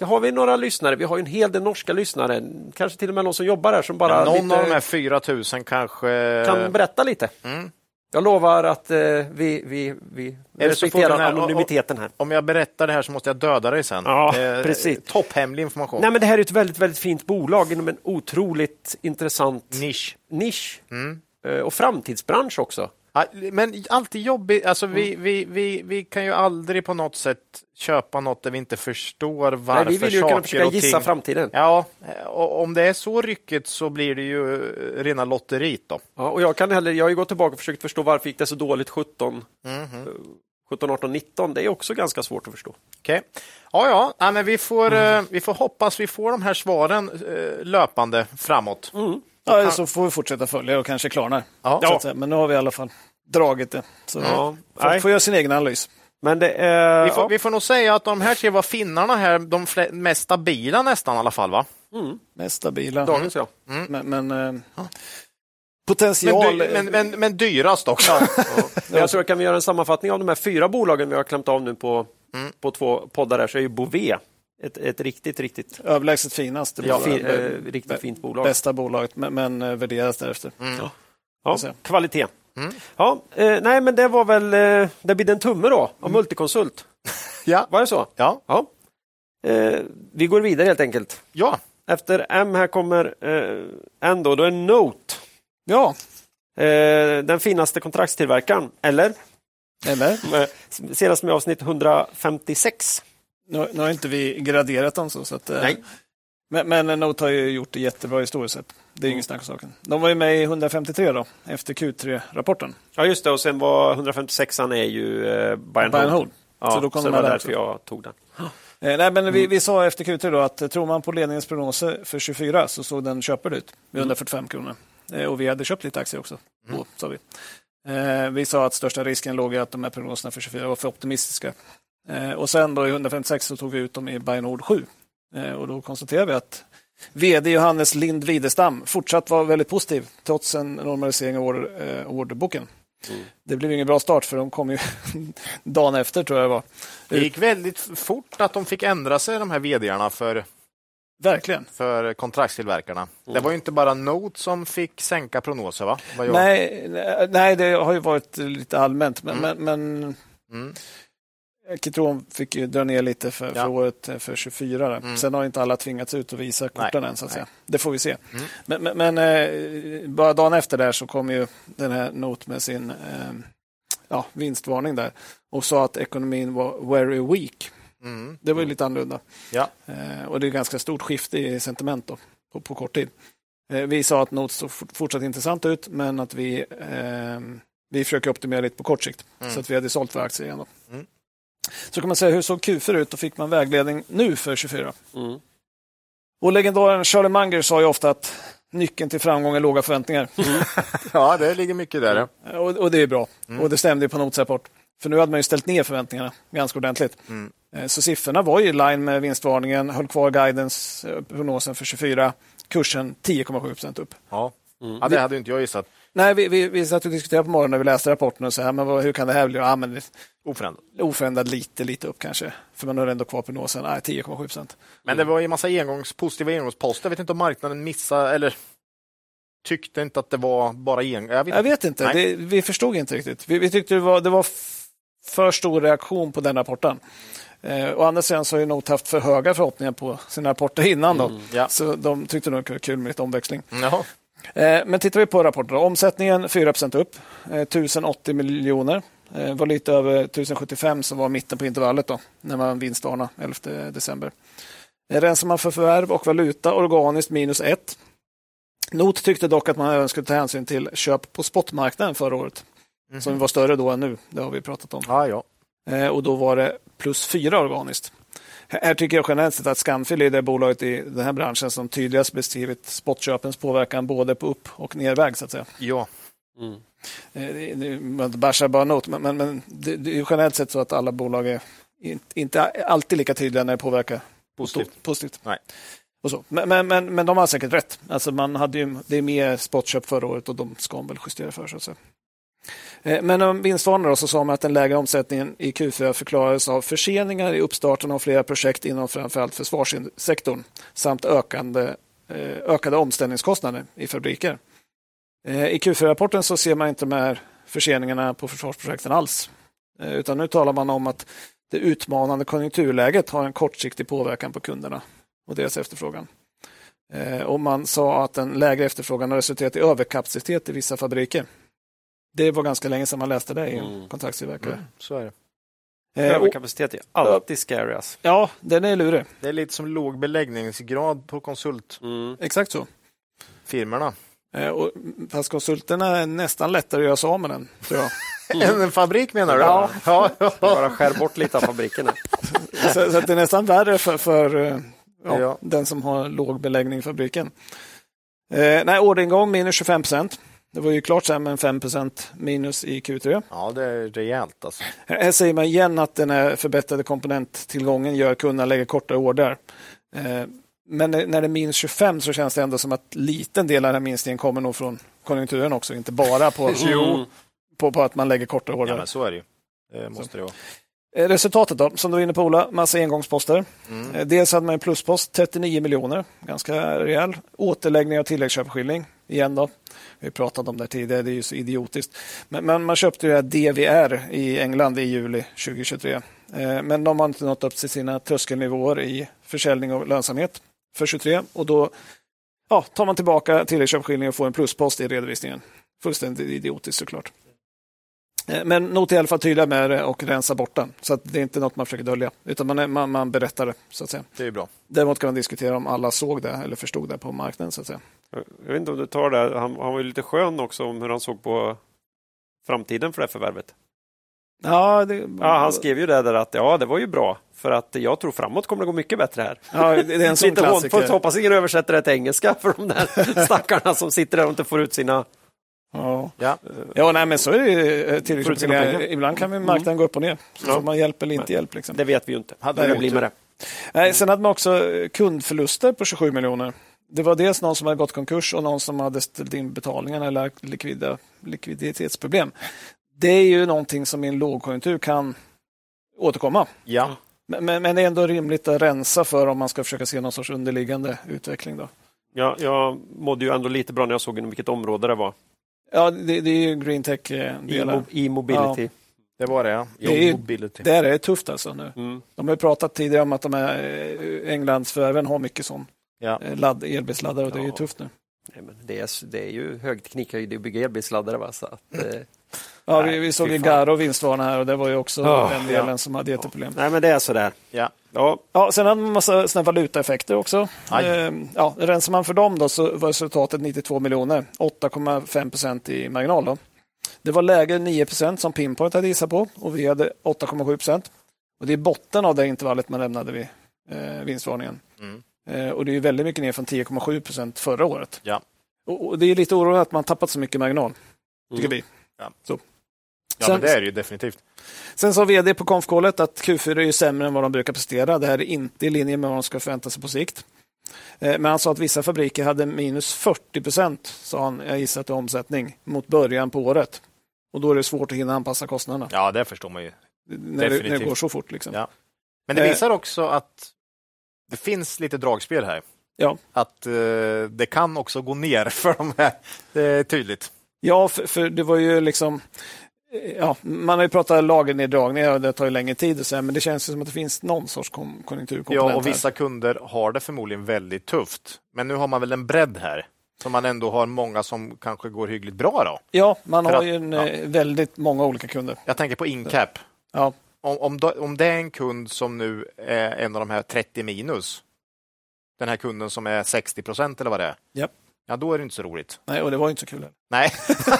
Har vi några lyssnare? Vi har en hel del norska lyssnare. Kanske till och med någon som jobbar här som bara... Ja, någon lite... av de här 4000 kanske... Kan berätta lite. Mm. Jag lovar att eh, vi, vi, vi respekterar här, anonymiteten här. Om jag berättar det här så måste jag döda dig sen. Ja, eh, precis. Topphemlig information. Nej, men det här är ett väldigt, väldigt fint bolag inom en otroligt intressant nisch. nisch. Mm. Eh, och framtidsbransch också. Men alltid jobbigt, alltså vi, mm. vi, vi, vi kan ju aldrig på något sätt köpa något där vi inte förstår varför Nej, vi vill ju kunna försöka gissa framtiden. Ja, och om det är så ryckigt så blir det ju rena lotteriet då. Ja, och jag kan heller, jag har ju gått tillbaka och försökt förstå varför gick det så dåligt 17, mm -hmm. 17 18, 19. Det är också ganska svårt att förstå. Okej. Okay. Ja, ja, ja men vi, får, mm. vi får hoppas vi får de här svaren eh, löpande framåt. Mm. Ja, så får vi fortsätta följa och kanske klarnar. Ja. Men nu har vi i alla fall dragit det. Så ja. får, får göra sin egen analys. Men det är, vi, får, ja. vi får nog säga att de här tre var finnarna här, de mest stabila nästan i alla fall va? Mm. Mest stabila. Dagens ja. Mm. Men, men äh, potential... Men, men, men, men, dyrast också. Ja. ja. [LAUGHS] Jag tror kan vi göra en sammanfattning av de här fyra bolagen vi har klämt av nu på, mm. på två poddar här så är ju Bové ett, ett riktigt, riktigt... Överlägset finaste ja, bolag. Fin, äh, riktigt fint bolag. Bästa bolaget, men, men äh, värderas därefter. Mm. Ja. ja kvalitet. Mm. Ja, eh, nej, men det var väl, eh, det blir en tumme då, av mm. Multiconsult. [LAUGHS] ja. Var det så? Ja. ja. Eh, vi går vidare helt enkelt. Ja. Efter M här kommer eh, N då, då är Note. Ja. Eh, den finaste kontraktstillverkaren, eller? Eller? Eh, senast med avsnitt 156. Nu, nu har inte vi graderat dem så. så att, eh, Nej. Men, men Note har ju gjort det jättebra historiskt sett. Det är mm. ingen snack om saken. De var ju med i 153 då, efter Q3-rapporten. Ja, just det. Och sen var 156an är ju eh, Bayern, Bayern Hold. Ja, så då kom så det var därför jag tog den. Eh, nej, men mm. vi, vi sa efter Q3 då att eh, tror man på ledningens prognoser för 24 så såg den köpare ut med 145 mm. kronor. Eh, och vi hade köpt lite aktier också. Mm. Då, sa vi. Eh, vi sa att största risken låg i att de här prognoserna för 24 var för optimistiska. Eh, och sen då i 156 så tog vi ut dem i Bayern Nord 7. Eh, och då konstaterade vi att VD Johannes Lind Widestam fortsatt var väldigt positiv trots en normalisering av order, eh, orderboken. Mm. Det blev ingen bra start för de kom ju [LAUGHS] dagen efter tror jag det var. Det gick väldigt fort att de fick ändra sig de här vdarna för Verkligen. För kontraktstillverkarna. Mm. Det var ju inte bara Note som fick sänka prognoser va? Nej, nej, det har ju varit lite allmänt. Men, mm. men, men mm. Kitron fick ju dra ner lite för, ja. för året eh, för 24. Mm. Sen har inte alla tvingats ut och visa korten än. Så att säga. Det får vi se. Mm. Men, men, men eh, bara dagen efter där så kom ju den här Note med sin eh, ja, vinstvarning där och sa att ekonomin var very weak. Mm. Det var ju lite annorlunda. Ja. Eh, och det är ganska stort skifte i sentiment då, på, på kort tid. Eh, vi sa att Note såg fortsatt intressant ut, men att vi, eh, vi försöker optimera lite på kort sikt. Mm. Så att vi hade sålt våra aktier igen. Så kan man säga, hur såg Q4 ut? Då fick man vägledning nu för 24. Mm. Och legendaren Charlie Munger sa ju ofta att nyckeln till framgång är låga förväntningar. Mm. ja, det ligger mycket där. Ja. Och, och, det är bra. Mm. Och det stämde på Notes rapport. För nu hade man ju ställt ner förväntningarna ganska ordentligt. Mm. Eh, så siffrorna var i line med vinstvarningen, höll kvar guidance, eh, prognosen för 24, kursen 10,7 procent upp. Ja. Mm. ja, det hade inte jag gissat. Nej, vi, vi, vi satt och diskuterade på morgonen när vi läste rapporten och så här, men vad, hur kan det här bli? Ja, men oförändrad. oförändrad lite, lite upp kanske. För man har ändå kvar prognosen, nej 10,7 procent. Men det var ju en massa engångs, positiva engångsposter. Jag vet inte om marknaden missade eller tyckte inte att det var bara en. Jag vet, jag vet inte, det, vi förstod inte riktigt. Vi, vi tyckte det var, det var för stor reaktion på den rapporten. Eh, å andra sidan så har ju Note haft för höga förhoppningar på sina rapporter innan. Då. Mm, ja. Så de tyckte nog det var kul med lite omväxling. Jaha. Eh, men tittar vi på rapporten. Omsättningen 4% upp, eh, 1080 miljoner. Eh, var lite över 1075 som var mitten på intervallet då, när man vinstvarnade 11 december. Eh, rensar man för förvärv och valuta organiskt minus 1. Not tyckte dock att man även skulle ta hänsyn till köp på spotmarknaden förra året. Mm. Som var större då än nu. Det har vi pratat om. Ah, ja. Eh, och då var det plus 4 organiskt. Här tycker jag generellt sett att Scanfil är det bolaget i den här branschen som tydligast beskrivit spotköpens påverkan både på upp och nerväg. Så att säga. Ja. Mm. Eh, det bashar bara not, men, men, men det, det, är generellt sett så att alla bolag är inte alltid lika tydliga när det påverkar positivt. positivt. Nej. Och så. Men, men, men, men de har säkert rätt. Alltså man hade ju, det är mer spotköp förra året och de ska man väl justera för. Så att säga. Eh, men om vinstvarnarna så sa man att den lägre omsättningen i Q4 förklarades av förseningar i uppstarten av flera projekt inom framförallt försvarssektorn samt ökande, eh, ökade omställningskostnader i fabriker. Eh, I Q4-rapporten så ser man inte de här förseningarna på försvarsprojekten alls. Utan nu talar man om att det utmanande konjunkturläget har en kortsiktig påverkan på kunderna och deras efterfrågan. Och man sa att den lägre efterfrågan har resulterat i överkapacitet i vissa fabriker. Det var ganska länge sedan man läste det i en mm. kontraktstillverkare. Mm, så är det. Eh, Överkapacitet är alltid scary. Ja, den är lurig. Det är lite som låg beläggningsgrad på konsult. Mm. Exakt så. Firmorna. Eh, och, fast konsulterna är nästan lättare att göra sig av med den, tror jag. Mm. [LAUGHS] en fabrik menar du? Ja. ja. Bara skär bort lite av fabrikerna. [LAUGHS] så, så det är nästan värre för, för eh, ja, ja. den som har låg beläggning i fabriken. Eh, nej, orderingång minus 25 procent. Det var ju klart sämre än 5% minus i Q3. Ja, det är rejält. Alltså. Här säger man igen att den här förbättrade komponenttillgången gör att kunderna lägger kortare order. Eh, men när det är minus 25 så känns det ändå som att liten del av den minskningen kommer nog från konjunkturen också, inte bara på, [LAUGHS] på, på, att man lägger kortare order. Ja, men så är det ju. Det måste så. det vara. Eh, resultatet då, som du var inne på Ola, massa engångsposter. Mm. Eh, dels hade man en pluspost, 39 miljoner, ganska rejäl. Återläggning av tilläggsköpeskilling, igen då. Vi pratat om det tidigare, det är ju så idiotiskt. Men, men man köpte ju DVR i England i juli 2023. Eh, men de har inte nått upp till sina tröskelnivåer i försäljning och lönsamhet för 23 och då ja, tar man tillbaka tilläggsköpeskilling och får en pluspost i redovisningen. Fullständigt idiotiskt såklart. Eh, men Not i alla fall tydliga med det och rensa bort den. Så att det är inte något man försöker dölja, utan man, är, man, man berättar det. Så att säga. Det är bra. Däremot kan man diskutera om alla såg det eller förstod det på marknaden. Så att säga. Jag vet inte om du tar det, han, han var ju lite skön också om hur han såg på framtiden för det förvärvet. Ja, det... ja, han skrev ju det där att ja, det var ju bra för att jag tror framåt kommer det gå mycket bättre här. Ja, det är en sån klassiker. Hoppas ingen översätter det till engelska för de där [LAUGHS] stackarna som sitter där och inte får ut sina Ja, ja. ja nej, men så är det tillräckligt. Ibland kan marknaden mm. gå upp och ner. Så ja. får man hjälp eller inte hjälp. Liksom. Det vet vi ju inte. Hade det blir med det. Nej, sen hade man också kundförluster på 27 miljoner. Det var dels någon som hade gått konkurs och någon som hade ställt in betalningarna eller likvida, likviditetsproblem. Det är ju någonting som i en lågkonjunktur kan återkomma. Ja. Men, men, men det är ändå rimligt att rensa för om man ska försöka se någon sorts underliggande utveckling. Då. Ja, jag mådde ju ändå lite bra när jag såg inom vilket område det var. Ja, det, det är ju green tech-delar. E-mobility. Ja. Det var det, ja. Det är, där är det tufft alltså nu. Mm. De har pratat tidigare om att de här eh, Englandsförvärven har mycket sån ja. Eh, ladd, elbilsladdare och det är ju tufft nu. Nej, men det, är, det är ju högteknikhöjd att bygga elbilsladdare. Va? Så att, eh, ja, vi, vi såg ju Garo vinstvarna här och det var ju också oh, den delen ja. som hade jätteproblem. Nej, men det är sådär. Ja. Ja. Ja, sen hade man massa såna valutaeffekter också. Eh, ja, rensar man för dem då så var resultatet 92 miljoner, 8,5 procent i marginal. Då. Det var lägre 9 procent som Pinpoint hade gissat på och vi hade 8,7 procent. Och det är botten av det intervallet man lämnade vid eh, vinstvarningen. Mm. Eh, och det är väldigt mycket ner från 10,7 procent förra året. Ja. Och, det är lite oroande att man tappat så mycket marginal, tycker mm. vi. Ja. Så. Ja, sen, men det är det ju definitivt. Sen sa vd på konfkålet att Q4 är sämre än vad de brukar prestera. Det här är inte i linje med vad de ska förvänta sig på sikt. Eh, men han sa att vissa fabriker hade minus 40 procent, sa han, jag gissar till omsättning, mot början på året. Och då är det svårt att hinna anpassa kostnaderna. Ja, det förstår man ju. När, det, när det, går så fort. Liksom. Ja. Men det eh. visar också att det finns lite dragspel här. Ja. Att uh, det kan också gå ner [LAUGHS] för de här. Det är tydligt. Ja, för, för det var ju liksom Ja, man har ju pratat lagerneddragningar och det tar ju längre tid, och så här, men det känns som att det finns någon sorts konjunkturkomponent. Ja, och vissa här. kunder har det förmodligen väldigt tufft. Men nu har man väl en bredd här, så man ändå har många som kanske går hyggligt bra. då. Ja, man För har att, ju en, ja. Eh, väldigt många olika kunder. Jag tänker på Incap. Ja. Om, om, om det är en kund som nu är en av de här 30 minus, den här kunden som är 60 procent eller vad det är. Ja. Ja, då är det inte så roligt. Nej, och det var inte så kul. Nej,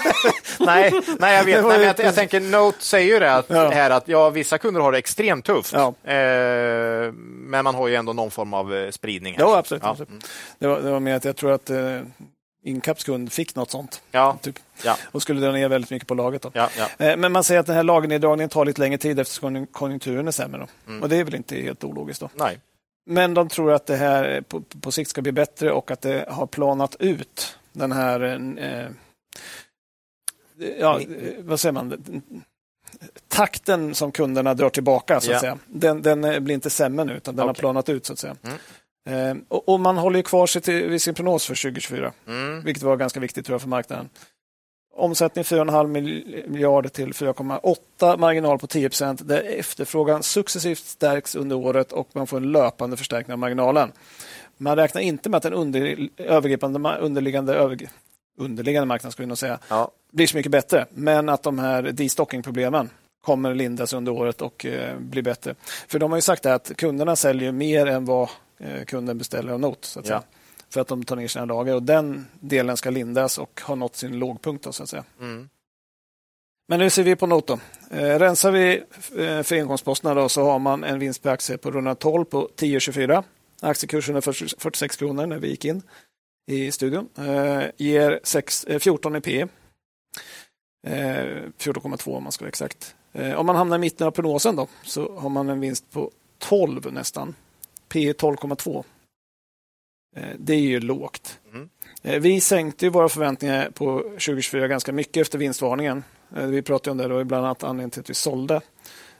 [LAUGHS] nej, nej, jag vet. Nej, jag, jag, tänker, Note säger ju det, att, ja. här att ja, vissa kunder har det extremt tufft. Ja. Eh, men man har ju ändå någon form av eh, spridning. Ja, absolut. Ja. absolut. Det, var, det var mer att jag tror att eh, Incaps kund fick något sånt. Ja. Typ. Ja. Och skulle dra ner väldigt mycket på laget. Då. Ja, ja. Eh, men man säger att den här lagerneddragningen tar lite längre tid eftersom konjunkturen är sämre. Mm. Och det är väl inte helt ologiskt. Då. Nej. Men de tror att det här på, på sikt ska bli bättre och att det har planat ut den här eh, ja, vad säger man? Takten som kunderna drar tillbaka, så att säga. Den, den, blir inte sämre nu, utan den okay. har planat ut. så att säga. Mm. Eh, och, och, man håller kvar sig till, vid sin prognos för 2024, mm. vilket var ganska viktigt tror jag, för marknaden. Omsättning 4,5 miljarder till 4,8, marginal på 10 procent där efterfrågan successivt stärks under året och man får en löpande förstärkning av marginalen. Man räknar inte med att den under, övergripande underliggande, över, underliggande marknaden skulle säga, ja. blir så mycket bättre, men att de här destocking-problemen kommer lindas under året och eh, bli bättre. För de har ju sagt att kunderna säljer mer än vad kunden beställer av Note. Så att ja. för att de tar ner sina lager. Och den delen ska lindas och har nått sin lågpunkt. Då, så att säga. Mm. Men nu ser vi på Noto. Eh, rensar vi eh, för engångsposterna så har man en vinst per aktie på runda 12 på 10,24. Aktiekursen är 46 kronor när vi gick in i studion. Eh, ger 6, eh, 14 i P. Eh, 14,2 om man ska vara exakt. Eh, om man hamnar i mitten av prognosen då, så har man en vinst på 12 nästan. P 12,2. Eh, det är ju lågt. Mm. Vi sänkte våra förväntningar på 2024 ganska mycket efter vinstvarningen. Eh, vi pratade om det, då, bland annat anledningen till att vi sålde.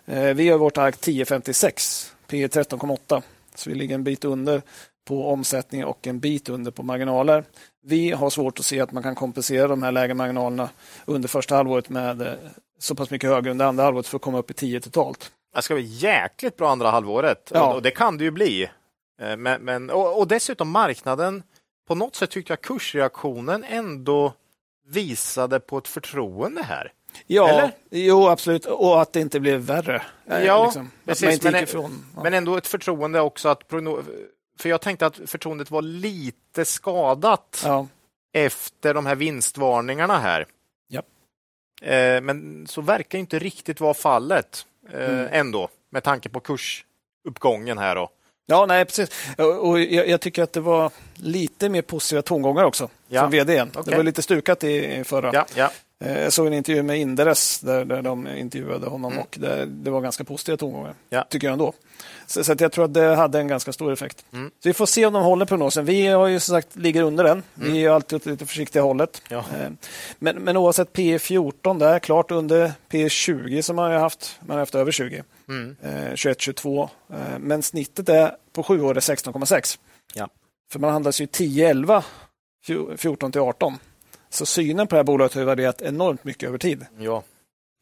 Vi gör vårt ark 10,56, P 13,8. Så vi ligger en bit under på omsättning och en bit under på marginaler. Vi har svårt att se att man kan kompensera de här lägre marginalerna under första halvåret med så pass mycket högre under andra halvåret för att komma upp i 10 totalt. Det ska bli jäkligt bra andra halvåret ja. och det kan det ju bli. Eh, men, men och, och, dessutom marknaden, på något sätt tyckte jag kursreaktionen ändå visade på ett förtroende här. Ja, Eller? jo absolut, och att det inte blev värre. Eh, ja, liksom. precis, men, ifrån, ja. men ändå ett förtroende också att för jag tänkte att förtroendet var lite skadat ja. efter de här vinstvarningarna här. Ja. Eh, men så verkar inte riktigt vara fallet mm. ändå med tanke på kursuppgången här. Då. Ja, nej, precis. Och jag, jag, tycker att det var lite mer positiva tongångar också ja. från vd. Okay. Det var lite stukat i, förra. Ja, ja. Eh, jag såg en intervju med Inderes där, där de intervjuade honom mm. och det, det, var ganska positiva tongångar, ja. tycker jag ändå. Så, så jag tror att det hade en ganska stor effekt. Mm. Så vi får se om de håller prognosen. Vi har ju som sagt ligger under den. Mm. Vi är alltid lite försiktiga hållet. Ja. Eh, men, men oavsett P 14 där, klart under P 20 som man har haft. Man har haft över 20. Mm. 21-22. Eh, men snittet är på sju år är 16,6. Ja. För man handlas ju 10-11, 14 till 18. Så synen på det här bolaget har varierat enormt mycket över tid. Ja.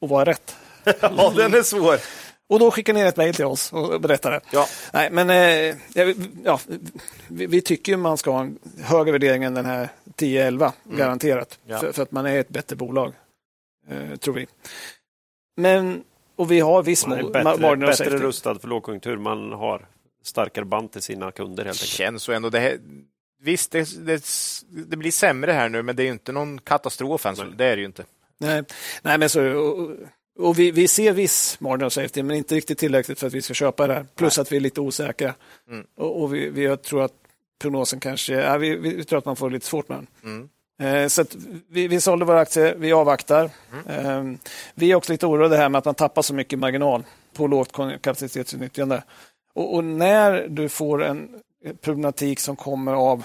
Och vad är rätt? [LAUGHS] ja, den är svår. Och då skickar ni ett mejl till oss och berättar det. Ja. Nej, men eh, ja, vi, vi, tycker man ska ha en högre värdering än den här 10-11, mm. garanterat. Ja. För, för, att man är ett bättre bolag, eh, tror vi. Men, och vi har viss man är bättre, bättre rustad för lågkonjunktur. Man har starkare band till sina kunder. Helt det känns så ändå. Det, visst, det, det, det, blir sämre här nu, men det är inte någon katastrof än. Det är det ju inte. Nej, Nej men så, och, och vi, vi, ser viss margin of safety, men inte riktigt tillräckligt för att vi ska köpa det här. Plus Nej. att vi är lite osäkra. Mm. Och, och vi, vi, tror att prognosen kanske, ja, vi, vi, tror att man får lite svårt med den. Mm. Eh, så vi, vi sålde våra aktier, vi avvaktar. Mm. Eh, vi är också lite oroade här med att man tappar så mycket marginal på lågt kapacitetsutnyttjande. Och, och, när du får en problematik som kommer av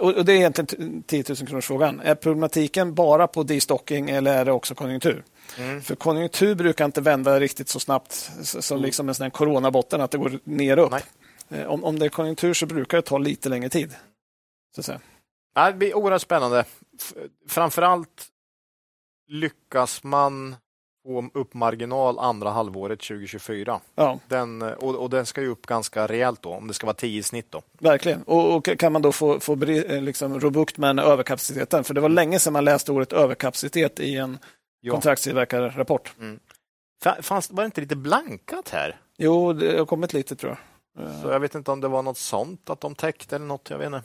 och det är egentligen 10 000 kronors frågan. Är problematiken bara på destocking eller är det också konjunktur? Mm. För konjunktur brukar inte vända riktigt så snabbt som mm. liksom en sån coronabotten, att det går ner upp. Eh, om, om det är konjunktur så brukar det ta lite längre tid. Så att säga. Det blir oerhört spännande. Framförallt lyckas man upp marginal andra halvåret 2024. Ja. Den, och, och den ska ju upp ganska rejält då, om det ska vara 10 i snitt. Då. Verkligen. Och, och kan man då få, få liksom, robukt med överkapaciteten? För det var länge sedan man läste ordet överkapacitet i en ja. kontraktstillverkarrapport. Mm. Fanns, var det inte lite blankat här? Jo, det har kommit lite tror jag. Så jag vet inte om det var något sånt att de täckte eller något. Jag vet inte.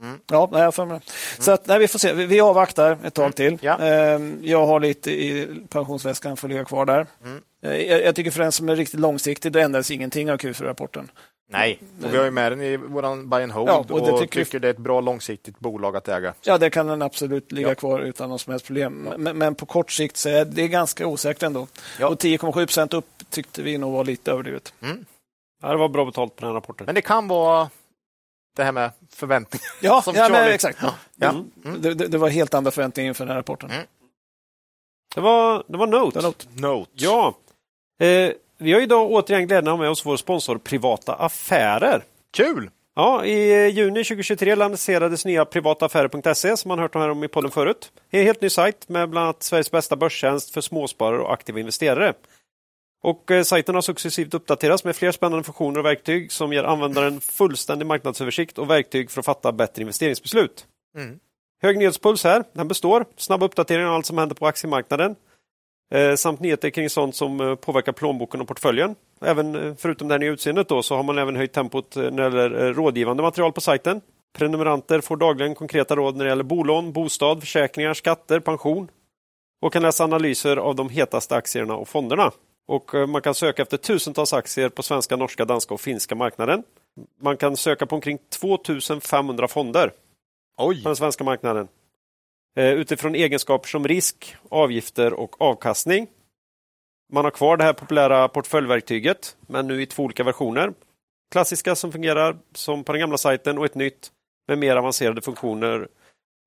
Mm. Ja, nej, jag för mig. Mm. Så att, nej, vi får se. Vi, vi avvaktar ett tag mm. till. Ja. Ehm, jag har lite i pensionsväskan för att ligga kvar där. Mm. Eh, jag, jag, tycker för den som är riktigt långsiktig, det ändras ingenting av Q4-rapporten. Nej, och vi har ju med den i vår buy and hold ja, och, det och tycker, tycker det är ett bra långsiktigt bolag att äga. Ja, det kan den absolut ligga ja. kvar utan något som helst problem. Ja. Men, men, på kort sikt så är det ganska osäkert ändå. Ja. Och 10,7 procent upp tyckte vi nog var lite överdrivet. Mm. Ja, det var bra betalt på den rapporten. Men det kan vara det här med förväntningar. [LAUGHS] Ja, ja men, exakt. Ja. Ja. Mm. mm. Det, det, var helt andra förväntningar inför den här rapporten. Mm. Det, var, det var Note. Det var Note. Note. Ja. Eh, vi har idag återigen glädjen att ha med oss vår sponsor Privata Affärer. Kul! Ja, I juni 2023 lanserades nya privataffärer.se som man hört om i podden förut. Det är en helt ny sajt med bland annat Sveriges bästa börstjänst för småsparare och aktiva investerare. Och eh, sajten har successivt uppdaterats med fler spännande funktioner och verktyg som ger användaren fullständig marknadsöversikt och verktyg för att fatta bättre investeringsbeslut. Mm. Hög nyhetspuls här, den består. Snabba uppdateringar av allt som händer på aktiemarknaden. Eh, samt nyheter kring sånt som eh, påverkar plånboken och portföljen. Även eh, förutom det här nya utseendet då, så har man även höjt tempot eh, när det gäller rådgivande material på sajten. Prenumeranter får dagligen konkreta råd när det gäller bolån, bostad, försäkringar, skatter, pension och kan läsa analyser av de hetaste aktierna och fonderna. Och eh, man kan söka efter tusentals aktier på svenska, norska, danska och finska marknaden. Man kan söka på omkring 2500 fonder Oj. på den svenska marknaden. Eh, utifrån egenskaper som risk, avgifter och avkastning. Man har kvar det här populära portföljverktyget, men nu i två olika versioner. Klassiska som fungerar som på den gamla sajten och ett nytt med mer avancerade funktioner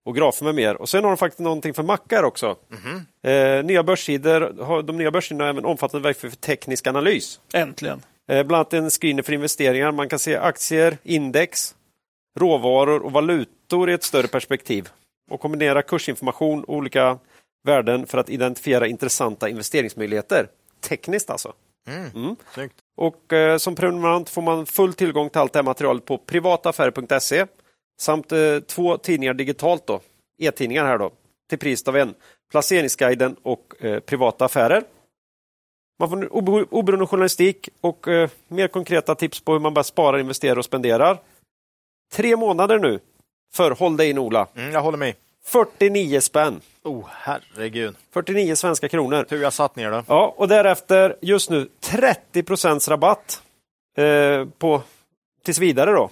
och grafer med mer. Och sen har de faktiskt någonting för mackar också. Mm -hmm. eh, nya börssidor, de nya börssidorna har även omfattande verktyg för teknisk analys. Äntligen! Eh, bland annat en screener för investeringar. Man kan se aktier, index, råvaror och valutor i ett större perspektiv. Och kombinera kursinformation och olika värden för att identifiera intressanta investeringsmöjligheter. Tekniskt alltså. Mm. Mm. Och eh, Som prenumerant får man full tillgång till allt det här materialet på privataffärer.se Samt eh, två tidningar digitalt, då, e-tidningar här då, till priset av en. Placeringsguiden och eh, Privata affärer. Man får oberoende journalistik och eh, mer konkreta tips på hur man bara sparar, investerar och spenderar. Tre månader nu för Håll dig in Ola. Mm, jag håller med. 49 spänn. Oh, herregud. 49 svenska kronor. Tur jag satt ner då. Ja, och därefter just nu 30 procents rabatt eh, på tills vidare då.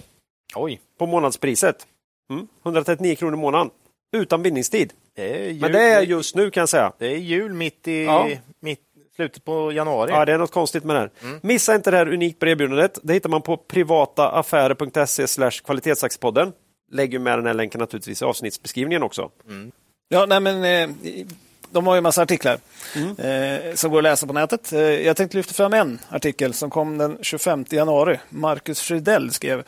Oj. På månadspriset. Mm. 139 kronor i månaden. Utan bindningstid. Det Men det är just nu kan jag säga. Det är jul mitt i ja. mitt, slutet på januari. Ja, det är något konstigt med det här. Mm. Missa inte det här unikt erbjudandet. Det hittar man på privataaffärer.se kvalitetsaktiepodden. Lägger med den här länken naturligtvis i avsnittsbeskrivningen också. Mm. Ja, nej men eh, de har ju massa artiklar mm. eh, som går att läsa på nätet. Eh, jag tänkte lyfta fram en artikel som kom den 25 januari. Marcus Fridell skrev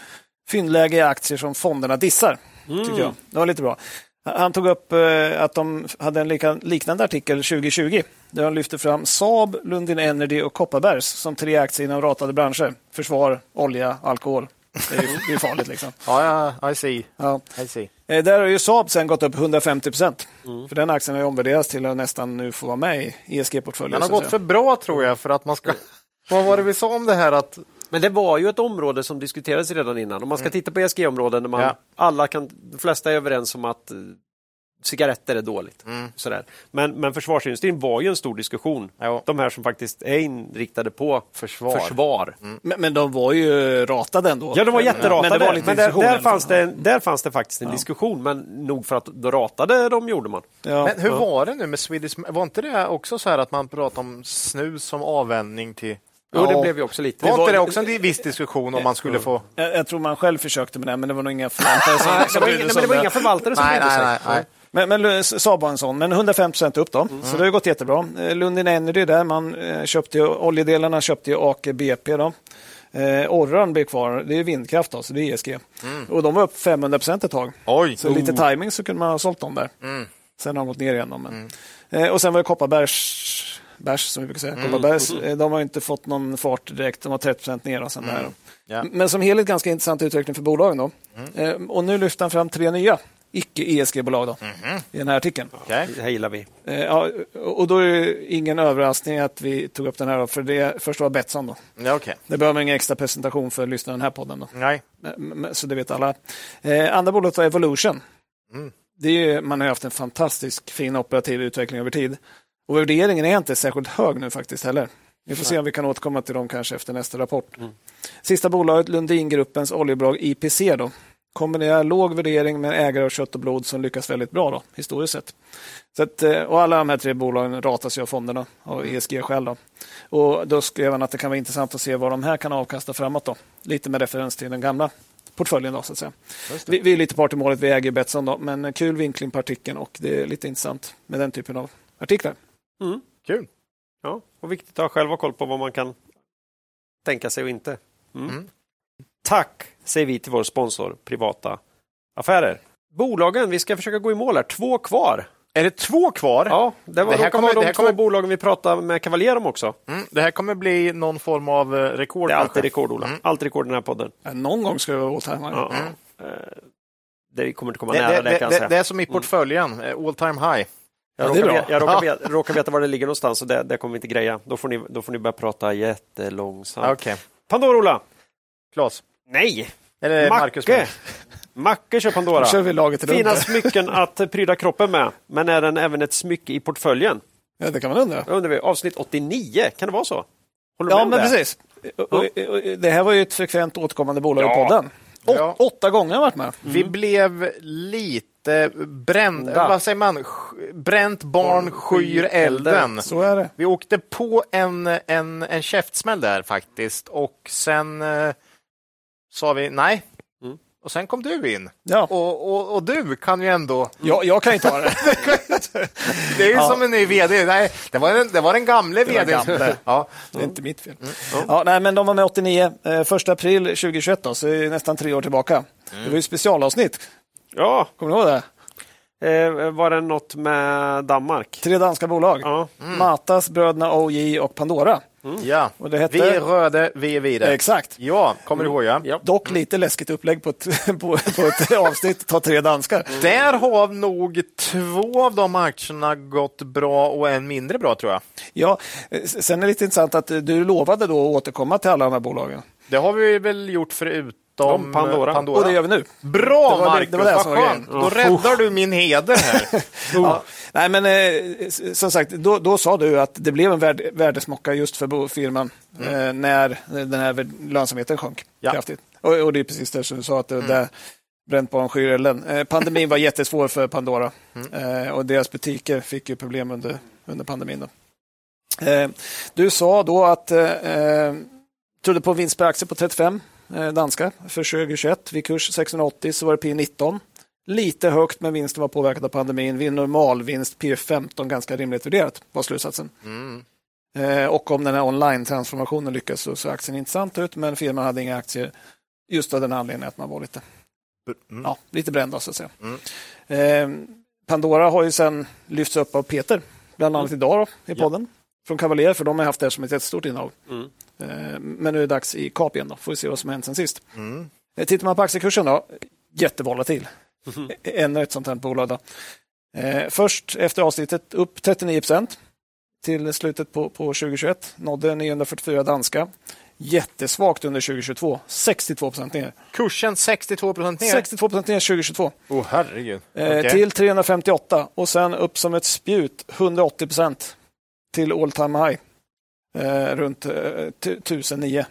fyndläge i aktier som fonderna dissar. Mm. Tycker jag. Det var lite bra. Han tog upp eh, att de hade en liknande artikel 2020 där de lyfte fram Saab, Lundin Energy och Kopparbergs som tre aktier inom ratade branscher. Försvar, olja, alkohol. Det är, det är farligt. Liksom. [LAUGHS] ja, ja, I see. Ja. I see. Eh, där har ju Saab sen gått upp 150 procent. Mm. För den aktien har omvärderats till att nästan nu få vara med i ESG-portföljen. Den har gått för bra tror jag för att man ska... Vad var det vi sa om det här att Men det var ju ett område som diskuterades redan innan. Om man ska mm. titta på ESG-områden där man ja. alla kan, de flesta är överens om att cigaretter är dåligt. Mm. Sådär. Men, men försvarsindustrin var ju en stor diskussion. Jo. De här som faktiskt är inriktade på försvar. försvar. Mm. Men, men, de var ju ratade ändå. Ja, de var jätteratade. Men, det var men där, där, fanns det, där fanns det faktiskt en ja. diskussion, men nog för att då ratade de gjorde man. Ja. Men hur var det nu med Swedish? Var inte det också så här att man pratade om snus som avvändning till Jo, det blev ju också lite. Var inte det också en viss diskussion om man skulle få... Jag, jag tror man själv förskökte med det, men det var nog inga förvaltare som, som nej, men det var inga förvaltare som nej, nej, nej, nej. Men, men Saab var en sån, men 150 procent upp då, mm. så det har gått jättebra. Eh, Lundin Energy där, man eh, köpte ju, oljedelarna köpte ju Aker BP då. Eh, Orran blir kvar, det är vindkraft då, så det är ESG. Mm. Och de var upp 500 procent ett tag. Oj. Så oh. lite timing så kunde man ha sålt dem där. Mm. Sen har de gått ner igen. Då, men. Mm. Eh, och sen var det Kopparbergs bärs som vi brukar säga. Mm. Kopparbergs, eh, de har inte fått någon fart direkt, de var 30 procent ner. Och sen mm. där. Ja. Men som helhet ganska intressant utveckling för bolagen. Då. Mm. Eh, och nu lyfter han fram tre nya icke-ESG-bolag då, mm. i den här artikeln. Okay. Det här gillar vi. Eh, ja, och då är det ingen överraskning att vi tog upp den här, då, för det först var Betsson. Då. Ja, okay. Det behöver ingen extra presentation för att lyssna på den här podden. Då. Nej. Så det vet alla. Eh, andra bolaget var Evolution. Mm. Det är, man har haft en fantastisk fin operativ utveckling över tid. Och värderingen är inte särskilt hög nu faktiskt heller. Vi får se om vi kan återkomma till dem kanske efter nästa rapport. Mm. Sista bolaget, Lundingruppens oljebolag IPC. Då kombinerar låg värdering med ägare av kött och blod som lyckas väldigt bra då, historiskt sett. Så att, eh, och alla de här tre bolagen ratas ju av fonderna av ESG själv. Då. Och då skrev han att det kan vara intressant att se vad de här kan avkasta framåt. Då. Lite med referens till den gamla portföljen. Då, så att säga. Vi, vi, är lite part i målet, vi äger Betsson, då, men kul vinkling på artikeln och det är lite intressant med den typen av artiklar. Mm. Kul! Ja, och viktigt att ha själv koll på vad man kan tänka sig och inte. Mm. Mm. Tack säger vi till vår sponsor Privata Affärer. Bolagen, vi ska försöka gå i mål här. Två kvar. Är det två kvar? Ja, det, var, det här kommer, vara de det här två kommer... bolagen vi pratade med Cavalier om också. Mm, det här kommer bli någon form av eh, rekord. Det är alltid rekord, Ola. Mm. Alltid rekord i den här podden. Någon gång ska det vara all time high. Ja. Mm. Eh, det kommer inte komma det, nära det, det, kan det, det är som i portföljen, eh, all time high. Jag, råkar, veta, jag råkar, veta, råkar, veta, var det ligger någonstans och det, det kommer vi inte greja. Då får ni, då får ni börja prata jättelångsamt. Okay. Pandora, Ola! Klas? Nej! Eller Macke. Marcus Macke kör Pandora. Kör vi laget Fina smycken att pryda kroppen med, men är den även ett smycke i portföljen? Ja, det kan man undra. undrar vi. Avsnitt 89, kan det vara så? Håller ja, men det? precis. Ja. Det här var ju ett frekvent återkommande bolag ja. i podden. Å ja. Åtta gånger har varit med. Mm. Vi blev lite bränd, vad säger man? Bränt barn skyr elden. Så är det. Vi åkte på en, en, en käftsmäll där faktiskt och sen eh, sa vi nej. Mm. Och sen kom du in. Ja. Och, och, och du kan ju ändå... Ja, jag kan [LAUGHS] inte ha det. det är ju ja. som en ny vd. Nej, det var den, det var den gamle vd. [LAUGHS] Ja. Det är inte mitt fel. Mm. Ja, nej, men de var med 89, eh, första april 2021, då, så är nästan tre år tillbaka. Mm. Det var ju specialavsnitt. Ja. Kommer du ihåg det? Eh, var det något med Danmark? Tre danska bolag. Ja. Mm. Matas, Bröderna OJ och Pandora. Mm. Ja, och det hette... vi är röda, vi är vidare. Exakt. Ja, kommer du ihåg ja. ja. Dock lite läskigt upplägg på ett, [LAUGHS] på, på ett [LAUGHS] avsnitt, ta tre danskar. Mm. Där har nog två av de aktierna gått bra och en mindre bra tror jag. Ja, sen är det lite intressant att du lovade då att återkomma till alla de här bolagen. Det har vi väl gjort förut om Pandora. Pandora. Och det gör vi nu. Bra det Marcus, det var det vad skönt. Då räddar du min heder här. [LAUGHS] ja. Nej, men eh, som sagt, då, då, sa du att det blev en värd, värdesmocka just för firman mm. eh, när den här lönsamheten sjönk ja. kraftigt. Och, och, det är precis det som du sa, att det, mm. där bränt barn skyr elden. Eh, pandemin var jättesvår för Pandora mm. eh, och deras butiker fick ju problem under, under pandemin. Eh, du sa då att eh, eh trodde på vinst per aktie på 35 Eh, danska för 2021. Vid kurs 680 så var det P 19. Lite högt men vinsten var påverkad av pandemin. Vid normalvinst P 15 ganska rimligt värderat var slutsatsen. Mm. Eh, och om den här online-transformationen lyckas så ser aktien intressant ut men firman hade inga aktier just av den anledningen att man var lite, mm. ja, lite bränd. Så att säga. Mm. Eh, Pandora har ju sen lyfts upp av Peter, bland annat mm. idag då, i podden. Ja. Från Cavalier, för de har haft det som ett jättestort innehav. Mm. Eh, men nu är det dags i kap igen. Då. Får vi se vad som har hänt sen sist. Mm. Eh, tittar man på aktiekursen då, jättevolatil. Mm. Ännu ett sånt här bolag. Då. Först efter avsnittet upp 39 procent till slutet på, på 2021. Nådde 944 danska. Jättesvagt under 2022, 62 procent ner. Kursen 62 procent ner? 62 procent ner 2022. Oh, herregud. Okay. Till 358 och sen upp som ett spjut, 180 procent till all time high. Eh, runt eh, 1009.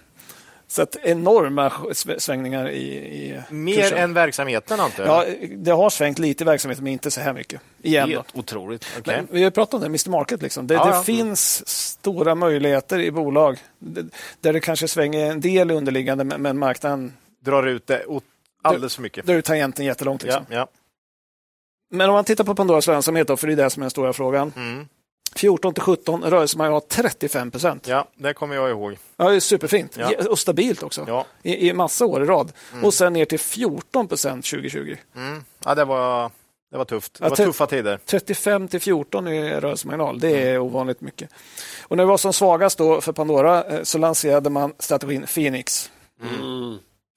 Så att enorma svängningar i, i Mer kursen. än verksamheten antar jag? Ja, det har svängt lite i verksamheten, men inte så här mycket. Igen Helt otroligt. Okay. vi har pratat om det, Mr Market. Liksom. Det, ja, det ja. finns stora möjligheter i bolag där det kanske svänger en del underliggande, men marknaden drar ut det alldeles för mycket. Drar ut tangenten jättelångt. Liksom. Ja, men om man tittar på Pandoras lönsamhet, då, för det är det som är den stora frågan. Mm. 14 till 17 rörelsemarginal 35 procent. Ja, det kommer jag ihåg. Ja, det är superfint ja. och stabilt också ja. I, i massa år i rad. Mm. Och sen ner till 14 procent 2020. Mm. Ja, det var, det var tufft. Det var ja, tuffa tider. 35 till 14 i rörelsemarginal, det är mm. ovanligt mycket. Och när det var som svagast då för Pandora eh, så lanserade man strategin Phoenix.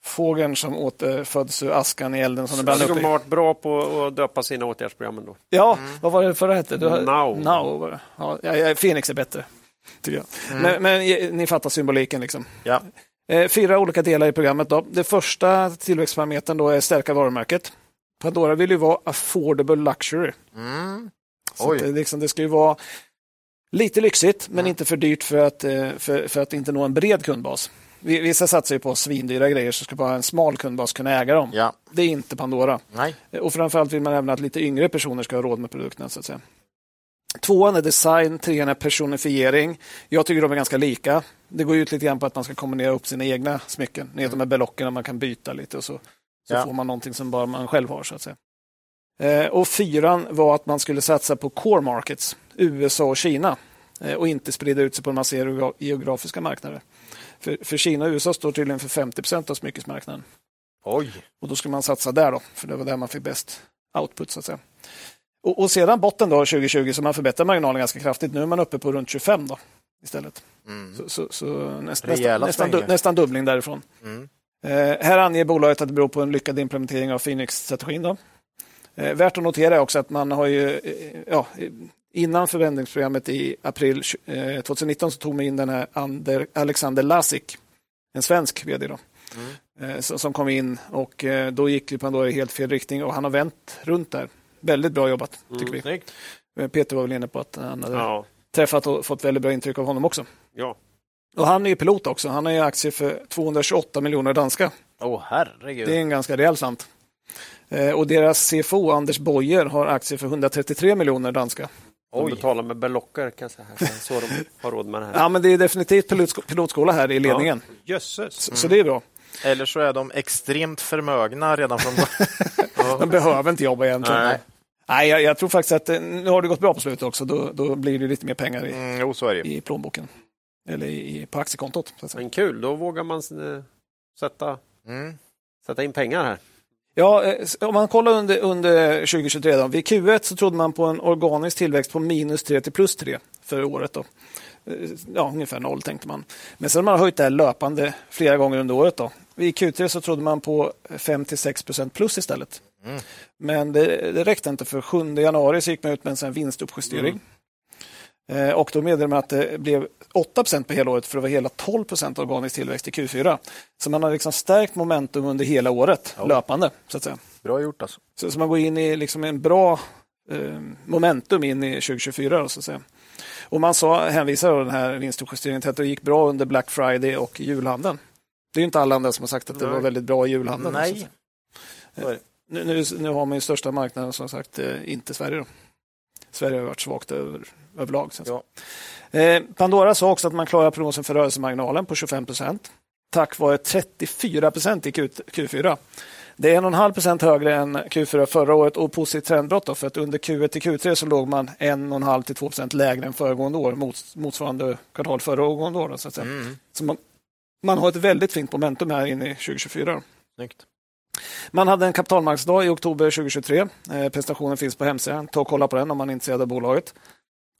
Mm fågeln som återföds ur askan i elden. Som den de har varit bra på att döpa sina åtgärdsprogram ändå. Ja, mm. vad var det förra hette? Du, now. now ja, ja, Phoenix är bättre, tycker jag. Mm. Men, men, ni fattar symboliken. Liksom. Ja. Eh, fyra olika delar i programmet. Då. Det första tillväxtparametern då är stärka varumärket. Pandora vill ju vara affordable luxury. Mm. Det, liksom, det ska ju vara lite lyxigt, men inte för dyrt för att, eh, för, för att inte nå en bred kundbas. Vissa satsar ju på svindyra grejer så ska bara en smal kundbas kunna äga dem. Ja. Det är inte Pandora. Nej. Och framförallt vill man även att lite yngre personer ska ha råd med produkterna. Så att säga. Tvåan är design, trean är personifiering. Jag tycker de är ganska lika. Det går ut lite grann på att man ska kombinera upp sina egna smycken. Ni vet de här belocken man kan byta lite och så, så ja. får man någonting som bara man själv har. så att säga. Eh, och fyran var att man skulle satsa på core markets, USA och Kina eh, och inte sprida ut sig på en massa geografiska marknader. För, för Kina och USA står tydligen för 50 procent av smyckesmarknaden. Oj! Och då ska man satsa där då, för det var där man fick bäst output så att säga. Och, och sedan botten då 2020 så man förbättrar marginalen ganska kraftigt. Nu är man uppe på runt 25 då istället. Mm. Så, så, så näst, nästan, nästan, du, nästan, dubbling därifrån. Mm. Eh, här anger bolaget att det beror på en lyckad implementering av Phoenix-strategin. Eh, värt att notera är också att man har ju, eh, ja, Innan förändringsprogrammet i april 2019 eh, så tog man in den här Ander, Alexander Lasik, en svensk vd då, mm. Eh, som kom in och eh, då gick Pandora i helt fel riktning och han har vänt runt där. Väldigt bra jobbat, tycker mm. vi. Peter var väl inne på att han hade ja. träffat och fått väldigt bra intryck av honom också. Ja. Och han är ju pilot också. Han har ju aktier för 228 miljoner danska. Åh oh, herregud. Det är en ganska rejäl slant. Och deras CFO Anders Boyer har aktier för 133 miljoner danska. De betalar med belocker kan jag säga. Så de har råd med det här. Ja, men det är definitivt pilotskola här i ledningen. Ja. Jösses. Så, så, det är bra. Eller så är de extremt förmögna redan från början. [LAUGHS] de behöver inte jobba egentligen. Nej. Nej, jag, jag, tror faktiskt att eh, nu har det gått bra på slutet också. Då, då blir det lite mer pengar i, mm, jo, i plånboken. Eller i, på aktiekontot. Men kul, då vågar man eh, sätta, mm. sätta in pengar här. Ja, eh, om man kollar under, under 2023, då, vid Q1 så trodde man på en organisk tillväxt på minus 3 till plus 3 för året. Då. Eh, ja, ungefär noll tänkte man. Men sen har man höjt det här löpande flera gånger under året. Då. Vid Q3 så trodde man på 5 till 6 procent plus istället. Mm. Men det, det räckte inte. För 7 januari så gick man ut med en vinstuppjustering. Mm. Eh, och då meddelade man att det blev 8% på hela året för det var hela 12 organisk tillväxt i Q4. Så man har liksom stärkt momentum under hela året ja. löpande. Så att säga. Bra gjort alltså. Så, så man går in i liksom en bra eh, momentum in i 2024. Då, så att säga. Och man sa, hänvisar den här vinstuppjusteringen till att det gick bra under Black Friday och julhandeln. Det är inte alla andra som har sagt att det var väldigt bra i julhandeln. Nej. Eh, nu, nu, nu, har man ju största marknaden som sagt eh, inte Sverige. Då. Sverige har varit svagt över, överlag. Ja. Eh, Pandora sa också att man klarar prognosen för rörelsemarginalen på 25 procent tack vare 34 procent i Q, Q4. Det är 1,5 procent högre än Q4 förra året och positivt trendbrott. Då, för att under Q1 till Q3 så låg man 1,5 till 2 procent lägre än föregående år, motsvarande kvartal föregående år. Då, så. Mm. Så man, man har ett väldigt fint momentum här inne i 2024. Snyggt. Man hade en kapitalmarknadsdag i oktober 2023. Eh, presentationen finns på hemsidan. Ta och kolla på den om man är intresserad av bolaget.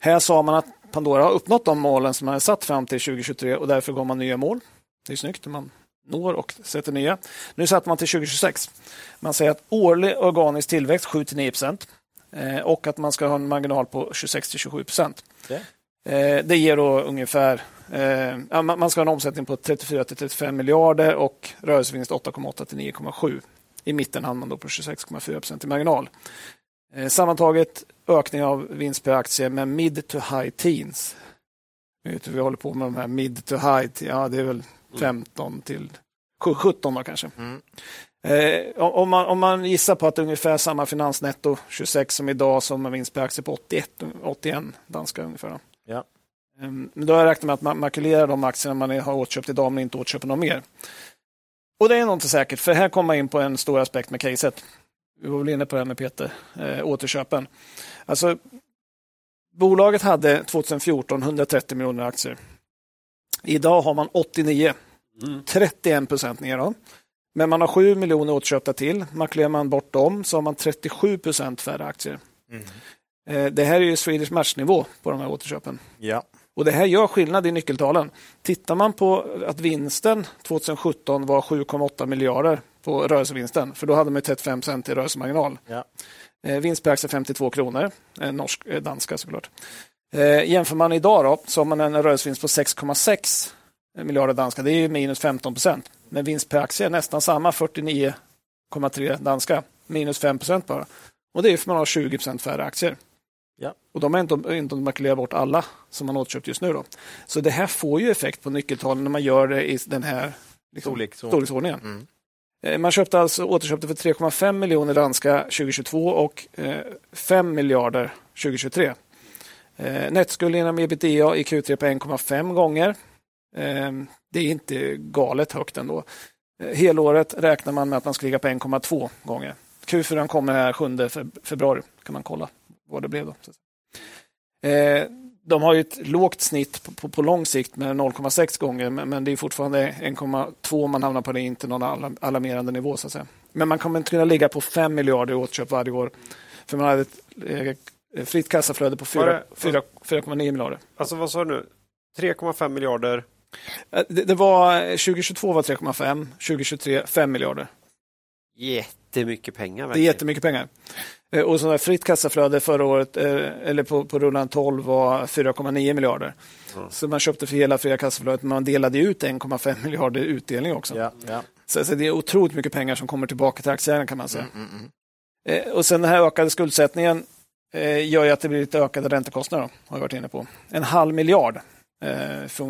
Här sa man att Pandora har uppnått de målen som man har satt fram till 2023 och därför går man nya mål. Det är snyggt man når och sätter nya. Nu satte man till 2026. Man säger att årlig organisk tillväxt 7-9 procent eh, och att man ska ha en marginal på 26-27 procent. Eh, det ger då ungefär Eh, man ska ha en omsättning på 34 till 35 miljarder och rörelsevinst 8,8 till 9,7. I mitten hamnar man då på 26,4 procent i marginal. Eh, sammantaget ökning av vinst per aktie med mid to high teens. Vet, vi håller på med de här mid to high, ja det är väl 15 till 17 då kanske. Mm. Eh, om, man, om man gissar på att ungefär samma finansnetto 26 som idag som en vinst per aktie på 81, 81 danska ungefär. Ja. Eh, då har jag räknat med att man makulerar de aktierna man har åtköpt idag men inte åtköper något mer. Och det är nog inte säkert, för här kommer man in på en stor aspekt med caset. Vi var väl inne på det här med Peter, eh, återköpen. Alltså, bolaget hade 2014 130 miljoner aktier. Idag har man 89, mm. 31 procent ner. Men man har 7 miljoner återköpta till. Makulerar man bort dem så har man 37 procent färre aktier. Mm. Eh, det här är ju Swedish Match-nivå på de här återköpen. Ja. Och Det här gör skillnad i nyckeltalen. Tittar man på att vinsten 2017 var 7,8 miljarder på rörelsevinsten, för då hade man 35 procent i rörelsemarginal. Ja. Vinst per aktie 52 kronor, norsk, eh, danska såklart. Eh, jämför man idag då, så har man en rörelsevinst på 6,6 miljarder danska, det är minus 15 procent. Men vinst per aktie är nästan samma, 49,3 danska, minus 5 procent bara. Och det är för man har 20 procent färre aktier. Ja. Och de har inte, inte makulerat bort alla som man återköpt just nu. Då. Så det här får ju effekt på nyckeltalen när man gör det i den här liksom, Storlek, storleksordningen. Mm. Eh, man köpte alltså, återköpte för 3,5 miljoner danska 2022 och eh, 5 miljarder 2023. Eh, Nettskuld inom ebitda i Q3 på 1,5 gånger. Eh, det är inte galet högt ändå. Eh, helåret räknar man med att man ska ligga på 1,2 gånger. Q4 kommer här 7 februari, kan man kolla vad det blev. Då. Eh, de har ju ett lågt snitt på, på, på lång sikt med 0,6 gånger, men, men, det är fortfarande 1,2 om man hamnar på det, inte någon alarmerande nivå. Så att säga. Men man kommer inte kunna ligga på 5 miljarder i återköp varje år, för man hade ett eh, fritt kassaflöde på 4,9 miljarder. Alltså vad sa du nu? 3,5 miljarder? Eh, det, det, var 2022 var 3,5, 2023 5 miljarder. Jättemycket pengar. Verkligen. Det är jättemycket pengar. Eh, och sådär fritt kassaflöde förra året, eh, eller på, på rullan 12, var 4,9 miljarder. Mm. Så man köpte för hela fria kassaflödet, men man delade ut 1,5 miljarder i utdelning också. Ja, ja. Så, så, det är otroligt mycket pengar som kommer tillbaka till aktieägaren kan man säga. Mm, mm, mm. och sen den här ökade skuldsättningen gör ju att det blir lite ökade räntekostnader, har vi varit inne på. En halv miljard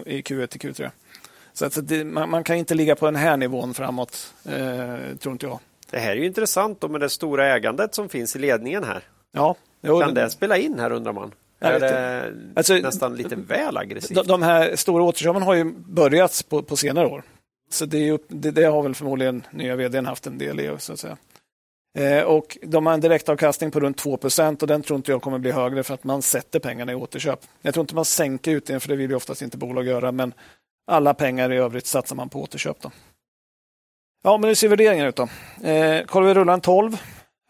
i Q1 till Q3. Så att det, man, man, kan inte ligga på den här nivån framåt, eh, tror inte jag. Det här är ju intressant då med det stora ägandet som finns i ledningen här. Ja, jo, kan det spela in här undrar man? Är det alltså, nästan lite väl aggressivt? De, de här stora återköpen har ju börjat på, på senare år. Så det, ju, det, det, har väl förmodligen nya vdn haft en del i. Så att säga. Eh, och de har en direktavkastning på runt 2% och den tror inte jag kommer bli högre för att man sätter pengarna i återköp. Jag tror inte man sänker utdelningen för det vill ju oftast inte bolag göra men alla pengar i övrigt satsar man på återköp. Då. Ja, men hur ser värderingen ut då? Eh, kollar vi rullan 12,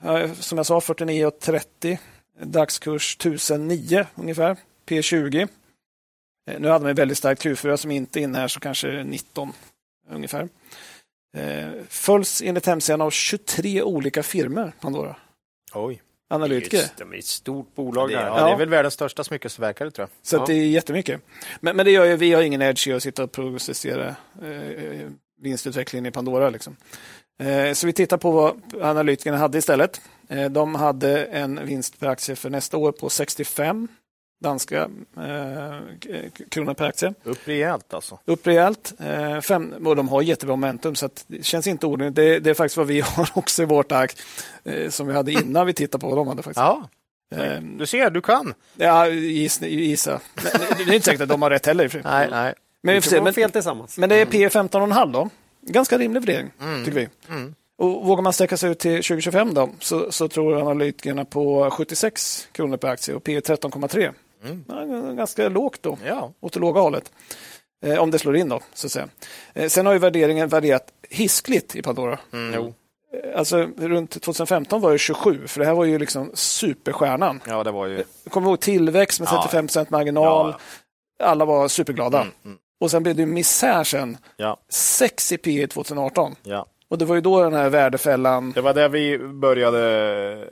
eh, som jag sa 49,30. Dagskurs 1009 ungefär, P20. Eh, nu hade man väldigt starkt Q4 som inte är inne här, så kanske 19 ungefär. Eh, följs enligt hemsidan av 23 olika firmor, Pandora. Oj. Analytiker. Just, de är ett stort bolag. Det, ja, det är väl världens största smyckesverkare tror jag. Så ja. det är jättemycket. Men, men det gör ju, vi har ingen edge i att sitta och prognostisera eh, vinstutvecklingen i Pandora. Liksom. Eh, så vi tittar på vad analytikerna hade istället. Eh, de hade en vinst per aktie för nästa år på 65 danska eh, kronor per aktie. Upp rejält alltså? Upp rejält. Fem, och de har jättebra momentum så det känns inte orimligt. Det, det, är faktiskt vad vi [LAUGHS] har också i vårt ark som vi hade innan vi tittade på vad de hade. Faktiskt. Ja. Du ser, du kan. Ja, gissa. det är inte säkert att de har rätt heller. nej, nej. Men, vi får se, men, fel tillsammans. men det är P 15,5 då. Ganska rimlig värdering, mm. tycker vi. Mm. Och vågar man sträcka sig ut till 2025 då, så, så tror analytikerna på 76 kronor per aktie och P 13,3. Mm. Ja, ganska lågt då, ja. åt det låga hållet. Eh, om det slår in då, så att säga. Eh, sen har ju värderingen varierat hiskligt i Pandora. Mm. Jo. Eh, alltså runt 2015 var det 27, för det här var ju liksom superstjärnan. Ja, det var ju... Kommer ihåg tillväxt med 35 procent marginal. Ja. Alla var superglada. Mm, mm. Och sen blev det misär sen. Ja. 6 i P 2018. Ja. Och det var ju då den här värdefällan... Det var där vi började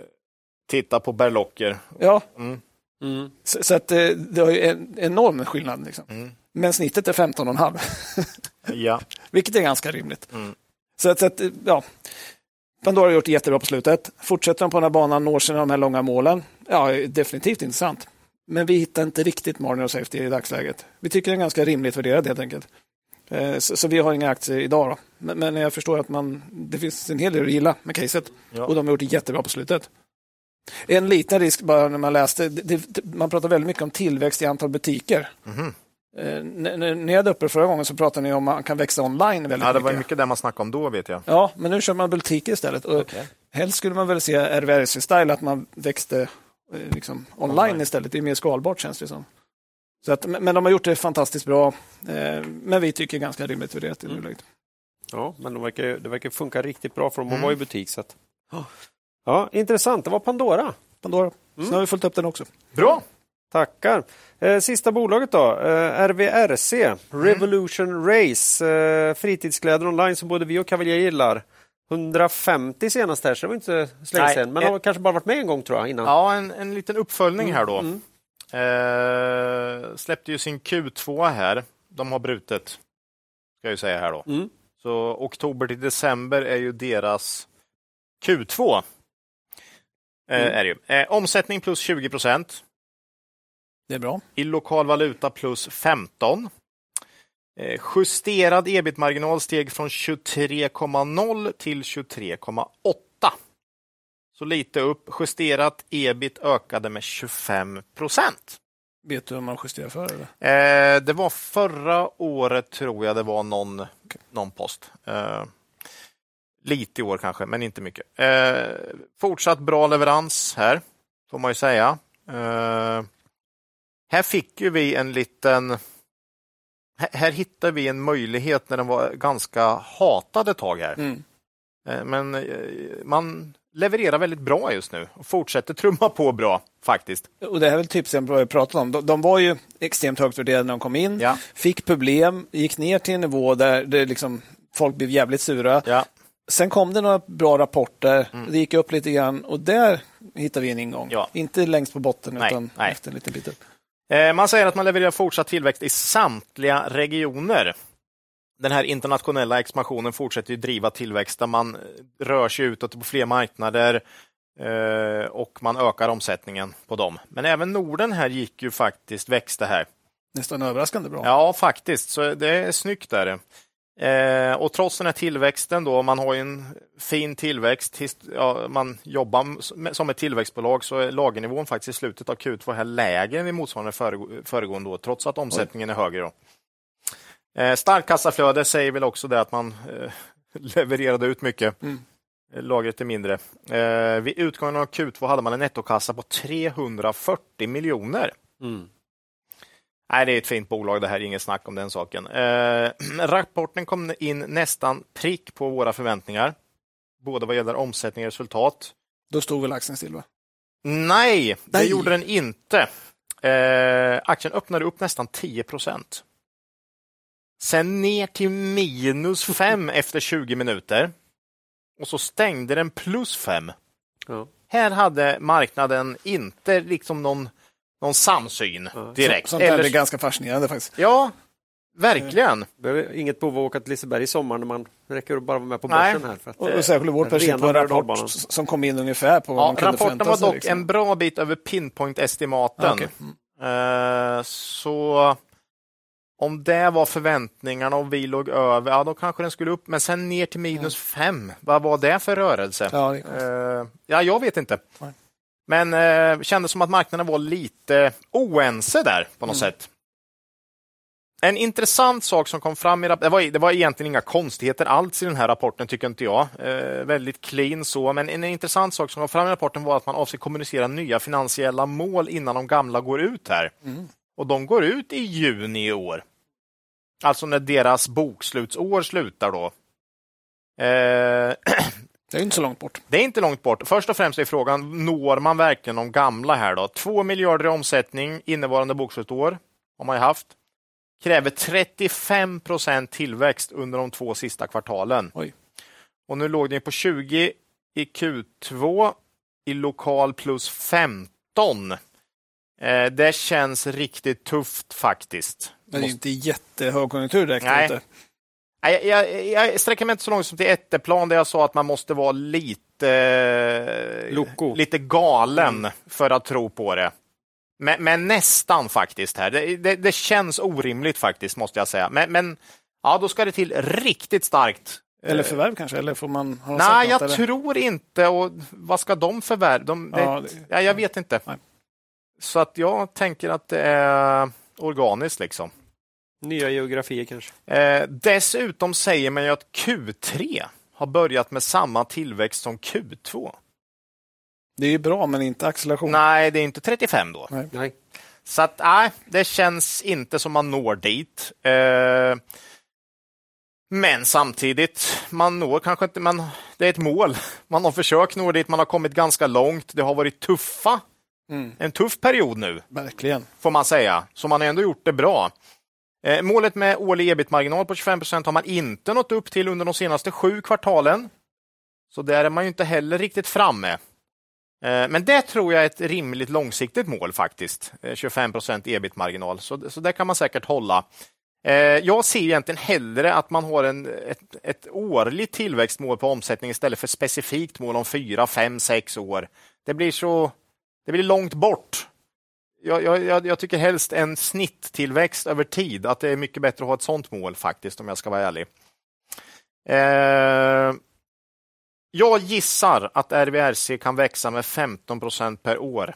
titta på berlocker. Ja. Mm. Mm. Så, så, att det, det har ju en enorm skillnad. Liksom. Mm. Men snittet är 15,5. ja. [LAUGHS] Vilket är ganska rimligt. Mm. Så, att, så att, ja. Pandora har gjort det jättebra på slutet. Fortsätter de på den här banan, når sina de här långa målen, ja, definitivt intressant. Men vi hittar inte riktigt margin of safety i dagsläget. Vi tycker det är ganska rimligt värderat helt enkelt. Eh, så, så, vi har inga aktier idag. Men, men, jag förstår att man, det finns en hel del att gilla med caset. Ja. Och de har gjort det jättebra på slutet. En liten risk bara när man läste, det, det, man pratar väldigt mycket om tillväxt i antal butiker. Mm. Eh, när ni hade uppe förra gången så pratade ni om att man kan växa online väldigt mycket. Ja, det var mycket det man snackade om då vet jag. Ja, men nu kör man butiker istället. Okay. Helst skulle man väl se RVRC-style, att man växte liksom, online, online, istället. Det är mer skalbart känns det som. Så att, men de har gjort det fantastiskt bra. Eh, men vi tycker ganska rimligt värderat i mm. nuläget. Ja, men de verkar, det verkar funka riktigt bra för att mm. vara i butik. Så att... Ja, intressant. Det var Pandora. Pandora. Mm. Så har vi följt upp den också. Bra! Tackar. Eh, sista bolaget då, eh, RVRC, mm. Revolution Race, eh, fritidskläder online som både vi och Cavalier gillar. 150 senast här, så det var inte så länge sedan. Men de har kanske bara varit med en gång tror jag innan. Ja, en, en liten uppföljning här då. Mm. Eh, släppte ju sin Q2 här. De har brutet, ska jag säga här då. Mm. Så oktober till december är ju deras Q2. Eh, mm. är det ju. Eh, omsättning plus 20 procent. Det är bra. I lokal valuta plus 15. Eh, justerad ebit-marginal steg från 23,0 till 23,8. Så lite upp. Justerat ebit ökade med 25 procent. Vet du hur man justerar för? Eller? Eh, det var förra året tror jag det var någon, okay. någon post. Eh, lite i år kanske, men inte mycket. Eh, fortsatt bra leverans här, får man ju säga. Eh, här fick ju vi en liten... Här hittade vi en möjlighet när den var ganska hatad ett tag här. Mm. Eh, men eh, man levererar väldigt bra just nu och fortsätter trumma på bra faktiskt. Och Det är väl tipsen vi pratat om. De, de, var ju extremt högt värderade när de kom in, ja. fick problem, gick ner till en nivå där det liksom, folk blev jävligt sura. Ja. Sen kom det några bra rapporter, mm. det gick upp lite grann och där hittade vi en ingång. Ja. Inte längst på botten nej, utan nej. efter en liten bit upp. Eh, man säger att man levererar fortsatt tillväxt i samtliga regioner. Den här internationella expansionen fortsätter driva tillväxt där man rör sig utåt på fler marknader eh, och man ökar omsättningen på dem. Men även Norden här gick ju faktiskt, växte här. Nästan överraskande bra. Ja, faktiskt. Så det är snyggt där. Eh, och trots den här tillväxten då, man har ju en fin tillväxt, ja, man jobbar som ett tillväxtbolag så är lagernivån faktiskt i slutet av Q2 här lägre än i motsvarande föregående år, trots att omsättningen är högre. Då. Eh, starkt kassaflöde säger väl också det att man eh, [LAUGHS] levererade ut mycket. Mm. Lagret är mindre. Eh, vid utgången av Q2 hade man en nettokassa på 340 miljoner. Mm. Nej, det är ett fint bolag det här, inget snack om den saken. Eh, [CLEARS THROAT] rapporten kom in nästan prick på våra förväntningar, både vad gäller omsättning och resultat. Då stod väl aktien still? Va? Nej, det Nej. gjorde den inte. Eh, aktien öppnade upp nästan 10 procent. Sen ner till minus 5 [LAUGHS] efter 20 minuter. Och så stängde den plus 5. Ja. Här hade marknaden inte liksom någon någon samsyn direkt. Sånt Eller... är ganska fascinerande faktiskt. Ja, verkligen. Det är inget behov att åka till Liseberg i sommar när man räcker att bara vara med på börsen Nej. här. För att, och, och särskilt vårt perspektiv på en rapport som kom in ungefär på ja, Rapporten var dock liksom. en bra bit över pinpoint-estimaten. Okay. Mm. Uh, så om det var förväntningarna och vi låg över, ja då kanske den skulle upp, men sen ner till minus fem. Vad var det för rörelse? Ja, uh, ja jag vet inte. Nej. Men eh, kändes som att marknaden var lite oense där på något mm. sätt. En intressant sak som kom fram i rapporten, det var, det var egentligen inga konstigheter alls i den här rapporten tycker inte jag. Eh, väldigt clean så, men en intressant sak som kom fram i rapporten var att man avser kommunicera nya finansiella mål innan de gamla går ut här. Mm. Och de går ut i juni i år. Alltså när deras bokslutsår slutar då. Eh, [CLEARS THROAT] Det är inte så långt bort. Det är inte långt bort. Först och främst är frågan, når man verkligen de gamla här då? 2 miljarder i omsättning innevarande bokslutsår har man ju haft. Kräver 35 procent tillväxt under de två sista kvartalen. Oj. Och nu låg den på 20 i Q2, i lokal plus 15. Eh, det känns riktigt tufft faktiskt. Men det är inte jättehögkonjunktur direkt. Nej. Inte. Jag, jag, jag sträcker mig inte så långt som till Etteplan där jag sa att man måste vara lite, Loco. lite galen mm. för att tro på det. Men, men nästan faktiskt här. Det, det, det, känns orimligt faktiskt, måste jag säga. Men, men ja, då ska det till riktigt starkt. Eller förvärv kanske? Eller får man ha Nej, jag eller? tror inte. Och vad ska de förvärva? De, ja, ja, jag vet inte. Nej. Så att jag tänker att det är organiskt liksom. Nya geografier kanske? Eh, dessutom säger man ju att Q3 har börjat med samma tillväxt som Q2. Det är ju bra, men inte acceleration. Nej, det är inte 35 då. Nej. nej. Så att, nej, det känns inte som man når dit. Eh, men samtidigt, man når kanske inte, man, det är ett mål. [LAUGHS] Man har försökt nå dit, man har kommit ganska långt. Det har varit tuffa, mm. en tuff period nu. Verkligen. Får man säga. Så man har ändå gjort det bra. Eh, målet med årlig ebit-marginal på 25 procent har man inte nått upp till under de senaste sju kvartalen. Så där är man ju inte heller riktigt framme. Eh, men det tror jag är ett rimligt långsiktigt mål faktiskt. Eh, 25 procent ebit-marginal, så, så det kan man säkert hålla. Jag ser egentligen hellre att man har en, ett, ett årligt tillväxtmål på omsättning istället för specifikt mål om fyra, fem, sex år. Det blir så det blir långt bort jag, jag, jag, tycker helst en snitttillväxt över tid, att det är mycket bättre att ha ett sånt mål faktiskt, om jag ska vara ärlig. Eh, jag gissar att RVRC kan växa med 15 procent per år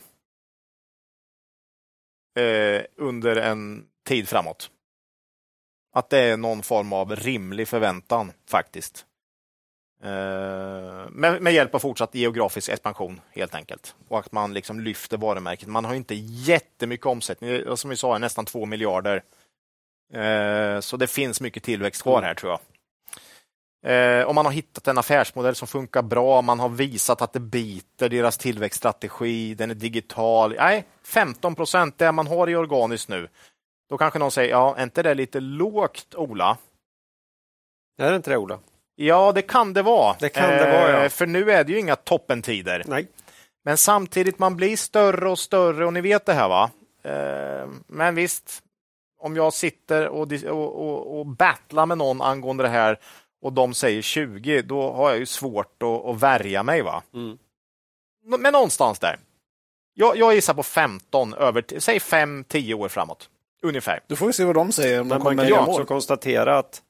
eh, under en tid framåt. Att det är någon form av rimlig förväntan faktiskt. Eh, med, med, hjälp av fortsatt geografisk expansion helt enkelt. Och att man liksom lyfter varumärket. Man har inte jättemycket omsättning, som vi sa, nästan två miljarder. Eh, så det finns mycket tillväxt kvar här tror jag. Eh, Om man har hittat en affärsmodell som funkar bra. Man har visat att det biter deras tillväxtstrategi. Den är digital. Nej, 15 procent, det man har i organiskt nu. Då kanske någon säger, ja, är inte det lite lågt, Ola? Är det inte det, Ola? Ja, det kan det vara. Det kan det vara, ja. Eh, för nu är det ju inga toppentider. Nej. Men samtidigt, man blir större och större och ni vet det här va? Eh, men visst, om jag sitter och, och, och, och battlar med någon angående det här och de säger 20, då har jag ju svårt att, att värja mig. va? Mm. Men någonstans där. Jag, jag gissar på 15, över, säg 5-10 år framåt. Ungefär. Då får vi se vad de säger. Om Men man kan ju också konstatera att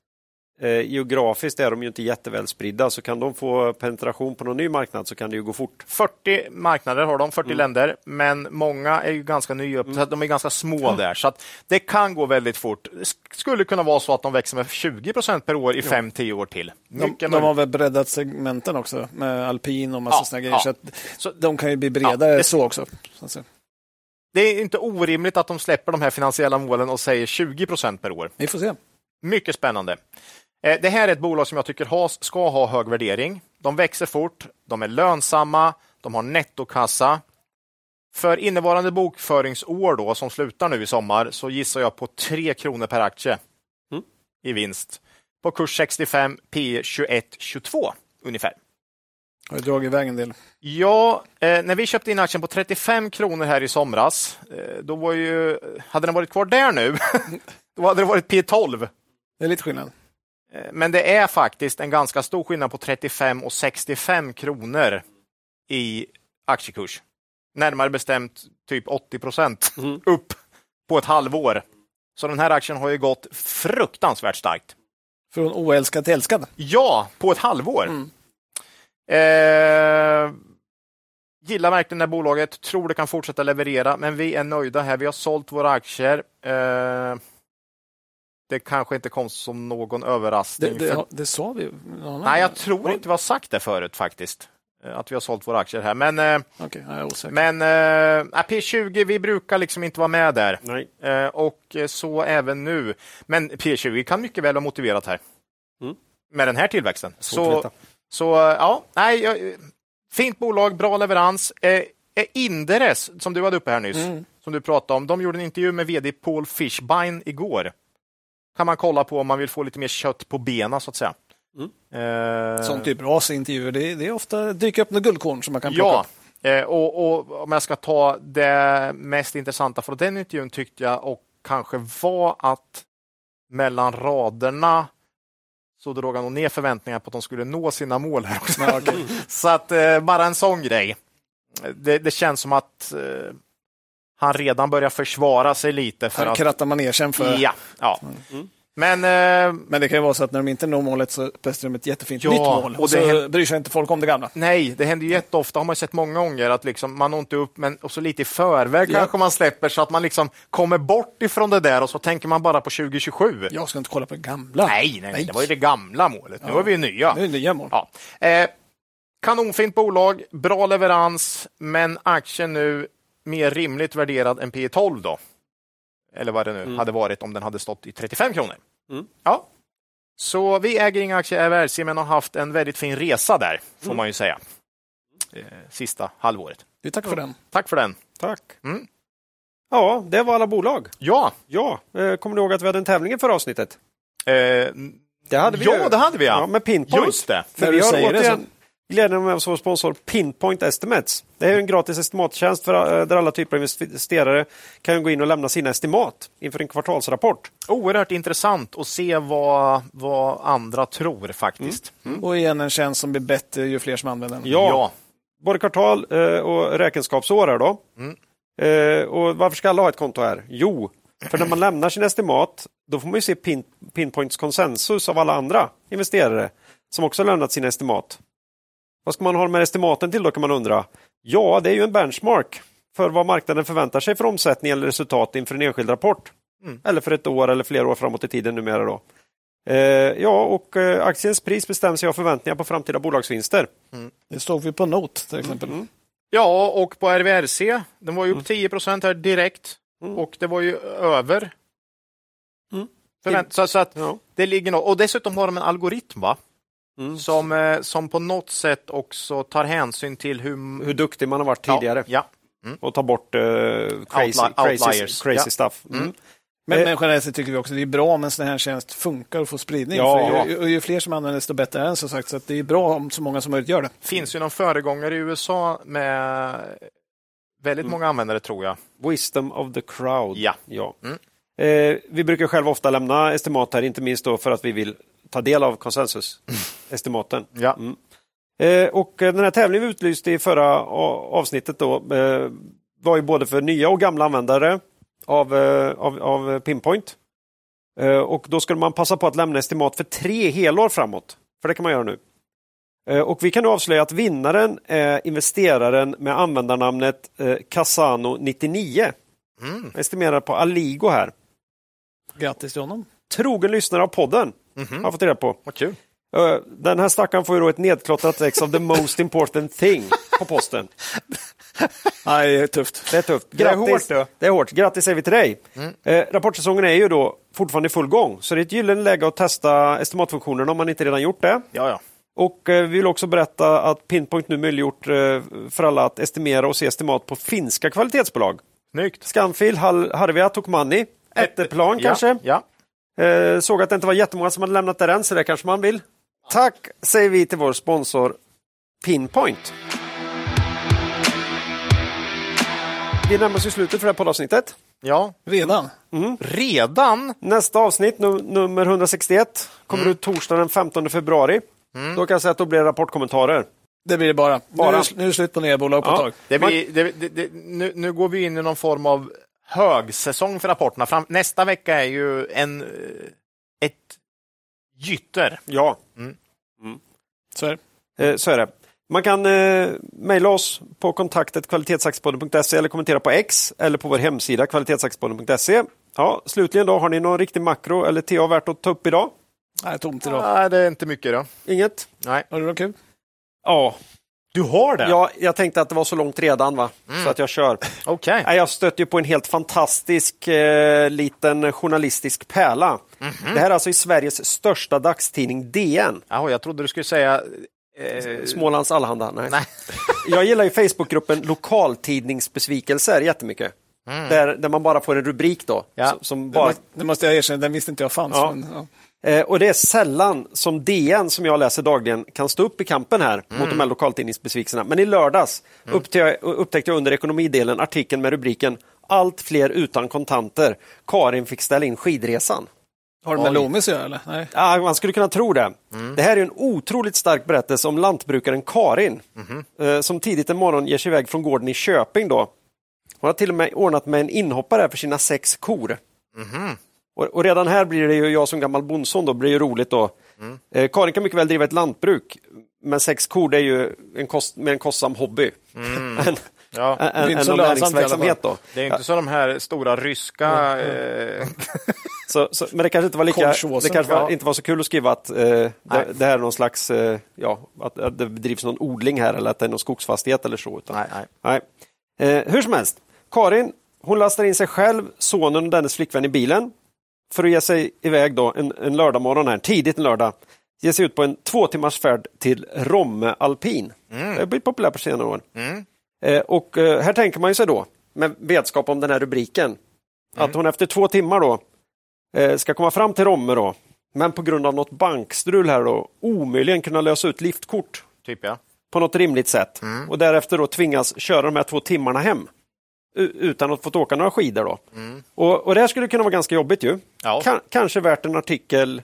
Eh, geografiskt är de ju inte jätteväl spridda, så kan de få penetration på någon ny marknad så kan det ju gå fort. 40 marknader har de, 40 mm. länder, men många är ju ganska nya, mm. de är ganska små mm. där, så att det kan gå väldigt fort. Det skulle kunna vara så att de växer med 20 procent per år i 5-10 år till. De, de, har väl breddat segmenten också med alpin och massa ja, såna grejer, ja. så, så de kan ju bli bredare ja, det, så också. Så det är inte orimligt att de släpper de här finansiella målen och säger 20 procent per år. Vi får se. Mycket spännande. Eh, det här är ett bolag som jag tycker ska ha hög värdering. De växer fort, de är lönsamma, de har nettokassa. För innevarande bokföringsår då, som slutar nu i sommar, så gissar jag på 3 kronor per aktie mm. i vinst. På kurs 65, P 21, 22 ungefär. Har du dragit iväg en del? Ja, eh, när vi köpte in aktien på 35 kronor här i somras, eh, då var ju, hade den varit kvar där nu, [LAUGHS] då hade det varit P12. Det är lite skillnad. Eh, men det är faktiskt en ganska stor skillnad på 35 och 65 kronor i aktiekurs. Närmare bestämt typ 80 procent mm. [LAUGHS] upp på ett halvår. Så den här aktien har ju gått fruktansvärt starkt. Från oälskad till älskad? Ja, på ett halvår. Mm. Eh, gillar verkligen det här bolaget, tror det kan fortsätta leverera, men vi är nöjda här. Vi har sålt våra aktier. Eh, det kanske inte kom som någon överraskning. Det, det, det sa vi? Ja, nej, jag tror inte vi har sagt det förut faktiskt. Eh, att vi har sålt våra aktier här. Men, eh, okay, men äh, P20, vi brukar liksom inte vara med där. Nej. Och så även nu. Men P20 kan mycket väl vara motiverat här. Mm. Med den här tillväxten. Så, så ja, nej, fint bolag, bra leverans. Eh, Inderes, som du hade uppe här nyss, mm. som du pratade om, de gjorde en intervju med vd Paul Fishbein igår kan man kolla på om man vill få lite mer kött på benen så att säga. Mm. Eh, Sånt är bra intervjuer. Det, det är ofta dyker upp några guldkorn som man kan plocka ja. upp. Eh, och, och, om jag ska ta det mest intressanta från den intervjun tyckte jag och kanske var att mellan raderna så drog han nog ner förväntningar på att de skulle nå sina mål. Här också. Okay. [LAUGHS] så att eh, bara en sån grej. Det, det känns som att eh, han redan börjar försvara sig lite. För han att... krattar manegen för... Ja, ja. Mm. Men, eh, men det kan ju vara så att när de inte når målet så presterar de ett jättefint ja, nytt mål och, och så händer... bryr sig inte folk om det gamla. Nej, det händer ju jätteofta, har man sett många gånger, att liksom, man når inte upp, men och så lite i förväg ja. kanske man släpper så att man liksom kommer bort ifrån det där och så tänker man bara på 2027. Jag ska inte kolla på det gamla. Nej, nej, nej. det var ju det gamla målet. Nu ja. har vi nya. Nu är det nya mål. Ja. Eh, kanonfint bolag, bra leverans, men aktien nu mer rimligt värderad än P 12 då. Eller vad det nu mm. hade varit om den hade stått i 35 kronor. Mm. Ja. Så vi äger inga aktier i RWRC men har haft en väldigt fin resa där, får mm. man ju säga. Eh, sista halvåret. Vi tackar för den. Tack för den. Tack. Mm. Ja, det var alla bolag. Ja. ja. Eh, kommer du ihåg att vi hade en tävling i förra avsnittet? Eh, det hade vi ja, det hade vi ja. ja med Pinpoint. Just det. För vi har återigen, glädjande med vår sponsor Pinpoint Estimates. Det är en gratis estimattjänst för, eh, där alla typer av investerare kan gå in och lämna sina estimat inför en kvartalsrapport. Oerhört intressant att se vad, vad andra tror faktiskt. Mm. Mm. Och igen en tjänst som blir bättre ju fler som använder den. Ja, ja. både kvartal eh, och räkenskapsår. Här då. Mm. Eh, och varför ska alla ha ett konto här? Jo, för när man lämnar sin estimat då får man se pin, Pinpoints konsensus av alla andra investerare som också lämnat sina estimat. Vad ska man ha med estimaten till då kan man undra? Ja, det är ju en benchmark för vad marknaden förväntar sig för omsättning eller resultat inför en enskild rapport. Mm. Eller för ett år eller flera år framåt i tiden numera. Då. Eh, ja, och eh, aktiens pris bestäms av förväntningar på framtida bolagsvinster. Mm. Det såg vi på Not till exempel. Mm. Ja, och på RVRC. Den var ju upp 10 mm. procent här direkt mm. och det var ju över. Mm. Förvänt så, så att ja. det ligger något. Och dessutom har de en algoritm va? Mm. Som, eh, som på något sätt också tar hänsyn till hur, hur duktig man har varit tidigare. Ja. ja. Mm. Och tar bort uh, crazy, Outli crazy, crazy ja. stuff. Mm. mm. Men, men generellt sett tycker vi också att det är bra om en sån här tjänst funkar och får spridning. Ja. För ju, ju, fler som använder desto bättre är den som sagt. Så det är bra om så många som möjligt gör det. finns ju någon föregångare i USA med väldigt mm. många användare tror jag. Wisdom of the crowd. Ja. ja. Mm. Eh, vi brukar själva ofta lämna estimat här, inte minst då för att vi vill ta del av konsensusestimaten. [LAUGHS] Ja. Mm. Eh, och den här tävlingen vi utlyste i förra avsnittet då, eh, var ju både för nya och gamla användare av, eh, av, av Pinpoint. Eh, och då skulle man passa på att lämna estimat för tre helår framåt. För det kan man göra nu. Eh, och vi kan nu avslöja att vinnaren är investeraren med användarnamnet eh, Casano99. Mm. Estimerad på Aligo här. Grattis till honom. Trogen lyssnare av podden. Mm -hmm. Har fått reda på. Vad kul. Den här stackaren får ju då ett nedklottrat ex av the most important thing på posten. [LAUGHS] Nej, det är tufft. Det är tufft. Grattis. Det är hårt. Då. Det är hårt. Grattis säger vi till dig. Mm. Eh, rapportsäsongen är ju då fortfarande i full gång, så det är ett gyllene läge att testa estimatfunktionen om man inte redan gjort det. Ja, ja. Och eh, vi vill också berätta att Pinpoint nu möjliggjort eh, för alla att estimera och se estimat på finska kvalitetsbolag. Snyggt. Scanfil, Harvia, Tokmanni, Etteplan kanske. Ja. Eh, såg att det inte var jättemånga som hade lämnat det än, så det kanske man vill. Tack säger vi till vår sponsor Pinpoint. Vi närmar oss ju slutet för det här poddavsnittet. Ja, redan. Mm. Redan? Nästa avsnitt, num nummer 161, kommer mm. ut torsdag den 15 februari. Mm. Då kan jag säga att då blir det rapportkommentarer. Det blir det bara. bara. Nu, är, nu är det slut på nya bolag på ja. ett tag. Det blir, det, det, nu, nu, går vi in i någon form av högsäsong för rapporterna. Fram, nästa vecka är ju en, eh, ett gytter. Ja, mm. Mm. Så, är det. Eh, så är det. Man kan eh, mejla oss på kontaktet kvalitetsaktiepodden.se eller kommentera på X eller på vår hemsida kvalitetsaktiepodden.se. Ja, slutligen då, har ni någon riktig makro eller TA värt att ta upp idag? Nej, tomt idag. Nej, det är inte mycket idag. Inget? Nej. Har du något kul? Ja, du har det? Ja, jag tänkte att det var så långt redan, va? Mm. så att jag kör. Okay. Jag stötte på en helt fantastisk eh, liten journalistisk pärla. Mm -hmm. Det här är alltså i Sveriges största dagstidning DN. Jaha, jag trodde du skulle säga Eh, Smålands Allehanda? Nej. nej. [LAUGHS] jag gillar ju Facebookgruppen Lokaltidningsbesvikelser jättemycket. Mm. Där, där man bara får en rubrik då. Ja. Som bara... Det måste jag erkänna, den visste inte jag fanns. Ja. Men, ja. Eh, och det är sällan som DN, som jag läser dagligen, kan stå upp i kampen här mm. mot de här lokaltidningsbesvikelserna. Men i lördags mm. upptäckte, jag, upptäckte jag under ekonomidelen artikeln med rubriken allt fler utan kontanter. Karin fick ställa in skidresan. Har det med Loomis att göra? Eller? Nej. Ja, man skulle kunna tro det. Mm. Det här är en otroligt stark berättelse om lantbrukaren Karin mm. som tidigt en morgon ger sig iväg från gården i Köping. Då. Hon har till och med ordnat med en inhoppare för sina sex kor. Mm. Och, och, redan här blir det ju, jag som gammal bondson, då, blir det roligt. Då. Mm. Eh, Karin kan mycket väl driva ett lantbruk, men sex kor det är ju en, kost, med en kostsam hobby. Mm. [LAUGHS] en, ja. en, en, en näringsverksamhet. Då. Det är inte så de här stora ryska... Eh... så, så, men det kanske inte var lika, det kanske var, inte var så kul att skriva att eh, det, det, här är någon slags, eh, ja, att, att, det bedrivs någon odling här eller att det är någon skogsfastighet eller så. Utan, nej, nej. nej. Eh, hur som helst, Karin hon lastar in sig själv, sonen och dennes flickvän i bilen för att ge sig iväg då en, en lördagmorgon här, tidigt en lördag. Ge sig ut på en två timmars färd till Romme alpin. Mm. Det har blivit populärt på senare år. Mm. Eh, och eh, här tänker man ju sig då, med vetskap om den här rubriken, mm. att hon efter två timmar då eh, ska komma fram till Romme då, men på grund av något bankstrul här då omöjligen kunna lösa ut liftkort. Typ ja. På något rimligt sätt mm. och därefter då tvingas köra de här två timmarna hem utan att få åka några skidor. Då. Mm. Och, och det här skulle kunna vara ganska jobbigt ju. Ja. K kanske värt en artikel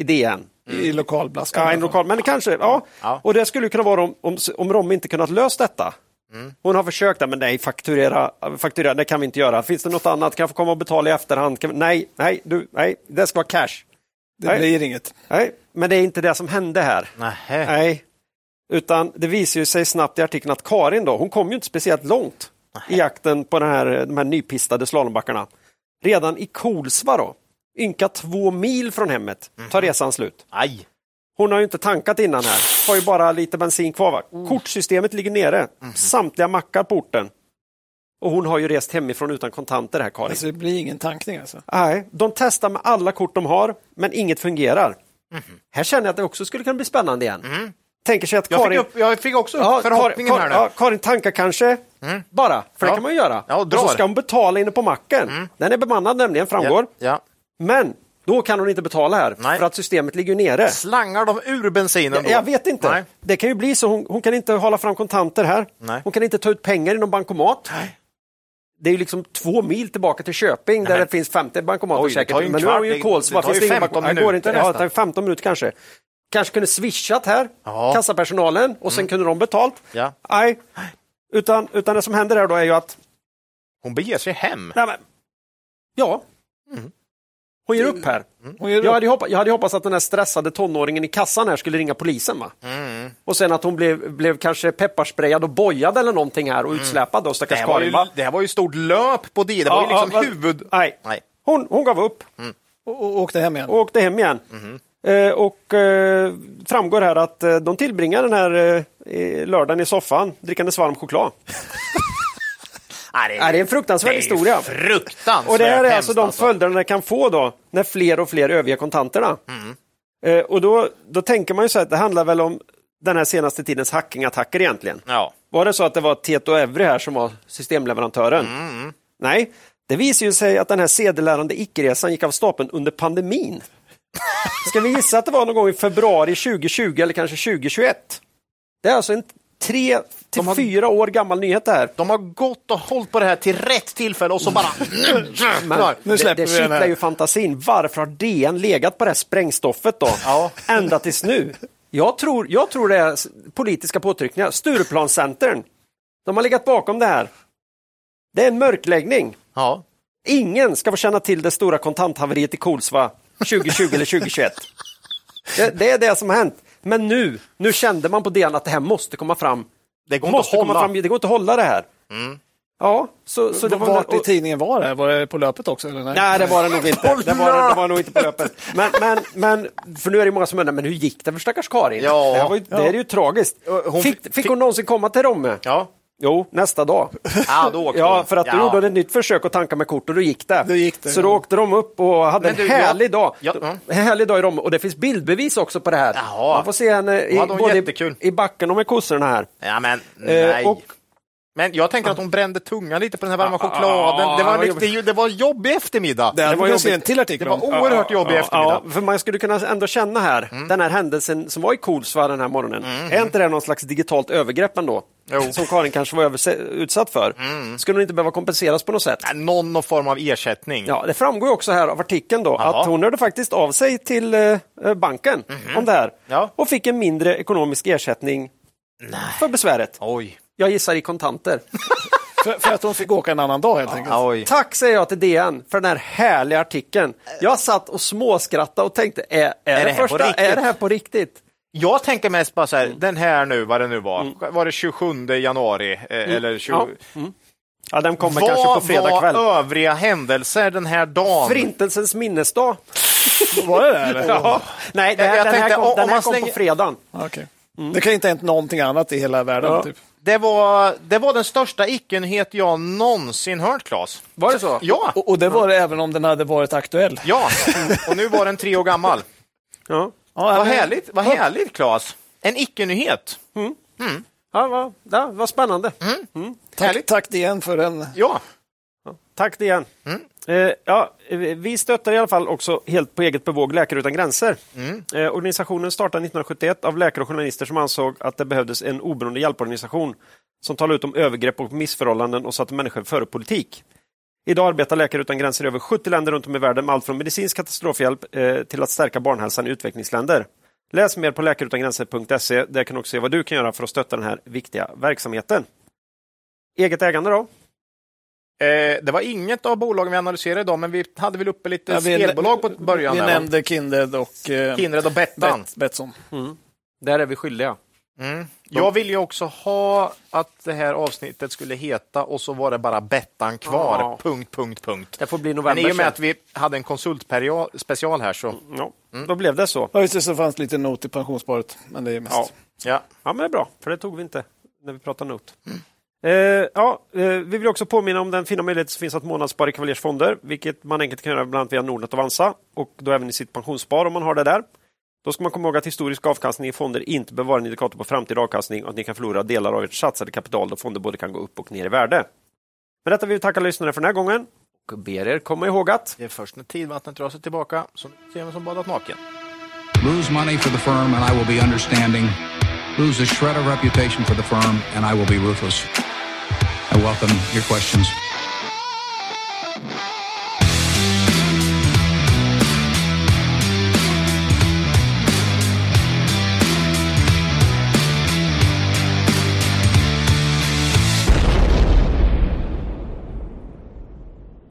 i DN. Mm. I lokalblaskan? Ja, i lokal, men kanske, ja. ja. Och det skulle kunna vara om, om, om Rom inte kunnat lösa detta. Mm. Hon har försökt, men nej, fakturera, fakturera, det kan vi inte göra. Finns det något annat? Kan jag få komma och betala i efterhand? Vi, nej, nej, du, nej, det ska vara cash. Det nej. blir inget. Nej, men det är inte det som hände här. Nähe. Nej. Utan det visar sig snabbt i artikeln att Karin då, hon kom ju inte speciellt långt i jakten på den här, de här nypistade slalombackarna. Redan i Kolsva då, ynka två mil från hemmet, tar mhm. resan slut. Aj. Hon har ju inte tankat innan här, har ju bara lite bensin kvar. Va? Mm. Kortsystemet ligger nere, mm. samtliga mackar på orten. Och hon har ju rest hemifrån utan kontanter här Karin. Alltså, det blir ingen tankning alltså? Nej, de testar med alla kort de har, men inget fungerar. Mm. Här känner jag att det också skulle kunna bli spännande igen. Mm tänker sig att Karin... Jag fick, upp, jag fick också upp ja, förhoppningen Karin, här nu. Ja, Karin tankar kanske, mm. bara, för ja. det kan man göra. Ja, och, och så ska hon betala inne på macken. Mm. Den är bemannad nämligen, framgår. Ja. Men då kan hon inte betala här, Nej. för att systemet ligger nere. Slangar de ur bensinen då? Jag vet inte. Nej. Det kan ju bli så. Hon, hon, kan inte hålla fram kontanter här. Nej. Hon kan inte ta ut pengar i någon bankomat. Nej. Det är liksom två mil tillbaka till Köping där det finns 50 bankomater Oj, säkert. Men nu har hon ju Kolsva. Det, tar ju 15 minuter. Ja, det tar 15 minuter kanske kanske kunde swishat här, ja. kassapersonalen, och sen mm. kunde de betalt. Ja. Nej, utan, utan det som händer här då är ju att... Hon beger sig hem? Nej, men, ja. Mm. Hon ger upp här. Mm. Jag, hade hoppats, jag hade hoppats att den här stressade tonåringen i kassan här skulle ringa polisen. Va? Mm. Och sen att hon blev, blev kanske pepparsprayad och bojad eller någonting här och mm. utsläpad då, stackars det Karin. det här var ju stort löp på det. Det var ja, ju liksom ja, huvud... Nej. nej. Hon, hon gav upp. Mm. Och, och, åkte hem igen. Och åkte hem igen. Mm. Eh, och eh, framgår här att eh, de tillbringar den här lördagen i soffan drickandes varm choklad. [LAUGHS] Det, är, det är en fruktansvärd historia. Fruktansvärt och det här är alltså de alltså. följderna det kan få då när fler och fler överger kontanterna. Mm. och då, då tänker man ju så att det handlar väl om den här senaste tidens hackingattacker egentligen. Ja. Var det så att det var Tieto Evry här som var systemleverantören? Mm. Nej, det visar ju sig att den här sedelärande icke-resan gick av stapeln under pandemin. Ska vi gissa att det var någon gång i februari 2020 eller kanske 2021? Det är alltså en tre till har, fyra år gammal nyhet det här. De har gått och hållit på det här till rätt tillfälle och så bara... Men, nu släpper det det kittlar ju fantasin. Varför har DN legat på det här sprängstoffet då? Ja. Ända tills nu. Jag tror, jag tror det är politiska påtryckningar. Stureplanscentern. De har legat bakom det här. Det är en mörkläggning. Ja. Ingen ska få känna till det stora kontanthaveriet i Kolsva 2020 eller 2021. Det, det, är det som har hänt. Men nu, nu kände man på DN att det här måste komma fram. Det går, måste inte, komma fram, det går inte att hålla det här. Mm. Ja, så, så det var Vart i tidningen var det? Var det på löpet också? Eller nej? nej, det var det nog inte. Det var, det var nog inte på löpet. Men, men, men, för nu är det många som undrar, men hur gick det för stackars Karin? Ja, det, var ju, det är ju tragiskt. Hon fick, fick hon någonsin komma till Romme? Ja. Jo, nästa dag. Ah, då ja, för att ja. då gjorde de ett nytt försök att tanka med kort och då gick det. Då gick det så ja. då åkte de upp och hade en härlig ja. dag. Ja. En härlig dag i Rom och det finns bildbevis också på det här. Jaha. Man får se henne i, både i, i backen och med kossorna här. Ja, men, eh, nej. och Men jag tänker att hon brände tungan lite på den här varma chokladen. Det var, lite, det var jobbig eftermiddag. Det, det var jobbigt. en till artikel Det var oerhört jobbig eftermiddag. Ja, för man skulle kunna ändå känna här, mm. den här händelsen som var i Kolsva den här morgonen, mm. är inte det någon slags digitalt övergrepp ändå? Jo. Som Karin kanske var utsatt för. Mm. Skulle hon inte behöva kompenseras på något sätt? Någon form av ersättning. Ja, det framgår också här av artikeln då Aha. att hon hörde faktiskt av sig till eh, banken mm. om det här ja. och fick en mindre ekonomisk ersättning Nej. för besväret. Oj. Jag gissar i kontanter. [LAUGHS] för, för, att hon fick åka en annan dag helt enkelt. Oj. Tack säger jag till DN för den här härliga artikeln. Jag satt och småskrattade och tänkte, är, är, är, det, första, är det här på riktigt? Jag tänker mest bara så här, mm. den här nu, vad det nu var, mm. var det 27 januari? Eh, mm. Eller 20... Ja. Mm. ja. den kommer vad kanske på fredag kväll. Vad var övriga händelser den här dagen? Förintelsens minnesdag. [LAUGHS] var det det? Ja. Nej, det här, jag den här kom, den här kom slänger... på fredagen. Okay. Mm. Det kan inte ha hänt någonting annat i hela världen. Ja. Typ. Det var, det var den största ickenhet jag någonsin hört, Claes. Var det så? Ja. Och, och det var det även om den hade varit aktuell? Ja, och nu var den tre år gammal. Ja. Ja, vad härligt, vad härligt Claes. En icke-nyhet. Mm. Mm. Ja, vad, ja, vad spännande. Mm. Mm. Tack, tack DN för den. Ja. tack DN. Mm. Eh, ja, vi stöttar i alla fall också helt på eget bevåg Läkare utan gränser. Mm. Eh, organisationen startade 1971 av läkare och journalister som ansåg att det behövdes en oberoende hjälporganisation som talade ut om övergrepp och missförhållanden och satte människor före politik. Idag arbetar Läkare utan gränser i över 70 länder runt om i världen med allt från medicinsk katastrofhjälp eh, till att stärka barnhälsan i utvecklingsländer. Läs mer på läkareutangränser.se. Där kan du också se vad du kan göra för att stötta den här viktiga verksamheten. Eget ägande då? Eh, det var inget av bolagen vi analyserade idag, men vi hade väl uppe lite ja, spelbolag på början. Vi där, nämnde Kindred och, eh, Kindred och Bettan. Bet, Betsson. Mm. Där är vi skyldiga. Mm. Jag vill ju också ha att det här avsnittet skulle heta och så var det bara Bettan kvar. Ja. Punkt, punkt, punkt. Det får bli november. Men i och med att vi hade en konsultspecial här så... Ja. Mm. Då blev det så. Ja, just det, så fanns lite not i pensionssparet. Men det är mest... Ja. Ja. ja, men det är bra, för det tog vi inte när vi pratade not. Mm. Eh, ja, eh, vi vill också påminna om den fina möjlighet som finns att månadsspara i Cavaliers fonder, vilket man enkelt kan göra bland annat via Nordnet och Avanza och då även i sitt pensionsspar om man har det där. Då ska man komma ihåg att historisk avkastning i fonder inte behöver vara en indikator på framtida avkastning och att ni kan förlora delar av ert satsade kapital då fonder både kan gå upp och ner i värde. Med detta vill vi tacka lyssnare för den här gången och ber er komma ihåg att det är först när tidvattnet drar sig tillbaka som ser vem som badat naken. Lose money for the firm and I will be understanding. Lose a shred of reputation for the firm and I will be ruthless. I welcome your questions.